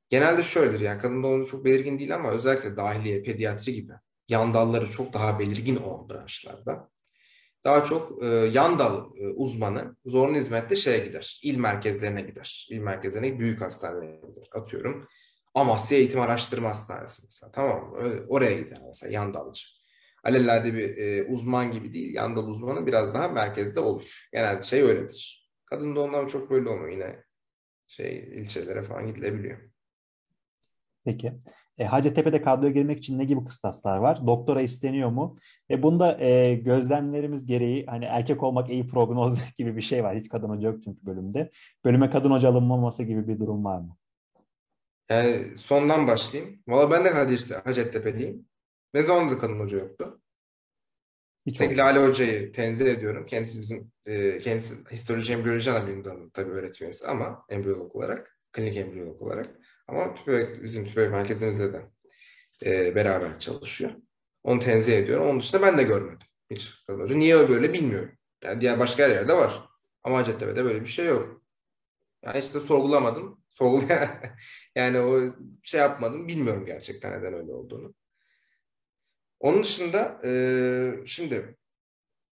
Genelde şöyledir yani kadın doğumu çok belirgin değil ama özellikle dahiliye, pediatri gibi yan dalları çok daha belirgin olan branşlarda daha çok e, yan dal e, uzmanı zorunlu hizmette şeye gider. İl merkezlerine gider. İl merkezlerine büyük hastanelere gider. Atıyorum Amasya Eğitim Araştırma Hastanesi mesela. Tamam mı? Öyle, oraya gider mesela yan dalcı. Alelade bir e, uzman gibi değil. Yan dal uzmanı biraz daha merkezde olur. Genelde şey öyledir. Kadın doğumlar çok böyle olmuyor. Yine şey ilçelere falan gidilebiliyor. Peki. E, Hacettepe'de kadroya girmek için ne gibi kıstaslar var? Doktora isteniyor mu? Ve bunda e, gözlemlerimiz gereği hani erkek olmak iyi prognoz gibi bir şey var. Hiç kadın hoca yok çünkü bölümde. Bölüme kadın hoca alınmaması gibi bir durum var mı? Yani sondan başlayayım. Valla ben de Hacettepe'liyim. Ne zaman da kadın hoca yoktu. Hiç Tek Lale Hoca'yı tenzih ediyorum. Kendisi bizim e, kendisi histoloji embriyoloji ana bilim dalı tabii öğretmenisi ama embriyolog olarak, klinik embriyolog olarak. Ama tüpe, bizim tüpe merkezimizde de e, beraber çalışıyor. Onu tenzih ediyorum. Onun dışında ben de görmedim. Hiç kadın hoca. Niye böyle bilmiyorum. Yani diğer başka yerlerde var. Ama Hacettepe'de böyle bir şey yok. Yani işte sorgulamadım. Sorgulaya yani o şey yapmadım. Bilmiyorum gerçekten neden öyle olduğunu. Onun dışında e, şimdi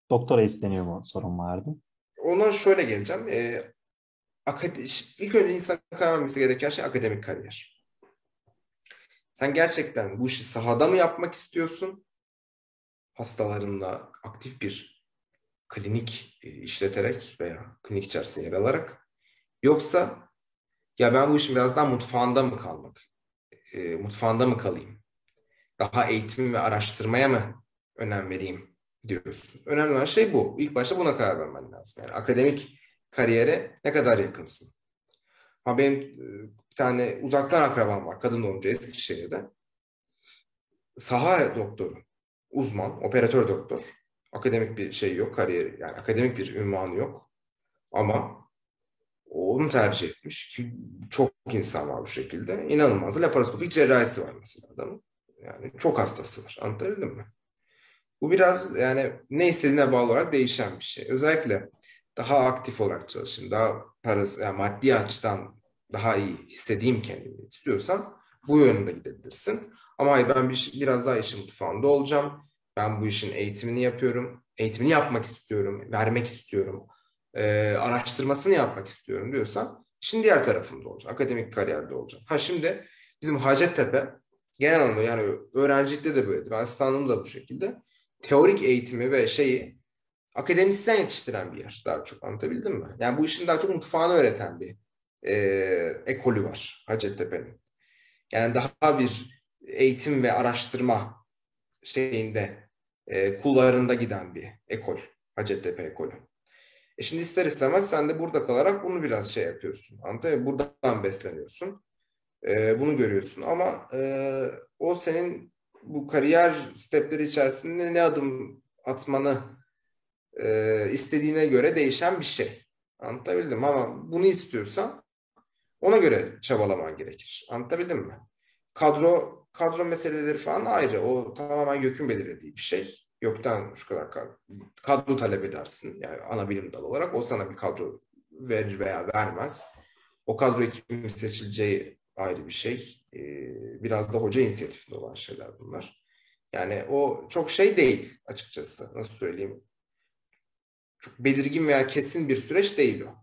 doktora isteniyor mu sorun vardı? Ona şöyle geleceğim. E, ilk önce insan karar vermesi gereken şey akademik kariyer. Sen gerçekten bu işi sahada mı yapmak istiyorsun? Hastalarınla aktif bir klinik e, işleterek veya klinik içerisinde yer alarak yoksa ya ben bu işin biraz daha mutfağında mı kalmak? E, mutfağında mı kalayım? Daha eğitim ve araştırmaya mı önem vereyim diyorsun. Önemli olan şey bu. İlk başta buna karar vermen lazım. Yani akademik kariyere ne kadar yakınsın? Ha benim e, bir tane uzaktan akrabam var. Kadın doğumcu Eskişehir'de. Saha doktoru, uzman, operatör doktor. Akademik bir şey yok, kariyeri yani akademik bir ünvanı yok. Ama onu tercih etmiş çok insan var bu şekilde. İnanılmaz laparoskopik cerrahisi var mesela adamın. Yani çok hastası var. Anlatabildim mi? Bu biraz yani ne istediğine bağlı olarak değişen bir şey. Özellikle daha aktif olarak çalışayım, daha parası, yani maddi açıdan daha iyi hissedeyim kendimi istiyorsan bu yönde gidebilirsin. Ama hayır ben bir, biraz daha işin mutfağında olacağım. Ben bu işin eğitimini yapıyorum. Eğitimini yapmak istiyorum, vermek istiyorum. E, araştırmasını yapmak istiyorum diyorsan işin diğer tarafında olacak. Akademik kariyerde olacak. Ha şimdi bizim Hacettepe genel anlamda yani öğrencilikte de böyledir. Ben standım da bu şekilde. Teorik eğitimi ve şeyi akademisyen yetiştiren bir yer daha çok anlatabildim mi? Yani bu işin daha çok mutfağını öğreten bir e, ekolü var Hacettepe'nin. Yani daha bir eğitim ve araştırma şeyinde e, kullarında giden bir ekol. Hacettepe ekolü. E şimdi ister istemez sen de burada kalarak bunu biraz şey yapıyorsun. Anlatabiliyor Buradan besleniyorsun. E, bunu görüyorsun ama e, o senin bu kariyer stepleri içerisinde ne adım atmanı e, istediğine göre değişen bir şey. Anlatabildim ama bunu istiyorsan ona göre çabalaman gerekir. Anlatabildim mi? Kadro kadro meseleleri falan ayrı. O tamamen YÖK'ün belirlediği bir şey. YÖK'ten şu kadar kadro talep edersin. Yani ana bilim dalı olarak o sana bir kadro verir veya vermez. O kadro kimin seçileceği ayrı bir şey. Ee, biraz da hoca inisiyatifinde olan şeyler bunlar. Yani o çok şey değil açıkçası. Nasıl söyleyeyim? Çok belirgin veya kesin bir süreç değil o.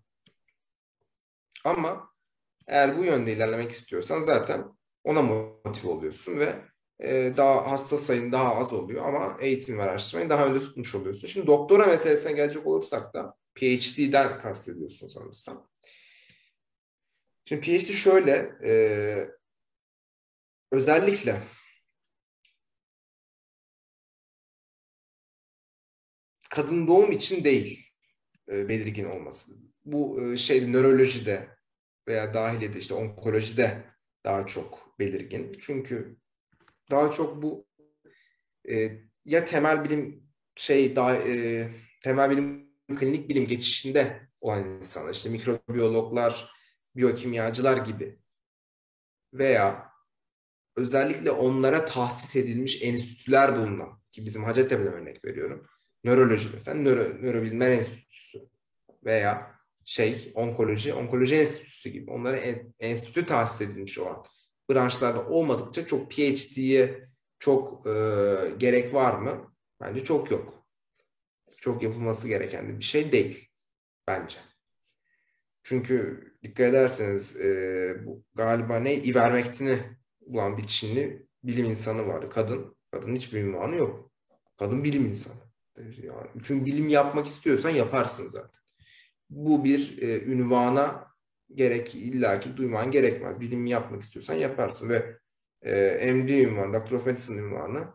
Ama eğer bu yönde ilerlemek istiyorsan zaten ona motive oluyorsun ve e, daha hasta sayın daha az oluyor ama eğitim ve araştırmayı daha önde tutmuş oluyorsun. Şimdi doktora meselesine gelecek olursak da PhD'den kastediyorsun sanırsam. Şimdi PhD şöyle e, özellikle kadın doğum için değil e, belirgin olması. Bu e, şey nörolojide veya dahiliyede işte onkolojide daha çok belirgin. Çünkü daha çok bu e, ya temel bilim şey daha e, temel bilim klinik bilim geçişinde olan insanlar işte mikrobiyologlar, biyokimyacılar gibi veya özellikle onlara tahsis edilmiş enstitüler bulunan ki bizim Hacettepe'den örnek veriyorum. Nöroloji mesela nöro, nörobilimler enstitüsü veya şey onkoloji, onkoloji enstitüsü gibi onlara en, enstitü tahsis edilmiş olan branşlarda olmadıkça çok PhD'ye çok e, gerek var mı? Bence çok yok. Çok yapılması gereken bir şey değil bence. Çünkü dikkat ederseniz e, bu galiba ne ivermektini bulan bir Çinli bilim insanı var. Kadın. Kadın hiçbir ünvanı yok. Kadın bilim insanı. Çünkü bilim yapmak istiyorsan yaparsın zaten. Bu bir e, ünvana gerek illaki duyman gerekmez. Bilim yapmak istiyorsan yaparsın ve e, MD ünvanı, Doctor of Medicine ünvanı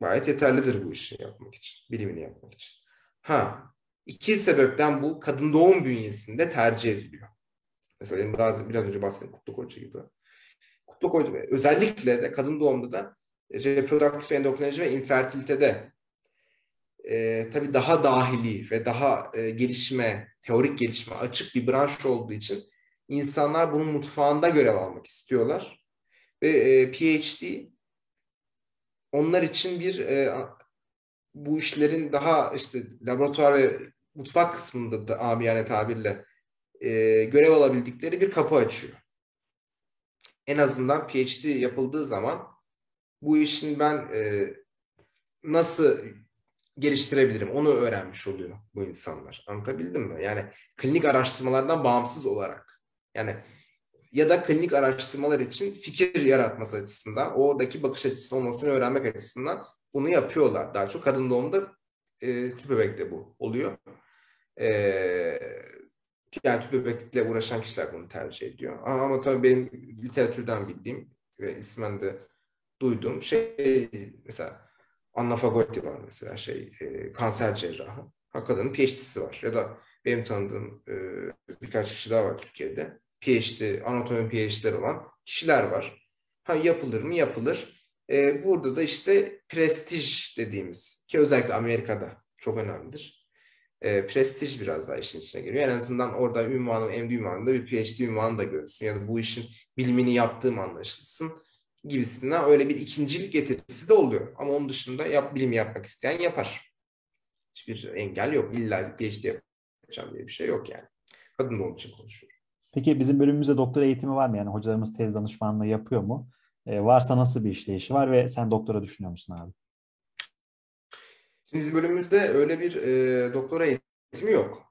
gayet yeterlidir bu işi yapmak için, bilimini yapmak için. Ha, iki sebepten bu kadın doğum bünyesinde tercih ediliyor. Mesela biraz, biraz önce bahsettiğim Kutlu Koca gibi. Kutlu Koca özellikle de kadın doğumda da reproduktif endokrinoloji ve infertilitede e, tabii daha dahili ve daha e, gelişme, teorik gelişme açık bir branş olduğu için insanlar bunun mutfağında görev almak istiyorlar. Ve e, PhD onlar için bir e, bu işlerin daha işte laboratuvar ve mutfak kısmında da amiyane tabirle e, görev alabildikleri bir kapı açıyor. En azından PhD yapıldığı zaman bu işin ben e, nasıl geliştirebilirim onu öğrenmiş oluyor bu insanlar. Anlatabildim mi? Yani klinik araştırmalardan bağımsız olarak. Yani ya da klinik araştırmalar için fikir yaratması açısından, oradaki bakış açısı olmasını öğrenmek açısından bunu yapıyorlar. Daha çok kadın doğumda e, tüp bebekte bu oluyor. E, yani tüp bebeklikle uğraşan kişiler bunu tercih ediyor. Ama, ama tabii benim literatürden bildiğim ve ismen de duyduğum şey mesela Anna Fagotti var mesela şey e, kanser cerrahı. Ha kadının PhD'si var. Ya da benim tanıdığım e, birkaç kişi daha var Türkiye'de. PhD, anatomi PhD'ler olan kişiler var. Ha yapılır mı? Yapılır. E, burada da işte prestij dediğimiz ki özellikle Amerika'da çok önemlidir. E, prestij biraz daha işin içine giriyor. En azından orada ünvanın, MD ünvanında bir PhD ünvanı da görürsün. Ya da bu işin bilimini yaptığım anlaşılsın gibisinden öyle bir ikincilik getirisi de oluyor. Ama onun dışında yap, bilim yapmak isteyen yapar. Hiçbir engel yok. İlla PhD yapacağım diye bir şey yok yani. Kadın olduğu için konuşuyorum. Peki bizim bölümümüzde doktora eğitimi var mı? Yani hocalarımız tez danışmanlığı yapıyor mu? E, varsa nasıl bir işleyişi var ve sen doktora düşünüyor musun abi? Bizim bölümümüzde öyle bir e, doktora eğitimi yok.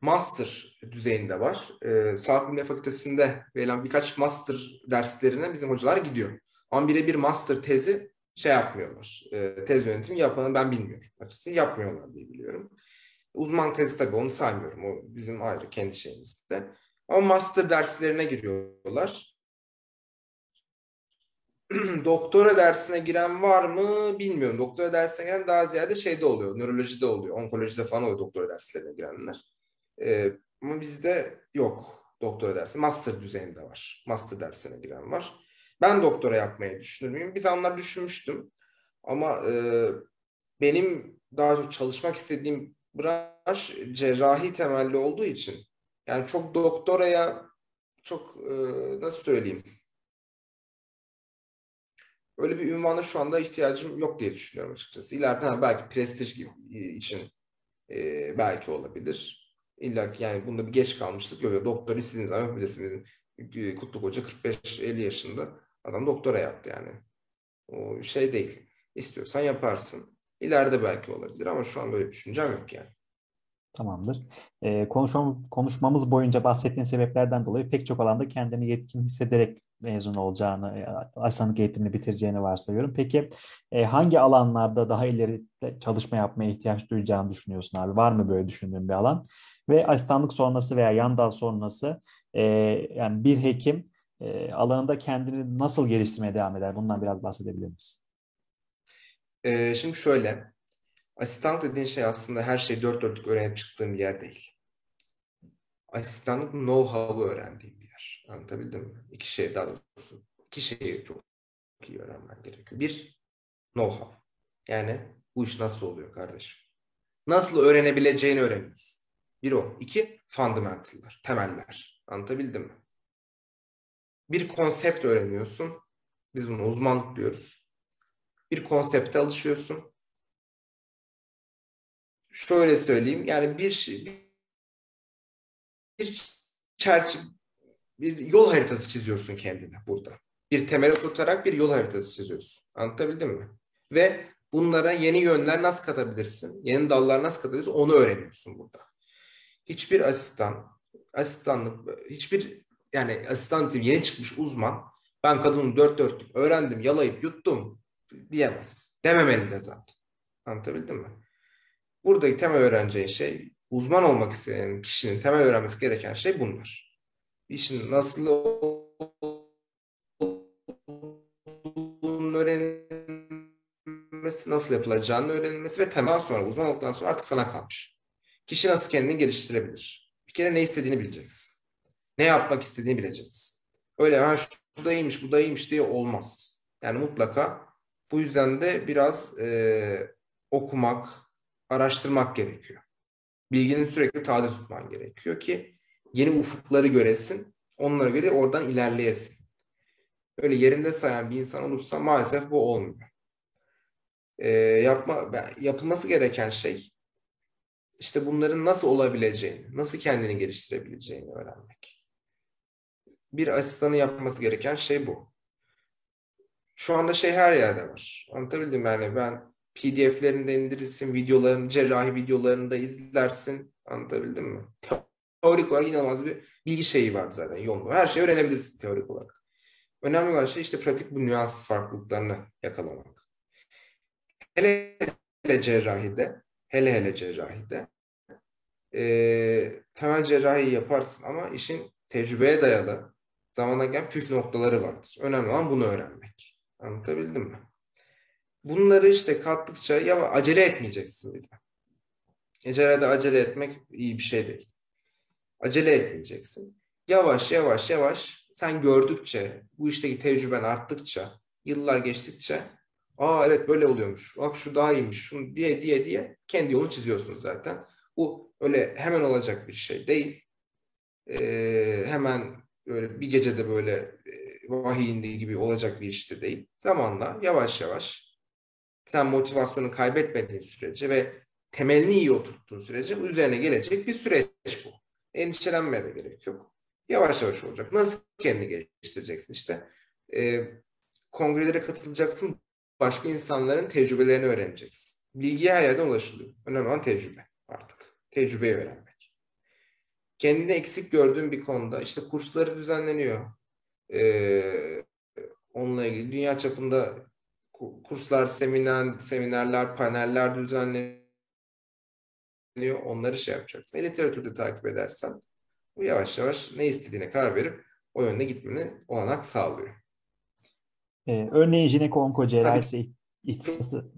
Master düzeyinde var. E, Sağlık Bilimleri Fakültesi'nde verilen birkaç master derslerine bizim hocalar gidiyor. Ama birebir master tezi şey yapmıyorlar. E, tez yönetimi yapanı ben bilmiyorum. Açıkçası yapmıyorlar diye biliyorum. Uzman tezi tabii onu saymıyorum. O bizim ayrı kendi şeyimizde. Ama master derslerine giriyorlar. doktora dersine giren var mı bilmiyorum. Doktora dersine giren daha ziyade şeyde oluyor. Nörolojide oluyor. Onkolojide falan oluyor doktora derslerine girenler. Ee, ama bizde yok doktora dersi. Master düzeyinde var. Master dersine giren var. Ben doktora yapmayı düşünür müyüm? Bir zamanlar düşünmüştüm. Ama e, benim daha çok çalışmak istediğim branş cerrahi temelli olduğu için yani çok doktoraya çok e, nasıl söyleyeyim öyle bir ünvana şu anda ihtiyacım yok diye düşünüyorum açıkçası. İleride belki prestij gibi e, için e, belki olabilir. İlla ki yani bunda bir geç kalmıştık. Yok, doktor istediğiniz zaman yapabilirsiniz. Kutluk Hoca 45-50 yaşında adam doktora yaptı yani. O şey değil. İstiyorsan yaparsın. İleride belki olabilir ama şu an böyle düşüncem yok yani. Tamamdır. Konuşmam, konuşmamız boyunca bahsettiğin sebeplerden dolayı pek çok alanda kendini yetkin hissederek mezun olacağını, e, asistanlık eğitimini bitireceğini varsayıyorum. Peki e, hangi alanlarda daha ileri çalışma yapmaya ihtiyaç duyacağını düşünüyorsun abi? Var mı böyle düşündüğün bir alan? Ve asistanlık sonrası veya yan dal sonrası e, yani bir hekim e, alanında kendini nasıl geliştirmeye devam eder? Bundan biraz bahsedebilir misin? Ee, şimdi şöyle, asistan dediğin şey aslında her şeyi dört dörtlük öğrenip çıktığım bir yer değil. Asistanlık know-how'u öğrendiğim. Anlatabildim mi? İki şey daha doğrusu. İki şeyi çok iyi öğrenmen gerekiyor. Bir, know-how. Yani bu iş nasıl oluyor kardeşim? Nasıl öğrenebileceğini öğreniyorsun. Bir o. İki, fundamental'lar, temeller. Anlatabildim mi? Bir konsept öğreniyorsun. Biz bunu uzmanlık diyoruz. Bir konsepte alışıyorsun. Şöyle söyleyeyim. Yani bir şey, bir çerçeve, bir yol haritası çiziyorsun kendine burada. Bir temel oturarak bir yol haritası çiziyorsun. Anlatabildim mi? Ve bunlara yeni yönler nasıl katabilirsin? Yeni dallar nasıl katabilirsin? Onu öğreniyorsun burada. Hiçbir asistan, asistanlık, hiçbir yani asistan yeni çıkmış uzman ben kadının dört dörtlük öğrendim, yalayıp yuttum diyemez. Dememeli de zaten. Anlatabildim mi? Buradaki temel öğreneceğin şey uzman olmak isteyen kişinin temel öğrenmesi gereken şey bunlar. İşin nasıl öğrenilmesi, nasıl yapılacağını öğrenilmesi ve temel sonra uzman olduktan sonra artık sana kalmış. Kişi nasıl kendini geliştirebilir? Bir kere ne istediğini bileceksin. Ne yapmak istediğini bileceksin. Öyle ha şu da iyiymiş, bu da iyiymiş diye olmaz. Yani mutlaka bu yüzden de biraz e, okumak, araştırmak gerekiyor. Bilgini sürekli taze tutman gerekiyor ki yeni ufukları göresin, onlara göre oradan ilerleyesin. Öyle yerinde sayan bir insan olursa maalesef bu olmuyor. E, yapma, yapılması gereken şey işte bunların nasıl olabileceğini, nasıl kendini geliştirebileceğini öğrenmek. Bir asistanı yapması gereken şey bu. Şu anda şey her yerde var. Anlatabildim yani ben PDF'lerini de indirirsin, videolarını, cerrahi videolarını da izlersin. Anlatabildim mi? Teorik olarak inanılmaz bir bilgi şeyi var zaten yolunda. Her şeyi öğrenebilirsin teorik olarak. Önemli olan şey işte pratik bu nüans farklılıklarını yakalamak. Hele hele cerrahide, hele hele cerrahide e, temel cerrahi yaparsın ama işin tecrübeye dayalı zamana gelen püf noktaları vardır. Önemli olan bunu öğrenmek. Anlatabildim mi? Bunları işte kattıkça ya acele etmeyeceksin bir de. Ecelede acele etmek iyi bir şey değil. Acele etmeyeceksin. Yavaş yavaş yavaş sen gördükçe, bu işteki tecrüben arttıkça, yıllar geçtikçe aa evet böyle oluyormuş, bak şu daha iyiymiş, şunu diye diye diye kendi yolunu çiziyorsun zaten. Bu öyle hemen olacak bir şey değil. Ee, hemen böyle bir gecede böyle e, vahiy indiği gibi olacak bir iştir değil. Zamanla yavaş yavaş sen motivasyonu kaybetmediğin sürece ve temelini iyi oturttuğun sürece üzerine gelecek bir süreç bu. Endişelenmeye de gerek yok. Yavaş yavaş olacak. Nasıl kendini geliştireceksin işte? E, kongrelere katılacaksın. Başka insanların tecrübelerini öğreneceksin. Bilgiye her yerden ulaşılıyor. Önemli olan tecrübe artık. Tecrübeyi öğrenmek. Kendini eksik gördüğün bir konuda işte kursları düzenleniyor. Ee, onunla ilgili dünya çapında kurslar, seminer, seminerler, paneller düzenleniyor. Onları şey yapacaksın. E, literatürde takip edersen Bu yavaş yavaş ne istediğine karar verip o yönde gitmeni olanak sağlıyor. Ee, örneğin jineko-onko cerrahisi ihtisası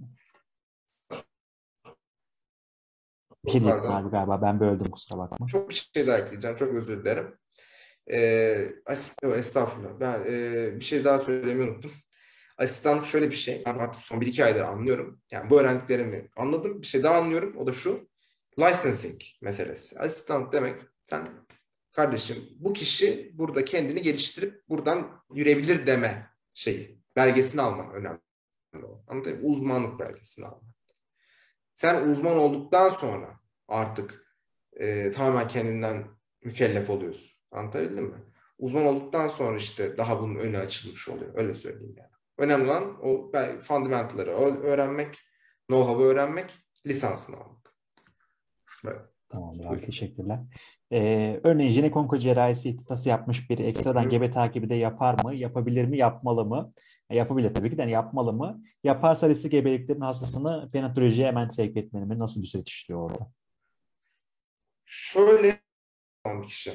bir şey abi galiba ben böldüm kusura bakma. Çok bir şey daha ekleyeceğim. Çok özür dilerim. Ee, estağfurullah. Ben e, bir şey daha söylemeyi unuttum. Asistanlık şöyle bir şey. Ben artık son bir iki aydır anlıyorum. Yani bu öğrendiklerimi anladım. Bir şey daha anlıyorum. O da şu. Licensing meselesi. Asistan demek sen kardeşim bu kişi burada kendini geliştirip buradan yürüyebilir deme şeyi. Belgesini alman önemli. Anlatayım Uzmanlık belgesini alman. Sen uzman olduktan sonra artık e, tamamen kendinden mükellef oluyorsun. Anlatabildim mi? Uzman olduktan sonra işte daha bunun önü açılmış oluyor. Öyle söyleyeyim yani. Önemli olan o fundamentalları öğrenmek, know-how'ı öğrenmek, lisansını almak. Evet. Tamamdır abi, teşekkürler. Ee, örneğin jinekonko cerrahisi ihtisası yapmış biri ekstradan gebe takibi de yapar mı? Yapabilir mi? Yapmalı mı? Yapabilir tabii ki de yani yapmalı mı? Yaparsa riskli gebeliklerin hastasını penatolojiye hemen sevk etmeli mi? Nasıl bir süreç işliyor orada? Şöyle bir kişi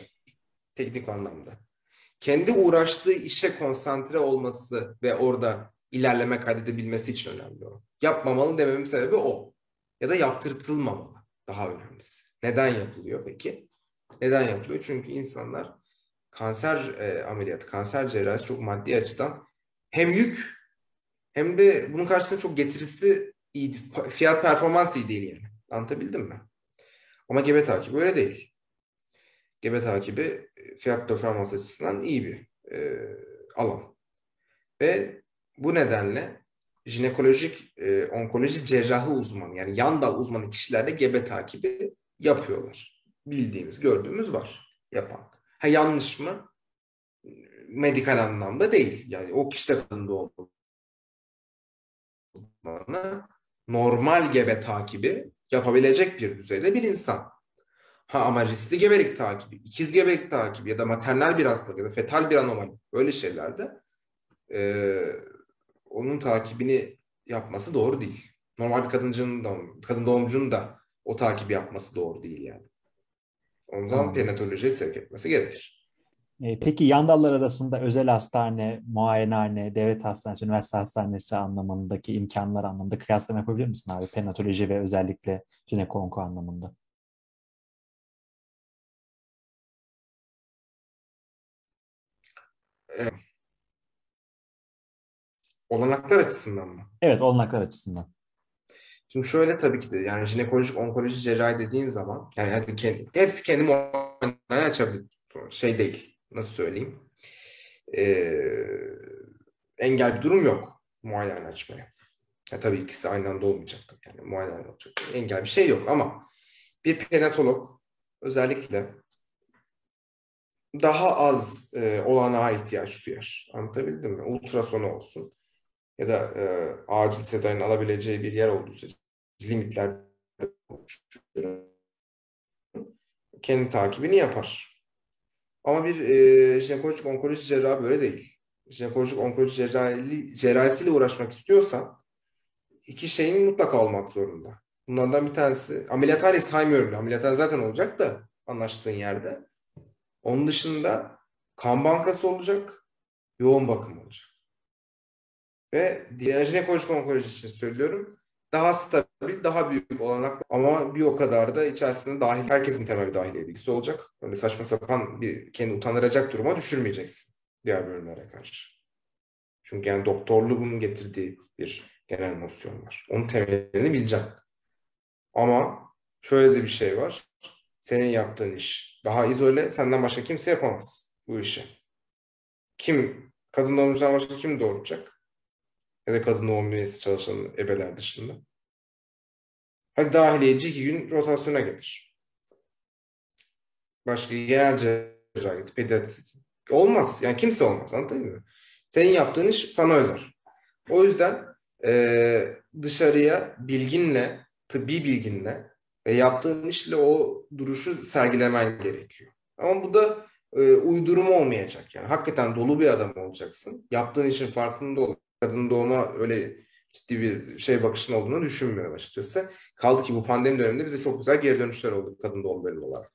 teknik anlamda. Kendi uğraştığı işe konsantre olması ve orada ilerleme kaydedebilmesi için önemli o. Yapmamalı dememin sebebi o. Ya da yaptırtılmamalı. Daha önemlisi. Neden yapılıyor peki? Neden yapılıyor? Çünkü insanlar kanser e, ameliyatı, kanser cerrahisi çok maddi açıdan hem yük hem de bunun karşısında çok getirisi iyi, fiyat performans iyi değil yani. Anlatabildim mi? Ama gebe takibi öyle değil. Gebe takibi fiyat performans açısından iyi bir e, alan. Ve bu nedenle jinekolojik e, onkoloji cerrahı uzmanı yani yan dal uzmanı kişilerde gebe takibi yapıyorlar. Bildiğimiz, gördüğümüz var yapan. Ha yanlış mı? medikal anlamda değil. Yani o kişi de kadın doğum uzmanı normal gebe takibi yapabilecek bir düzeyde bir insan. Ha ama riskli gebelik takibi, ikiz gebelik takibi ya da maternal bir hastalık ya da fetal bir anomali böyle şeylerde e, onun takibini yapması doğru değil. Normal bir kadıncının doğum, kadın doğumcunun da o takibi yapması doğru değil yani. Ondan zaman perinatolojiye sevk etmesi gerekir. E, peki yan dallar arasında özel hastane, muayenehane, devlet hastanesi, üniversite hastanesi anlamındaki imkanlar anlamında kıyaslama yapabilir misin abi? Penatoloji ve özellikle jinekonko anlamında. Evet. Olanaklar açısından mı? Evet, olanaklar açısından. Şimdi şöyle tabii ki de yani jinekolojik onkoloji cerrahi dediğin zaman yani hadi kendi, hepsi kendi muayene açabilir. Şey değil nasıl söyleyeyim e, engel bir durum yok muayene açmaya. Ya tabii ikisi aynı anda olmayacak. Yani muayene olacak. Engel bir şey yok ama bir perinatolog özellikle daha az e, olanağa ihtiyaç duyar. Anlatabildim mi? Ultrasonu olsun ya da e, acil sezaryen alabileceği bir yer olduğu sürece limitler kendi takibini yapar. Ama bir e, jinekolojik onkoloji cerrahı böyle değil. Jinekolojik onkoloji cerrahi, cerrahisiyle uğraşmak istiyorsan iki şeyin mutlaka olmak zorunda. Bunlardan bir tanesi ameliyathane saymıyorum. Ameliyathane zaten olacak da anlaştığın yerde. Onun dışında kan bankası olacak, yoğun bakım olacak. Ve jinekolojik onkoloji için söylüyorum daha stabil, daha büyük olanak ama bir o kadar da içerisinde dahil, herkesin temel bir dahiliye bilgisi olacak. Öyle saçma sapan bir kendi utandıracak duruma düşürmeyeceksin diğer bölümlere karşı. Çünkü yani doktorluğun getirdiği bir genel nosyon var. Onun temelini bileceğim. Ama şöyle de bir şey var. Senin yaptığın iş daha izole, senden başka kimse yapamaz bu işi. Kim, kadın doğumcudan başka kim doğuracak? Ya da kadın doğum üyesi çalışan ebeler dışında. Hadi dahiliyeci iki gün rotasyona getir. Başka genel cerrahi, pediatrik. Olmaz. Yani kimse olmaz. Anladın mı? Senin yaptığın iş sana özel. O yüzden e, dışarıya bilginle, tıbbi bilginle ve yaptığın işle o duruşu sergilemen gerekiyor. Ama bu da e, uydurma olmayacak. Yani hakikaten dolu bir adam olacaksın. Yaptığın işin farkında kadın doğuma öyle ciddi bir şey bakışın olduğunu düşünmüyorum açıkçası. Kaldı ki bu pandemi döneminde bize çok güzel geri dönüşler oldu kadın doğum bölümü olarak.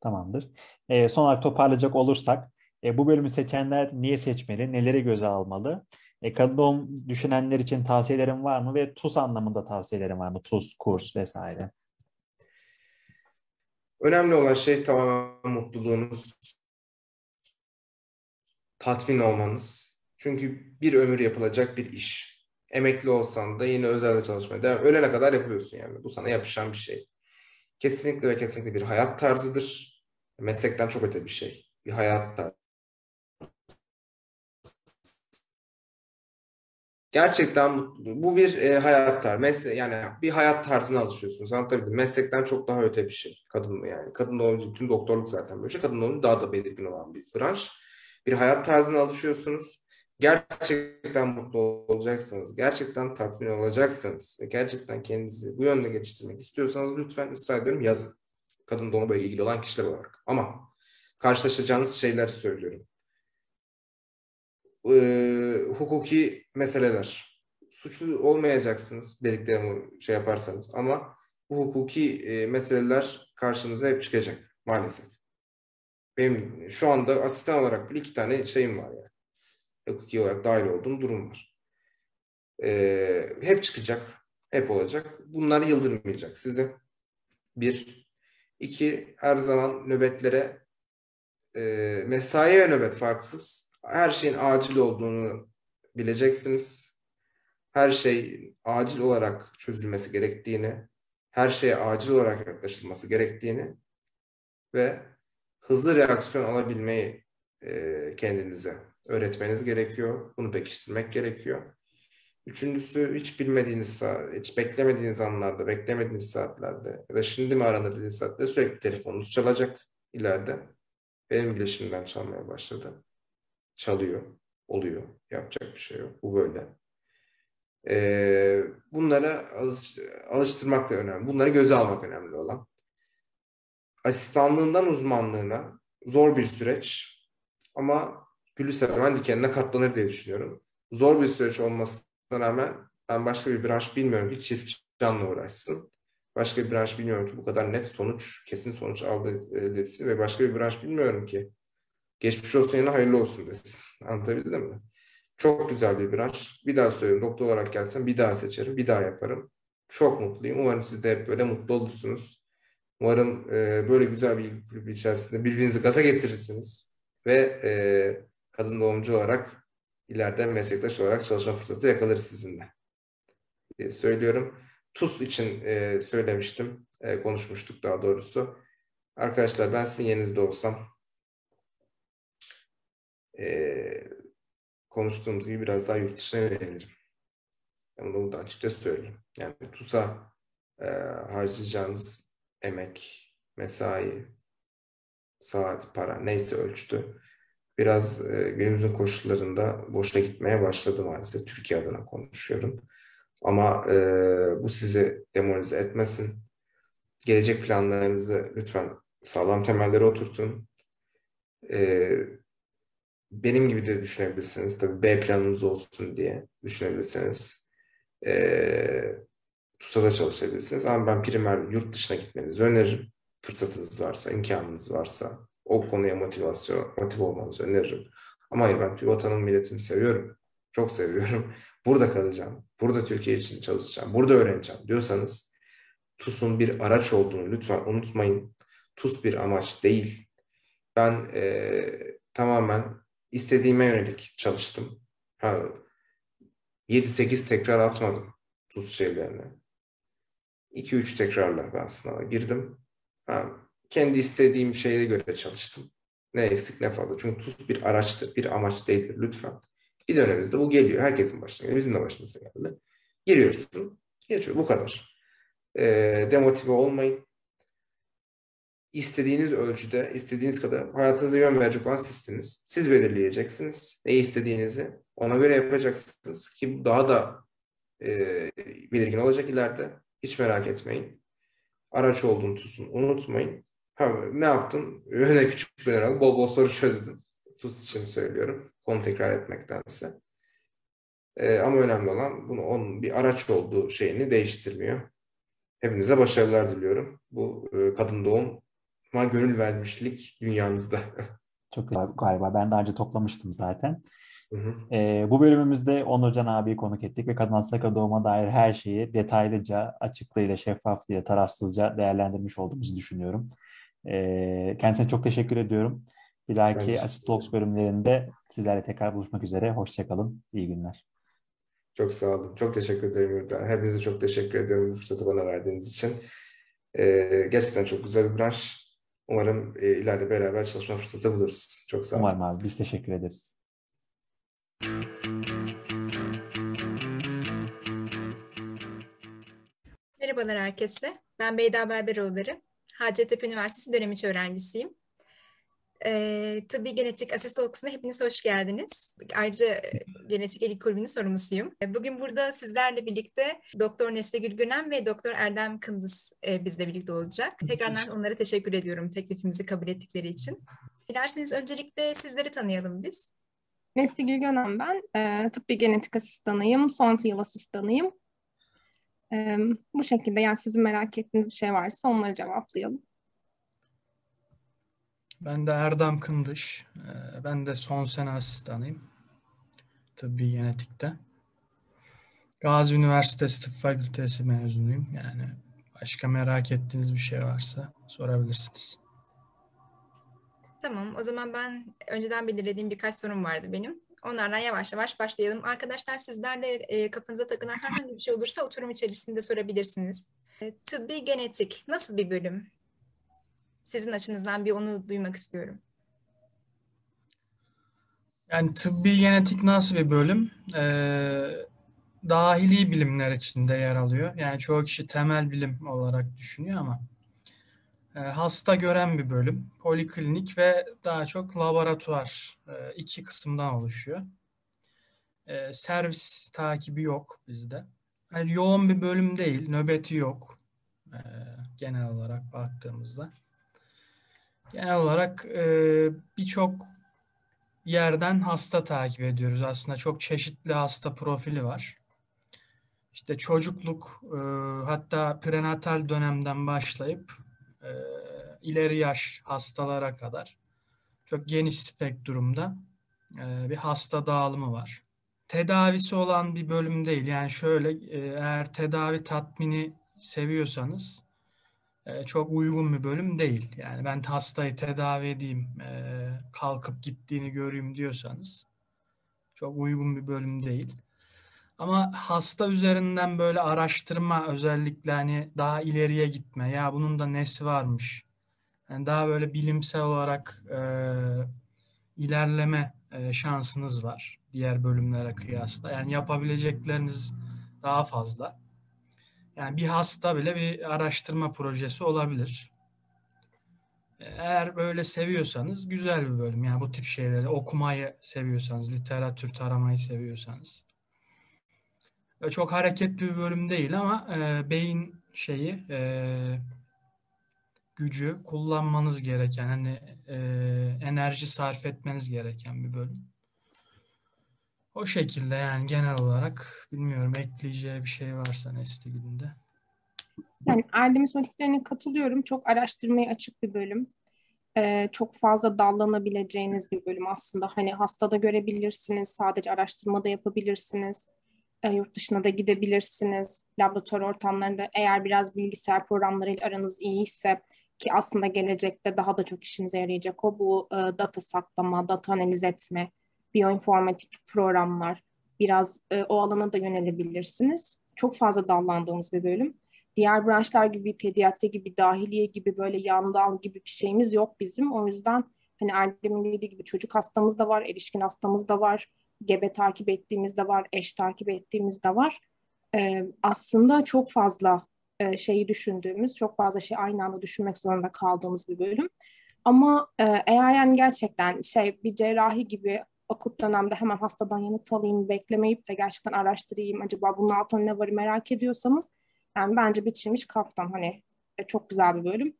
Tamamdır. E, son olarak toparlayacak olursak e, bu bölümü seçenler niye seçmeli, neleri göze almalı? E, kadın doğum düşünenler için tavsiyelerin var mı ve TUS anlamında tavsiyelerin var mı? TUS, kurs vesaire. Önemli olan şey tamamen mutluluğunuz, tatmin olmanız. Çünkü bir ömür yapılacak bir iş. Emekli olsan da yine özelde çalışmaya devam. Ölene kadar yapıyorsun yani. Bu sana yapışan bir şey. Kesinlikle ve kesinlikle bir hayat tarzıdır. Meslekten çok öte bir şey. Bir hayat tarzı. Gerçekten bu bir e, hayat tarzı. Mesle yani bir hayat tarzına alışıyorsunuz. Anlatabildim. Meslekten çok daha öte bir şey. Kadın yani kadın doğumcu tüm doktorluk zaten böyle şey. Kadın doğumcu daha da belirgin olan bir branş. Bir hayat tarzına alışıyorsunuz. Gerçekten mutlu olacaksınız. Gerçekten tatmin olacaksınız. Ve gerçekten kendinizi bu yönde geliştirmek istiyorsanız lütfen ısrar ediyorum yazın. Kadın doğumla ilgili olan kişiler olarak. Ama karşılaşacağınız şeyler söylüyorum e, hukuki meseleler. Suçlu olmayacaksınız dediklerimi şey yaparsanız ama bu hukuki e, meseleler karşınıza hep çıkacak maalesef. Benim şu anda asistan olarak bir iki tane şeyim var yani. Hukuki olarak dahil olduğum durum var. E, hep çıkacak, hep olacak. Bunlar yıldırmayacak size. Bir. iki her zaman nöbetlere e, mesai ve nöbet farksız her şeyin acil olduğunu bileceksiniz. Her şey acil olarak çözülmesi gerektiğini, her şeye acil olarak yaklaşılması gerektiğini ve hızlı reaksiyon alabilmeyi e, kendinize öğretmeniz gerekiyor. Bunu pekiştirmek gerekiyor. Üçüncüsü hiç bilmediğiniz, hiç beklemediğiniz anlarda, beklemediğiniz saatlerde ya da şimdi mi aranır dediğiniz saatte sürekli telefonunuz çalacak ileride. Benim bile şimdiden çalmaya başladı çalıyor, oluyor. Yapacak bir şey yok. Bu böyle. Ee, bunlara alış, alıştırmak da önemli. Bunları göze almak önemli olan. Asistanlığından uzmanlığına zor bir süreç ama gülü seven dikenine katlanır diye düşünüyorum. Zor bir süreç olmasına rağmen ben başka bir branş bilmiyorum ki çift canlı uğraşsın. Başka bir branş bilmiyorum ki bu kadar net sonuç, kesin sonuç aldı etsin ve başka bir branş bilmiyorum ki geçmiş olsun yerine hayırlı olsun desin. Anlatabildim mi? Çok güzel bir branş. Bir daha söylüyorum. Doktor olarak gelsem bir daha seçerim. Bir daha yaparım. Çok mutluyum. Umarım siz de hep böyle mutlu olursunuz. Umarım e, böyle güzel bir kulüp içerisinde birbirinizi gaza getirirsiniz. Ve e, kadın doğumcu olarak ileride meslektaş olarak çalışma fırsatı yakalarız sizinle. E, söylüyorum. TUS için e, söylemiştim. E, konuşmuştuk daha doğrusu. Arkadaşlar ben sizin yerinizde olsam e, konuştuğumuz gibi biraz daha yurt dışına yönelirim. Yani bunu da açıkça söyleyeyim. Yani TUS'a e, harcayacağınız emek, mesai, saat, para neyse ölçtü. Biraz e, günümüzün koşullarında boşa gitmeye başladı maalesef. Türkiye adına konuşuyorum. Ama e, bu sizi demoralize etmesin. Gelecek planlarınızı lütfen sağlam temellere oturtun. E, benim gibi de düşünebilirsiniz. Tabii B planınız olsun diye düşünebilirsiniz. E, TUSA'da çalışabilirsiniz. Ama ben primer yurt dışına gitmenizi öneririm. Fırsatınız varsa, imkanınız varsa o konuya motivasyon, motive olmanızı öneririm. Ama hayır ben vatanım milletimi seviyorum. Çok seviyorum. Burada kalacağım. Burada Türkiye için çalışacağım. Burada öğreneceğim diyorsanız TUS'un bir araç olduğunu lütfen unutmayın. TUS bir amaç değil. Ben e, tamamen istediğime yönelik çalıştım. Ha, 7-8 tekrar atmadım tuz şeylerine. 2-3 tekrarla ben sınava girdim. Ha, kendi istediğim şeye göre çalıştım. Ne eksik ne fazla. Çünkü tuz bir araçtır, bir amaç değildir lütfen. Bir dönemimizde bu geliyor. Herkesin başına geliyor. Bizim de başımıza geldi. Giriyorsun. Geçiyor. Bu kadar. E, demotive olmayın istediğiniz ölçüde, istediğiniz kadar hayatınıza yön verecek olan sizsiniz. Siz belirleyeceksiniz ne istediğinizi. Ona göre yapacaksınız ki daha da e, belirgin olacak ileride. Hiç merak etmeyin. Araç olduğunu tutsun, unutmayın. Ha, ne yaptım? Öne küçük bir olarak bol bol soru çözdüm. TUS için söylüyorum. Konu tekrar etmektense. E, ama önemli olan bunu onun bir araç olduğu şeyini değiştirmiyor. Hepinize başarılar diliyorum. Bu e, kadın doğum ama gönül vermişlik dünyanızda. Çok galiba ben daha önce toplamıştım zaten. Hı hı. E, bu bölümümüzde Onurcan abiyi konuk ettik ve kadın hastalık doğuma dair her şeyi detaylıca, açıklığıyla, şeffaflığıyla, tarafsızca değerlendirmiş olduğumuzu düşünüyorum. E, kendisine çok teşekkür ediyorum. Bir dahaki Assist Talks bölümlerinde sizlerle tekrar buluşmak üzere. Hoşçakalın. İyi günler. Çok sağ olun. Çok teşekkür ederim Yurda. Hepinize çok teşekkür ediyorum bu fırsatı bana verdiğiniz için. Ee, gerçekten çok güzel bir branş. Umarım e, ileride beraber çalışma fırsatı buluruz. Çok sağ olun. Umarım abi. Biz teşekkür ederiz. Merhabalar herkese. Ben Beyda Berberoğulları. Hacettepe Üniversitesi dönem içi öğrencisiyim. E, tıbbi genetik asist olkusuna hepiniz hoş geldiniz. Ayrıca e, genetik elik kulübünün sorumlusuyum. E, bugün burada sizlerle birlikte Doktor Nesli Gülgünen ve Doktor Erdem Kındız e, bizle birlikte olacak. Tekrardan onlara teşekkür ediyorum teklifimizi kabul ettikleri için. Dilerseniz öncelikle sizleri tanıyalım biz. Nesli Gülgönen ben. E, tıbbi genetik asistanıyım. Son yıl asistanıyım. E, bu şekilde yani sizin merak ettiğiniz bir şey varsa onları cevaplayalım. Ben de Erdem Kındış. Ee, ben de son sene asistanıyım. Tıbbi genetikte. Gazi Üniversitesi Tıp Fakültesi mezunuyum. Yani başka merak ettiğiniz bir şey varsa sorabilirsiniz. Tamam, o zaman ben önceden belirlediğim birkaç sorum vardı benim. Onlardan yavaş yavaş başlayalım. Arkadaşlar sizler de e, kafanıza takılan herhangi bir şey olursa oturum içerisinde sorabilirsiniz. E, tıbbi genetik nasıl bir bölüm? Sizin açınızdan bir onu duymak istiyorum. Yani tıbbi genetik nasıl bir bölüm? Ee, dahili bilimler içinde yer alıyor. Yani çoğu kişi temel bilim olarak düşünüyor ama hasta gören bir bölüm. Poliklinik ve daha çok laboratuvar e, iki kısımdan oluşuyor. E, servis takibi yok bizde. Yani yoğun bir bölüm değil, nöbeti yok e, genel olarak baktığımızda. Genel olarak birçok yerden hasta takip ediyoruz. Aslında çok çeşitli hasta profili var. İşte çocukluk hatta prenatal dönemden başlayıp e, ileri yaş hastalara kadar çok geniş spektrumda e, bir hasta dağılımı var. Tedavisi olan bir bölüm değil. Yani şöyle e, eğer tedavi tatmini seviyorsanız e, çok uygun bir bölüm değil. Yani ben hastayı tedavi edeyim, kalkıp gittiğini göreyim diyorsanız çok uygun bir bölüm değil. Ama hasta üzerinden böyle araştırma özellikle hani daha ileriye gitme ya bunun da nesi varmış. Yani daha böyle bilimsel olarak e, ilerleme e, şansınız var diğer bölümlere kıyasla. Yani yapabilecekleriniz daha fazla. Yani bir hasta bile bir araştırma projesi olabilir. Eğer böyle seviyorsanız güzel bir bölüm. Yani bu tip şeyleri okumayı seviyorsanız, literatür taramayı seviyorsanız. Çok hareketli bir bölüm değil ama e, beyin şeyi e, gücü kullanmanız gereken hani e, enerji sarf etmeniz gereken bir bölüm. O şekilde yani genel olarak bilmiyorum ekleyeceği bir şey varsa Nesli günde. Yani Erdem'in söylediklerine katılıyorum. Çok araştırmaya açık bir bölüm. Ee, çok fazla dallanabileceğiniz bir bölüm aslında. Hani hastada görebilirsiniz, sadece araştırmada yapabilirsiniz. E, yurt dışına da gidebilirsiniz. Laboratuvar ortamlarında eğer biraz bilgisayar programlarıyla aranız iyiyse ki aslında gelecekte daha da çok işinize yarayacak o bu e, data saklama, data analiz etme, biyoinformatik programlar, biraz e, o alana da yönelebilirsiniz. Çok fazla dallandığımız bir bölüm. Diğer branşlar gibi, pediatri gibi, dahiliye gibi böyle yan dal gibi bir şeyimiz yok bizim. O yüzden hani Erdem'in dediği gibi çocuk hastamız da var, erişkin hastamız da var, gebe takip ettiğimiz de var, eş takip ettiğimiz de var. Ee, aslında çok fazla e, şeyi düşündüğümüz, çok fazla şey aynı anda düşünmek zorunda kaldığımız bir bölüm. Ama e, eğer yani gerçekten şey bir cerrahi gibi akut dönemde hemen hastadan yanıt alayım, beklemeyip de gerçekten araştırayım, acaba bunun altında ne var merak ediyorsanız yani bence biçilmiş kaftan hani e, çok güzel bir bölüm.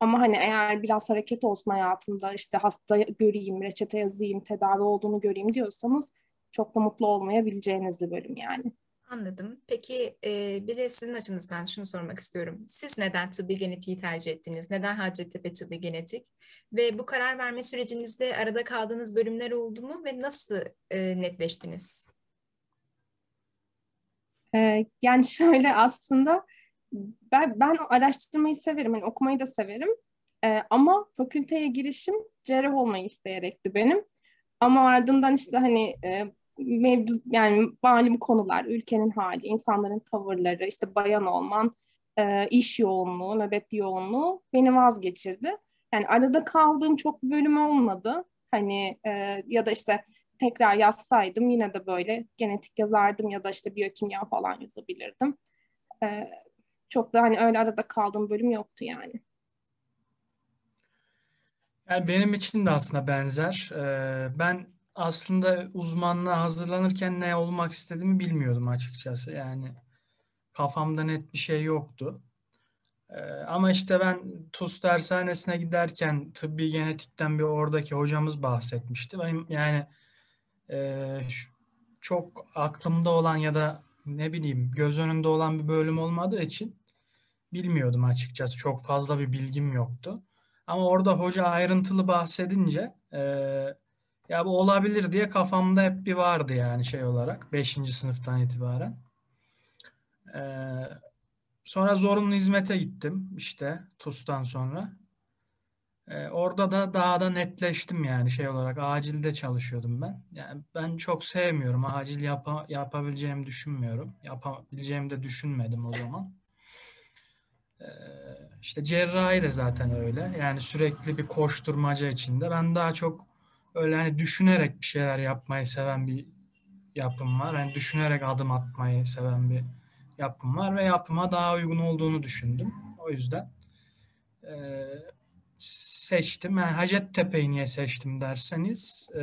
Ama hani eğer biraz hareket olsun hayatımda işte hasta göreyim, reçete yazayım, tedavi olduğunu göreyim diyorsanız çok da mutlu olmayabileceğiniz bir bölüm yani. Anladım. Peki e, bir de sizin açınızdan şunu sormak istiyorum. Siz neden tıbbi genetiği tercih ettiniz? Neden Hacettepe Tıbbi Genetik? Ve bu karar verme sürecinizde arada kaldığınız bölümler oldu mu ve nasıl e, netleştiniz? Ee, yani şöyle aslında ben, ben araştırmayı severim, yani okumayı da severim. Ee, ama fakülteye girişim cerrah olmayı isteyerekti benim. Ama ardından işte hani e, mevzu yani malum konular, ülkenin hali, insanların tavırları, işte bayan olman, e, iş yoğunluğu, nöbet yoğunluğu beni vazgeçirdi. Yani arada kaldığım çok bölüm olmadı. Hani e, ya da işte tekrar yazsaydım yine de böyle genetik yazardım ya da işte biyokimya falan yazabilirdim. E, çok da hani öyle arada kaldığım bölüm yoktu yani. Yani benim için de aslında benzer. Ee, ben aslında uzmanlığa hazırlanırken ne olmak istediğimi bilmiyordum açıkçası. Yani kafamda net bir şey yoktu. Ee, ama işte ben TUS dershanesine giderken tıbbi genetikten bir oradaki hocamız bahsetmişti. Benim yani e, çok aklımda olan ya da ne bileyim göz önünde olan bir bölüm olmadığı için bilmiyordum açıkçası. Çok fazla bir bilgim yoktu. Ama orada hoca ayrıntılı bahsedince e, ya bu olabilir diye kafamda hep bir vardı yani şey olarak 5. sınıftan itibaren. E, sonra zorunlu hizmete gittim işte TUS'tan sonra. E, orada da daha da netleştim yani şey olarak acilde çalışıyordum ben. Yani ben çok sevmiyorum. Acil yapa, yapabileceğimi düşünmüyorum. Yapabileceğimi de düşünmedim o zaman. Ee, işte cerrahi de zaten öyle. Yani sürekli bir koşturmaca içinde. Ben daha çok öyle hani düşünerek bir şeyler yapmayı seven bir yapım var. Yani düşünerek adım atmayı seven bir yapım var ve yapıma daha uygun olduğunu düşündüm. O yüzden e, seçtim. Yani Hacettepe'yi niye seçtim derseniz e,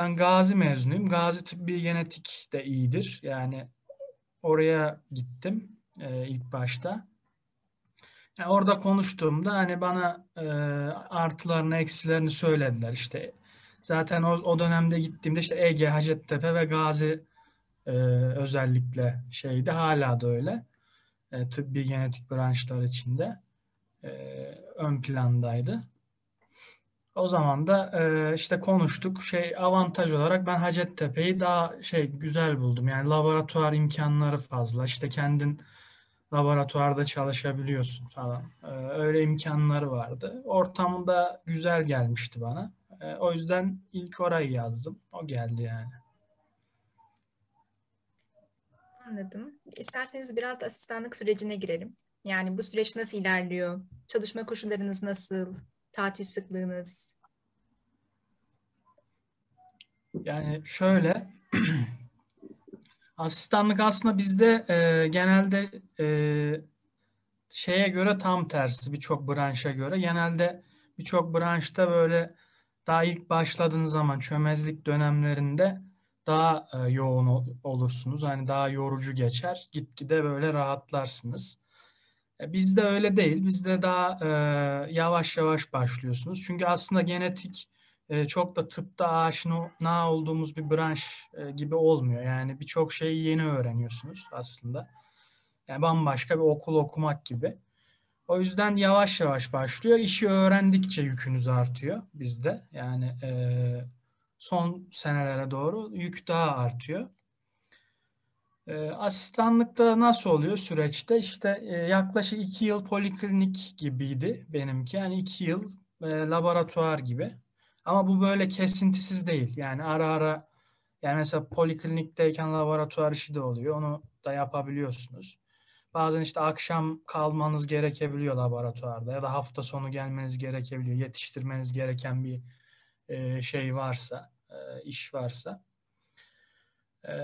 ben Gazi mezunuyum. Gazi Tıbbi Genetik de iyidir. Yani oraya gittim e, ilk başta. Yani orada konuştuğumda hani bana e, artılarını eksilerini söylediler. İşte zaten o, o dönemde gittiğimde işte Ege, Hacettepe ve Gazi e, özellikle şeydi. Hala da öyle. E, tıbbi genetik branşlar içinde e, ön plandaydı. O zaman da e, işte konuştuk. Şey avantaj olarak ben Hacettepe'yi daha şey güzel buldum. Yani laboratuvar imkanları fazla. İşte kendin laboratuvarda çalışabiliyorsun falan. Ee, öyle imkanları vardı. Ortamında güzel gelmişti bana. Ee, o yüzden ilk orayı yazdım. O geldi yani. Anladım. İsterseniz biraz da asistanlık sürecine girelim. Yani bu süreç nasıl ilerliyor? Çalışma koşullarınız nasıl? Tatil sıklığınız? Yani şöyle Asistanlık aslında bizde e, genelde e, şeye göre tam tersi birçok branşa göre. Genelde birçok branşta böyle daha ilk başladığınız zaman çömezlik dönemlerinde daha e, yoğun olursunuz. Hani daha yorucu geçer. Gitgide böyle rahatlarsınız. E, bizde öyle değil. Bizde daha e, yavaş yavaş başlıyorsunuz. Çünkü aslında genetik e, çok da tıpta aşina olduğumuz bir branş e, gibi olmuyor. Yani birçok şeyi yeni öğreniyorsunuz aslında. Yani bambaşka bir okul okumak gibi. O yüzden yavaş yavaş başlıyor. İşi öğrendikçe yükünüz artıyor bizde. Yani e, son senelere doğru yük daha artıyor. E, asistanlıkta nasıl oluyor süreçte? İşte e, yaklaşık iki yıl poliklinik gibiydi benimki. Yani iki yıl e, laboratuvar gibi. Ama bu böyle kesintisiz değil. Yani ara ara yani mesela poliklinikteyken laboratuvar işi de oluyor. Onu da yapabiliyorsunuz. Bazen işte akşam kalmanız gerekebiliyor laboratuvarda ya da hafta sonu gelmeniz gerekebiliyor. Yetiştirmeniz gereken bir e, şey varsa, e, iş varsa. E,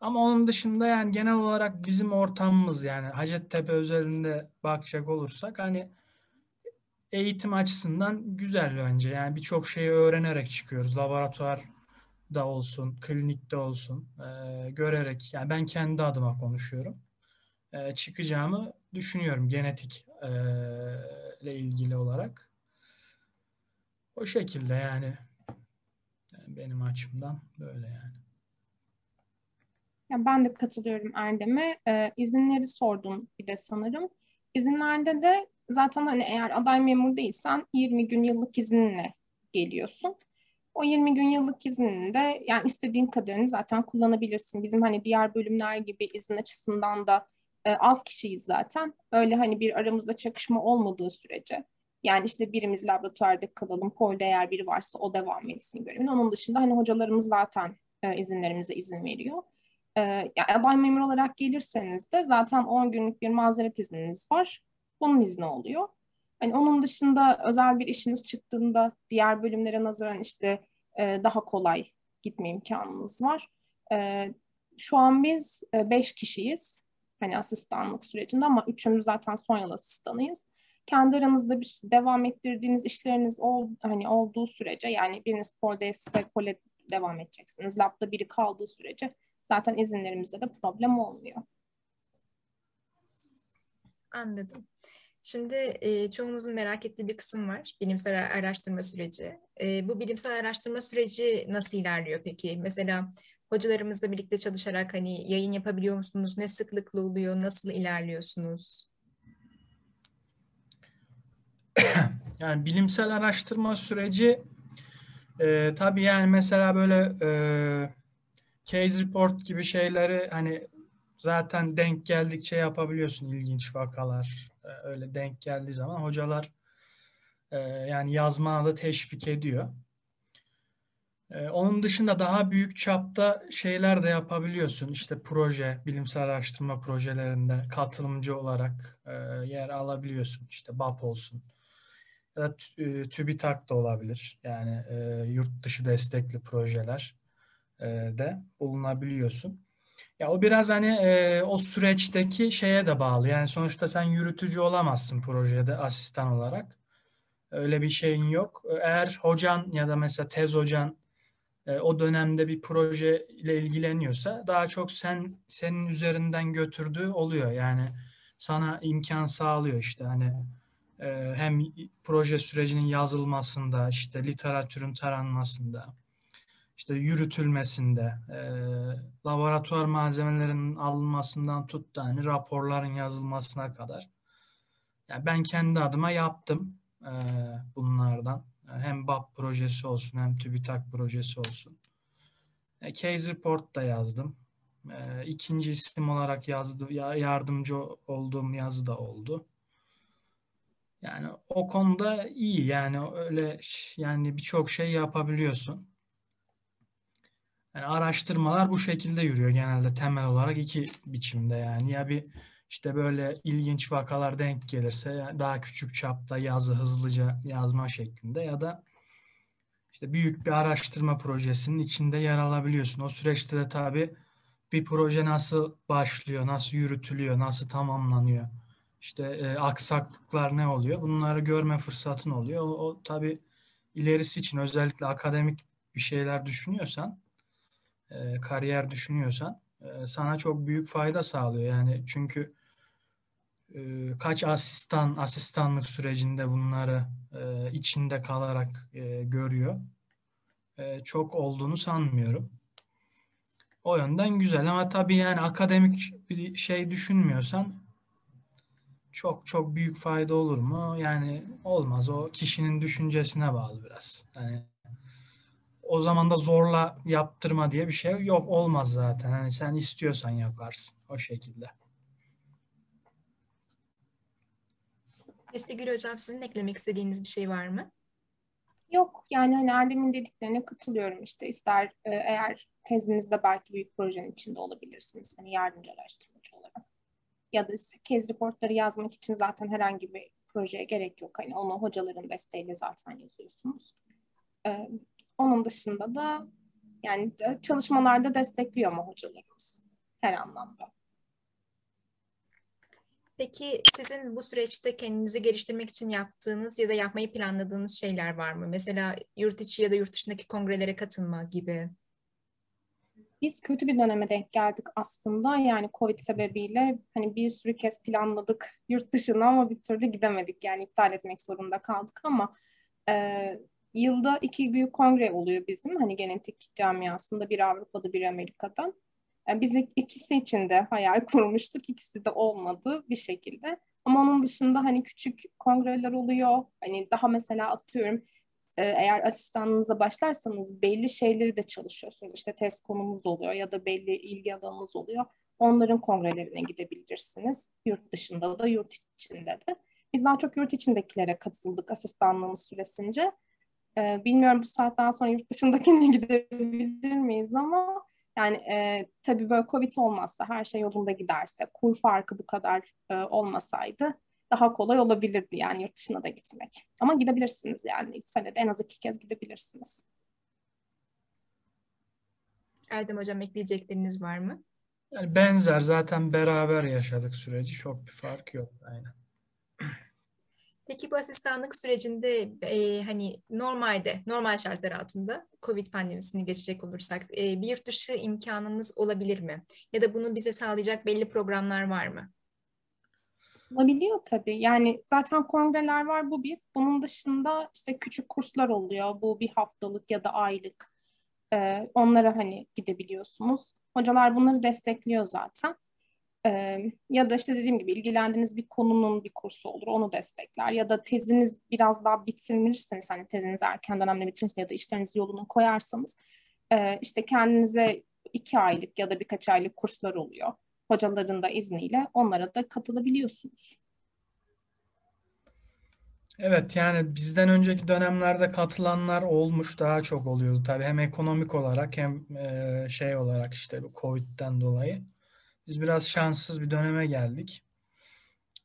ama onun dışında yani genel olarak bizim ortamımız yani Hacettepe özelinde bakacak olursak hani eğitim açısından güzel bence. Yani birçok şeyi öğrenerek çıkıyoruz. Laboratuvar da olsun, klinikte olsun, e, görerek. Yani ben kendi adıma konuşuyorum. E, çıkacağımı düşünüyorum genetik e, ile ilgili olarak. O şekilde yani. yani benim açımdan böyle yani. Yani ben de katılıyorum Erdem'e. Ee, izinleri sordum bir de sanırım. İzinlerde de zaten hani eğer aday memur değilsen 20 gün yıllık izinle geliyorsun. O 20 gün yıllık izninde yani istediğin kadarını zaten kullanabilirsin. Bizim hani diğer bölümler gibi izin açısından da e, az kişiyiz zaten. Öyle hani bir aramızda çakışma olmadığı sürece yani işte birimiz laboratuvarda kalalım, polde eğer biri varsa o devam etsin görevini. Onun dışında hani hocalarımız zaten e, izinlerimize izin veriyor. E, yani aday memur olarak gelirseniz de zaten 10 günlük bir mazeret izniniz var. Bunun izni oluyor. Hani onun dışında özel bir işiniz çıktığında diğer bölümlere nazaran işte e, daha kolay gitme imkanınız var. E, şu an biz e, beş kişiyiz. Hani asistanlık sürecinde ama üçümüz zaten son yıl asistanıyız. Kendi aranızda bir devam ettirdiğiniz işleriniz ol, hani olduğu sürece yani biriniz polde pole devam edeceksiniz. Labda biri kaldığı sürece zaten izinlerimizde de problem olmuyor. Anladım. Şimdi e, çoğumuzun merak ettiği bir kısım var. Bilimsel araştırma süreci. E, bu bilimsel araştırma süreci nasıl ilerliyor peki? Mesela hocalarımızla birlikte çalışarak hani yayın yapabiliyor musunuz? Ne sıklıkla oluyor? Nasıl ilerliyorsunuz? Yani bilimsel araştırma süreci e, tabii yani mesela böyle e, case report gibi şeyleri hani zaten denk geldikçe yapabiliyorsun ilginç vakalar. E, öyle denk geldiği zaman hocalar e, yani yazmana da teşvik ediyor. E, onun dışında daha büyük çapta şeyler de yapabiliyorsun. İşte proje, bilimsel araştırma projelerinde katılımcı olarak yer alabiliyorsun. İşte BAP olsun. Ya da TÜBİTAK da olabilir. Yani yurt dışı destekli projeler de bulunabiliyorsun. Ya o biraz hani e, o süreçteki şeye de bağlı. Yani sonuçta sen yürütücü olamazsın projede asistan olarak. Öyle bir şeyin yok. Eğer hocan ya da mesela tez hocan e, o dönemde bir proje ile ilgileniyorsa daha çok sen senin üzerinden götürdüğü oluyor. Yani sana imkan sağlıyor işte hani e, hem proje sürecinin yazılmasında işte literatürün taranmasında işte yürütülmesinde, e, laboratuvar malzemelerinin alınmasından tut da hani raporların yazılmasına kadar. Yani ben kendi adıma yaptım e, bunlardan. Hem BAP projesi olsun hem TÜBİTAK projesi olsun. E, case report da yazdım. E, ikinci isim olarak yazdı, yardımcı olduğum yazı da oldu. Yani o konuda iyi yani öyle yani birçok şey yapabiliyorsun. Yani araştırmalar bu şekilde yürüyor genelde temel olarak iki biçimde yani. Ya bir işte böyle ilginç vakalar denk gelirse daha küçük çapta yazı hızlıca yazma şeklinde ya da işte büyük bir araştırma projesinin içinde yer alabiliyorsun. O süreçte de tabii bir proje nasıl başlıyor, nasıl yürütülüyor, nasıl tamamlanıyor, işte e, aksaklıklar ne oluyor bunları görme fırsatın oluyor. O, o tabii ilerisi için özellikle akademik bir şeyler düşünüyorsan e, kariyer düşünüyorsan e, sana çok büyük fayda sağlıyor. Yani çünkü e, kaç asistan asistanlık sürecinde bunları e, içinde kalarak e, görüyor. E, çok olduğunu sanmıyorum. O yönden güzel ama tabii yani akademik bir şey düşünmüyorsan çok çok büyük fayda olur mu? Yani olmaz. O kişinin düşüncesine bağlı biraz. Yani o zaman da zorla yaptırma diye bir şey yok olmaz zaten. Hani sen istiyorsan yaparsın o şekilde. Estegül Hocam sizin eklemek istediğiniz bir şey var mı? Yok yani hani Erdem'in dediklerine katılıyorum işte ister e, eğer tezinizde belki büyük projenin içinde olabilirsiniz hani yardımcı araştırmacı olarak ya da kez reportları yazmak için zaten herhangi bir projeye gerek yok hani onu hocaların desteğiyle zaten yazıyorsunuz. E, onun dışında da yani çalışmalarda destekliyor mu hocalarımız her anlamda. Peki sizin bu süreçte kendinizi geliştirmek için yaptığınız ya da yapmayı planladığınız şeyler var mı? Mesela yurt içi ya da yurt dışındaki kongrelere katılma gibi. Biz kötü bir döneme denk geldik aslında. Yani Covid sebebiyle hani bir sürü kez planladık yurt dışına ama bir türlü gidemedik. Yani iptal etmek zorunda kaldık ama e, yılda iki büyük kongre oluyor bizim. Hani genetik camiasında bir Avrupa'da bir Amerika'da. Yani biz ikisi için de hayal kurmuştuk. İkisi de olmadı bir şekilde. Ama onun dışında hani küçük kongreler oluyor. Hani daha mesela atıyorum e, eğer asistanınıza başlarsanız belli şeyleri de çalışıyorsunuz. İşte test konumuz oluyor ya da belli ilgi alanınız oluyor. Onların kongrelerine gidebilirsiniz. Yurt dışında da yurt içinde de. Biz daha çok yurt içindekilere katıldık asistanlığımız süresince. Ee, bilmiyorum bu saatten sonra yurt dışındakine gidebilir miyiz ama yani e, tabii böyle Covid olmazsa, her şey yolunda giderse, kur farkı bu kadar e, olmasaydı daha kolay olabilirdi yani yurt dışına da gitmek. Ama gidebilirsiniz yani senede en az iki kez gidebilirsiniz. Erdem Hocam ekleyecekleriniz var mı? Yani benzer zaten beraber yaşadık süreci çok bir fark yok aynen. Peki bu asistanlık sürecinde e, hani normalde, normal şartlar altında COVID pandemisini geçecek olursak e, bir yurt dışı imkanınız olabilir mi? Ya da bunu bize sağlayacak belli programlar var mı? Olabiliyor tabii. Yani zaten kongreler var bu bir. Bunun dışında işte küçük kurslar oluyor. Bu bir haftalık ya da aylık. Ee, onlara hani gidebiliyorsunuz. Hocalar bunları destekliyor zaten. Ee, ya da işte dediğim gibi ilgilendiğiniz bir konunun bir kursu olur, onu destekler. Ya da teziniz biraz daha bitirmişseniz, hani tezinizi erken dönemde bitirirseniz ya da işlerinizi yoluna koyarsanız, e, işte kendinize iki aylık ya da birkaç aylık kurslar oluyor. Hocaların da izniyle onlara da katılabiliyorsunuz. Evet yani bizden önceki dönemlerde katılanlar olmuş daha çok oluyordu tabii hem ekonomik olarak hem e, şey olarak işte bu Covid'den dolayı. Biz biraz şanssız bir döneme geldik.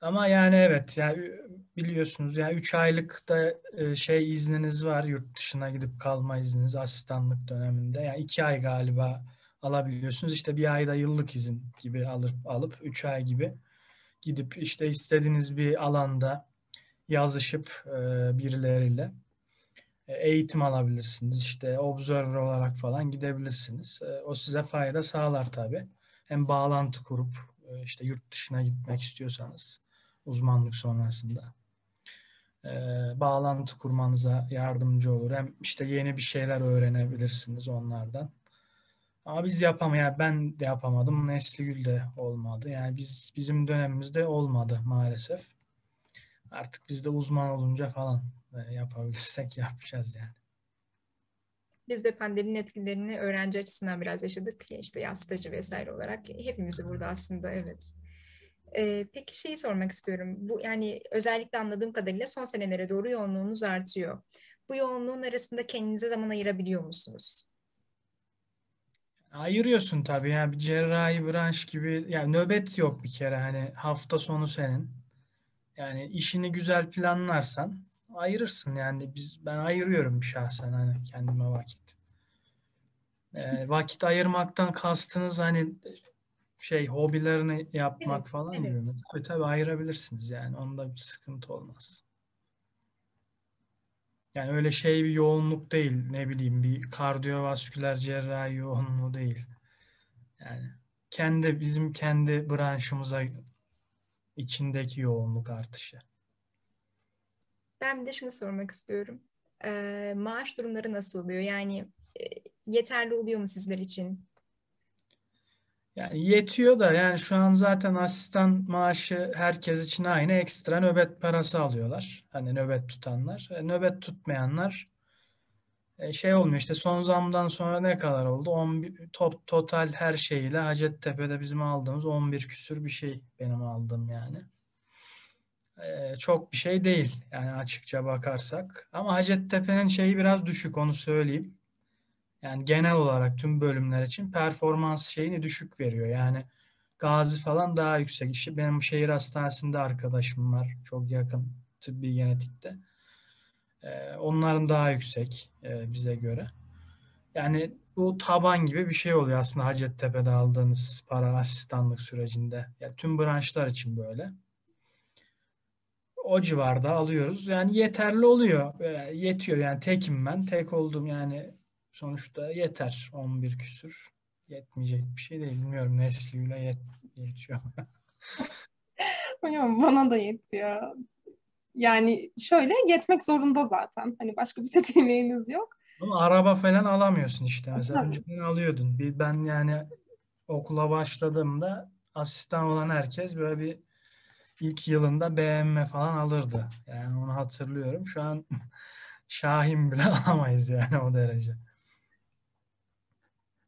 Ama yani evet yani biliyorsunuz yani 3 aylık da e, şey izniniz var yurt dışına gidip kalma izniniz asistanlık döneminde. Yani 2 ay galiba alabiliyorsunuz. İşte bir ayda yıllık izin gibi alıp alıp 3 ay gibi gidip işte istediğiniz bir alanda yazışıp e, birileriyle e, eğitim alabilirsiniz. İşte observer olarak falan gidebilirsiniz. O size fayda sağlar tabii hem bağlantı kurup e, işte yurt dışına gitmek istiyorsanız uzmanlık sonrasında e, bağlantı kurmanıza yardımcı olur. Hem işte yeni bir şeyler öğrenebilirsiniz onlardan. Ama biz yapamayan ben de yapamadım. Nesli Gül de olmadı. Yani biz bizim dönemimizde olmadı maalesef. Artık biz de uzman olunca falan e, yapabilirsek yapacağız yani. Biz de pandeminin etkilerini öğrenci açısından biraz yaşadık. İşte yaz stajı vesaire olarak. Hepimizi burada aslında evet. Ee, peki şeyi sormak istiyorum. Bu yani özellikle anladığım kadarıyla son senelere doğru yoğunluğunuz artıyor. Bu yoğunluğun arasında kendinize zaman ayırabiliyor musunuz? Ayırıyorsun tabii yani bir cerrahi branş gibi yani nöbet yok bir kere hani hafta sonu senin. Yani işini güzel planlarsan ayırırsın yani biz ben ayırıyorum şahsen hani kendime vakit. Ee, vakit ayırmaktan kastınız hani şey hobilerini yapmak evet, falan evet. gibi mi? Tabii tabii ayırabilirsiniz yani onda bir sıkıntı olmaz. Yani öyle şey bir yoğunluk değil ne bileyim bir kardiyovasküler cerrahi yoğunluğu değil. Yani kendi bizim kendi branşımıza içindeki yoğunluk artışı. Ben bir de şunu sormak istiyorum. Ee, maaş durumları nasıl oluyor? Yani e, yeterli oluyor mu sizler için? Yani yetiyor da yani şu an zaten asistan maaşı herkes için aynı ekstra nöbet parası alıyorlar. Hani nöbet tutanlar. E, nöbet tutmayanlar e, şey olmuyor işte son zamdan sonra ne kadar oldu? 11, top, total her şeyle Hacettepe'de bizim aldığımız 11 küsür bir şey benim aldığım yani çok bir şey değil yani açıkça bakarsak. Ama Hacettepe'nin şeyi biraz düşük onu söyleyeyim. Yani genel olarak tüm bölümler için performans şeyini düşük veriyor. Yani Gazi falan daha yüksek. İşte benim şehir hastanesinde arkadaşım var. Çok yakın tıbbi genetikte. Ee, onların daha yüksek e, bize göre. Yani bu taban gibi bir şey oluyor aslında Hacettepe'de aldığınız para asistanlık sürecinde. Yani tüm branşlar için böyle o civarda alıyoruz. Yani yeterli oluyor. E, yetiyor yani tekim ben. Tek oldum yani sonuçta yeter. 11 küsür. Yetmeyecek bir şey değil. Bilmiyorum Nesli'yle yet, yetiyor. Bana da yetiyor. Yani şöyle yetmek zorunda zaten. Hani başka bir seçeneğiniz yok. Ama araba falan alamıyorsun işte. Mesela önceden alıyordun. Bir, ben yani okula başladığımda asistan olan herkes böyle bir ilk yılında beğenme falan alırdı. Yani onu hatırlıyorum. Şu an Şahin bile alamayız yani o derece.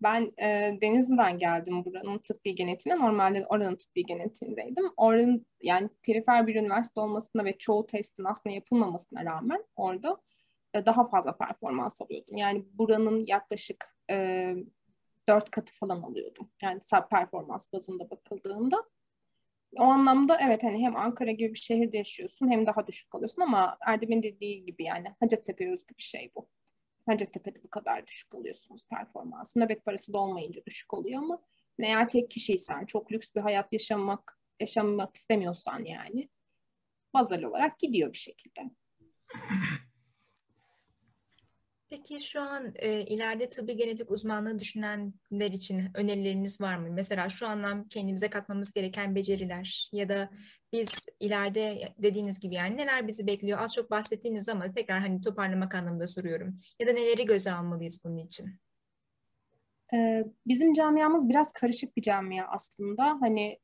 Ben e, Denizli'den geldim buranın tıbbi genetiğine. Normalde oranın tıbbi genetiğindeydim. Oranın yani perifer bir üniversite olmasına ve çoğu testin aslında yapılmamasına rağmen orada e, daha fazla performans alıyordum. Yani buranın yaklaşık e, dört katı falan alıyordum. Yani performans bazında bakıldığında. O anlamda evet hani hem Ankara gibi bir şehirde yaşıyorsun hem daha düşük alıyorsun ama Erdem'in dediği gibi yani Hacettepe özgü bir şey bu. Hacettepe'de bu kadar düşük alıyorsunuz performansı. Nöbet parası da olmayınca düşük oluyor ama eğer tek kişiysen, çok lüks bir hayat yaşamak yaşamak istemiyorsan yani bazal olarak gidiyor bir şekilde. Peki şu an e, ileride tıbbi genetik uzmanlığı düşünenler için önerileriniz var mı? Mesela şu andan kendimize katmamız gereken beceriler ya da biz ileride dediğiniz gibi yani neler bizi bekliyor? Az çok bahsettiğiniz ama tekrar hani toparlamak anlamında soruyorum. Ya da neleri göze almalıyız bunun için? Bizim camiamız biraz karışık bir camia aslında. Hani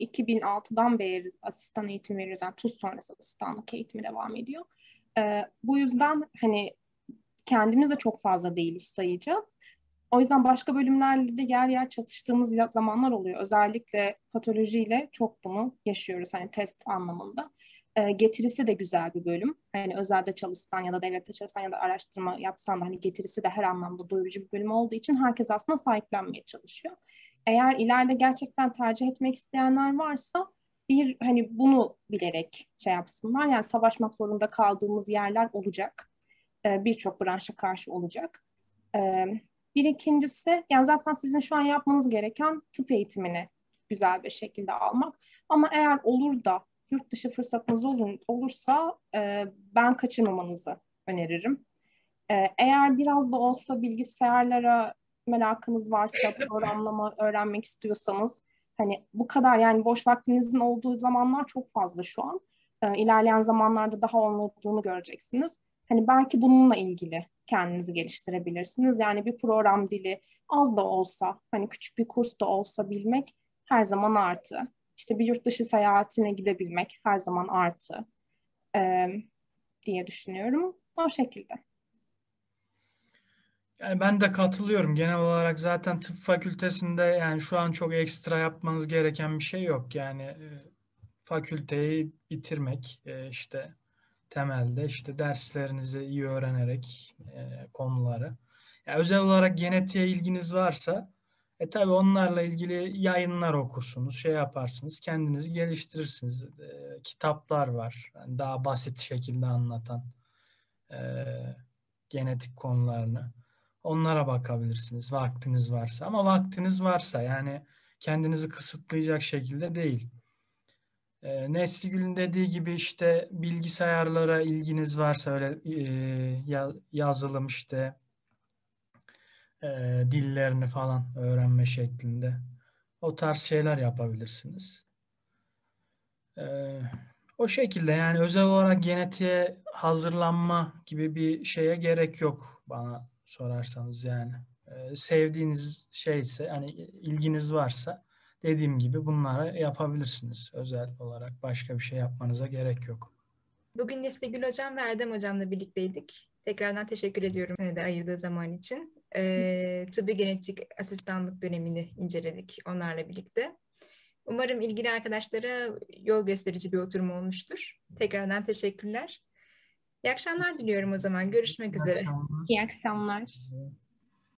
2006'dan beri asistan eğitim veriyoruz. Yani TUS sonrası asistanlık eğitimi devam ediyor. Bu yüzden hani kendimiz de çok fazla değiliz sayıca. O yüzden başka bölümlerle de yer yer çatıştığımız zamanlar oluyor. Özellikle patolojiyle çok bunu yaşıyoruz hani test anlamında. E, getirisi de güzel bir bölüm. Hani özelde çalışsan ya da devlette çalışsan ya da araştırma yapsan da hani getirisi de her anlamda doyurucu bir bölüm olduğu için herkes aslında sahiplenmeye çalışıyor. Eğer ileride gerçekten tercih etmek isteyenler varsa bir hani bunu bilerek şey yapsınlar. Yani savaşmak zorunda kaldığımız yerler olacak. E, birçok branşa karşı olacak. E, bir ikincisi, yani zaten sizin şu an yapmanız gereken tıp eğitimini güzel bir şekilde almak. Ama eğer olur da yurt dışı fırsatınız olur, olursa e, ben kaçırmamanızı öneririm. eğer biraz da olsa bilgisayarlara merakınız varsa, programlama öğrenmek istiyorsanız, hani bu kadar yani boş vaktinizin olduğu zamanlar çok fazla şu an. İlerleyen zamanlarda daha olmadığını göreceksiniz. Hani belki bununla ilgili kendinizi geliştirebilirsiniz. Yani bir program dili az da olsa, hani küçük bir kurs da olsa bilmek her zaman artı. İşte bir yurt dışı seyahatine gidebilmek her zaman artı e, diye düşünüyorum. O şekilde. Yani ben de katılıyorum. Genel olarak zaten tıp fakültesinde yani şu an çok ekstra yapmanız gereken bir şey yok. Yani fakülteyi bitirmek, işte temelde işte derslerinizi iyi öğrenerek e, konuları. Yani özel olarak genetiğe ilginiz varsa e tabi onlarla ilgili yayınlar okursunuz, şey yaparsınız, kendinizi geliştirirsiniz. E, kitaplar var, yani daha basit şekilde anlatan e, genetik konularını. Onlara bakabilirsiniz vaktiniz varsa. Ama vaktiniz varsa yani kendinizi kısıtlayacak şekilde değil. E, Nesli Gül'ün dediği gibi işte bilgisayarlara ilginiz varsa öyle e, yazılım işte e, dillerini falan öğrenme şeklinde o tarz şeyler yapabilirsiniz. E, o şekilde yani özel olarak genetiğe hazırlanma gibi bir şeye gerek yok bana sorarsanız yani. E, sevdiğiniz şeyse hani ilginiz varsa dediğim gibi bunları yapabilirsiniz özel olarak. Başka bir şey yapmanıza gerek yok. Bugün Nesli Gül Hocam ve Erdem Hocam'la birlikteydik. Tekrardan teşekkür ediyorum seni de ayırdığı zaman için. Ee, tıbbi genetik asistanlık dönemini inceledik onlarla birlikte. Umarım ilgili arkadaşlara yol gösterici bir oturum olmuştur. Tekrardan teşekkürler. İyi akşamlar diliyorum o zaman. Görüşmek üzere. İyi akşamlar.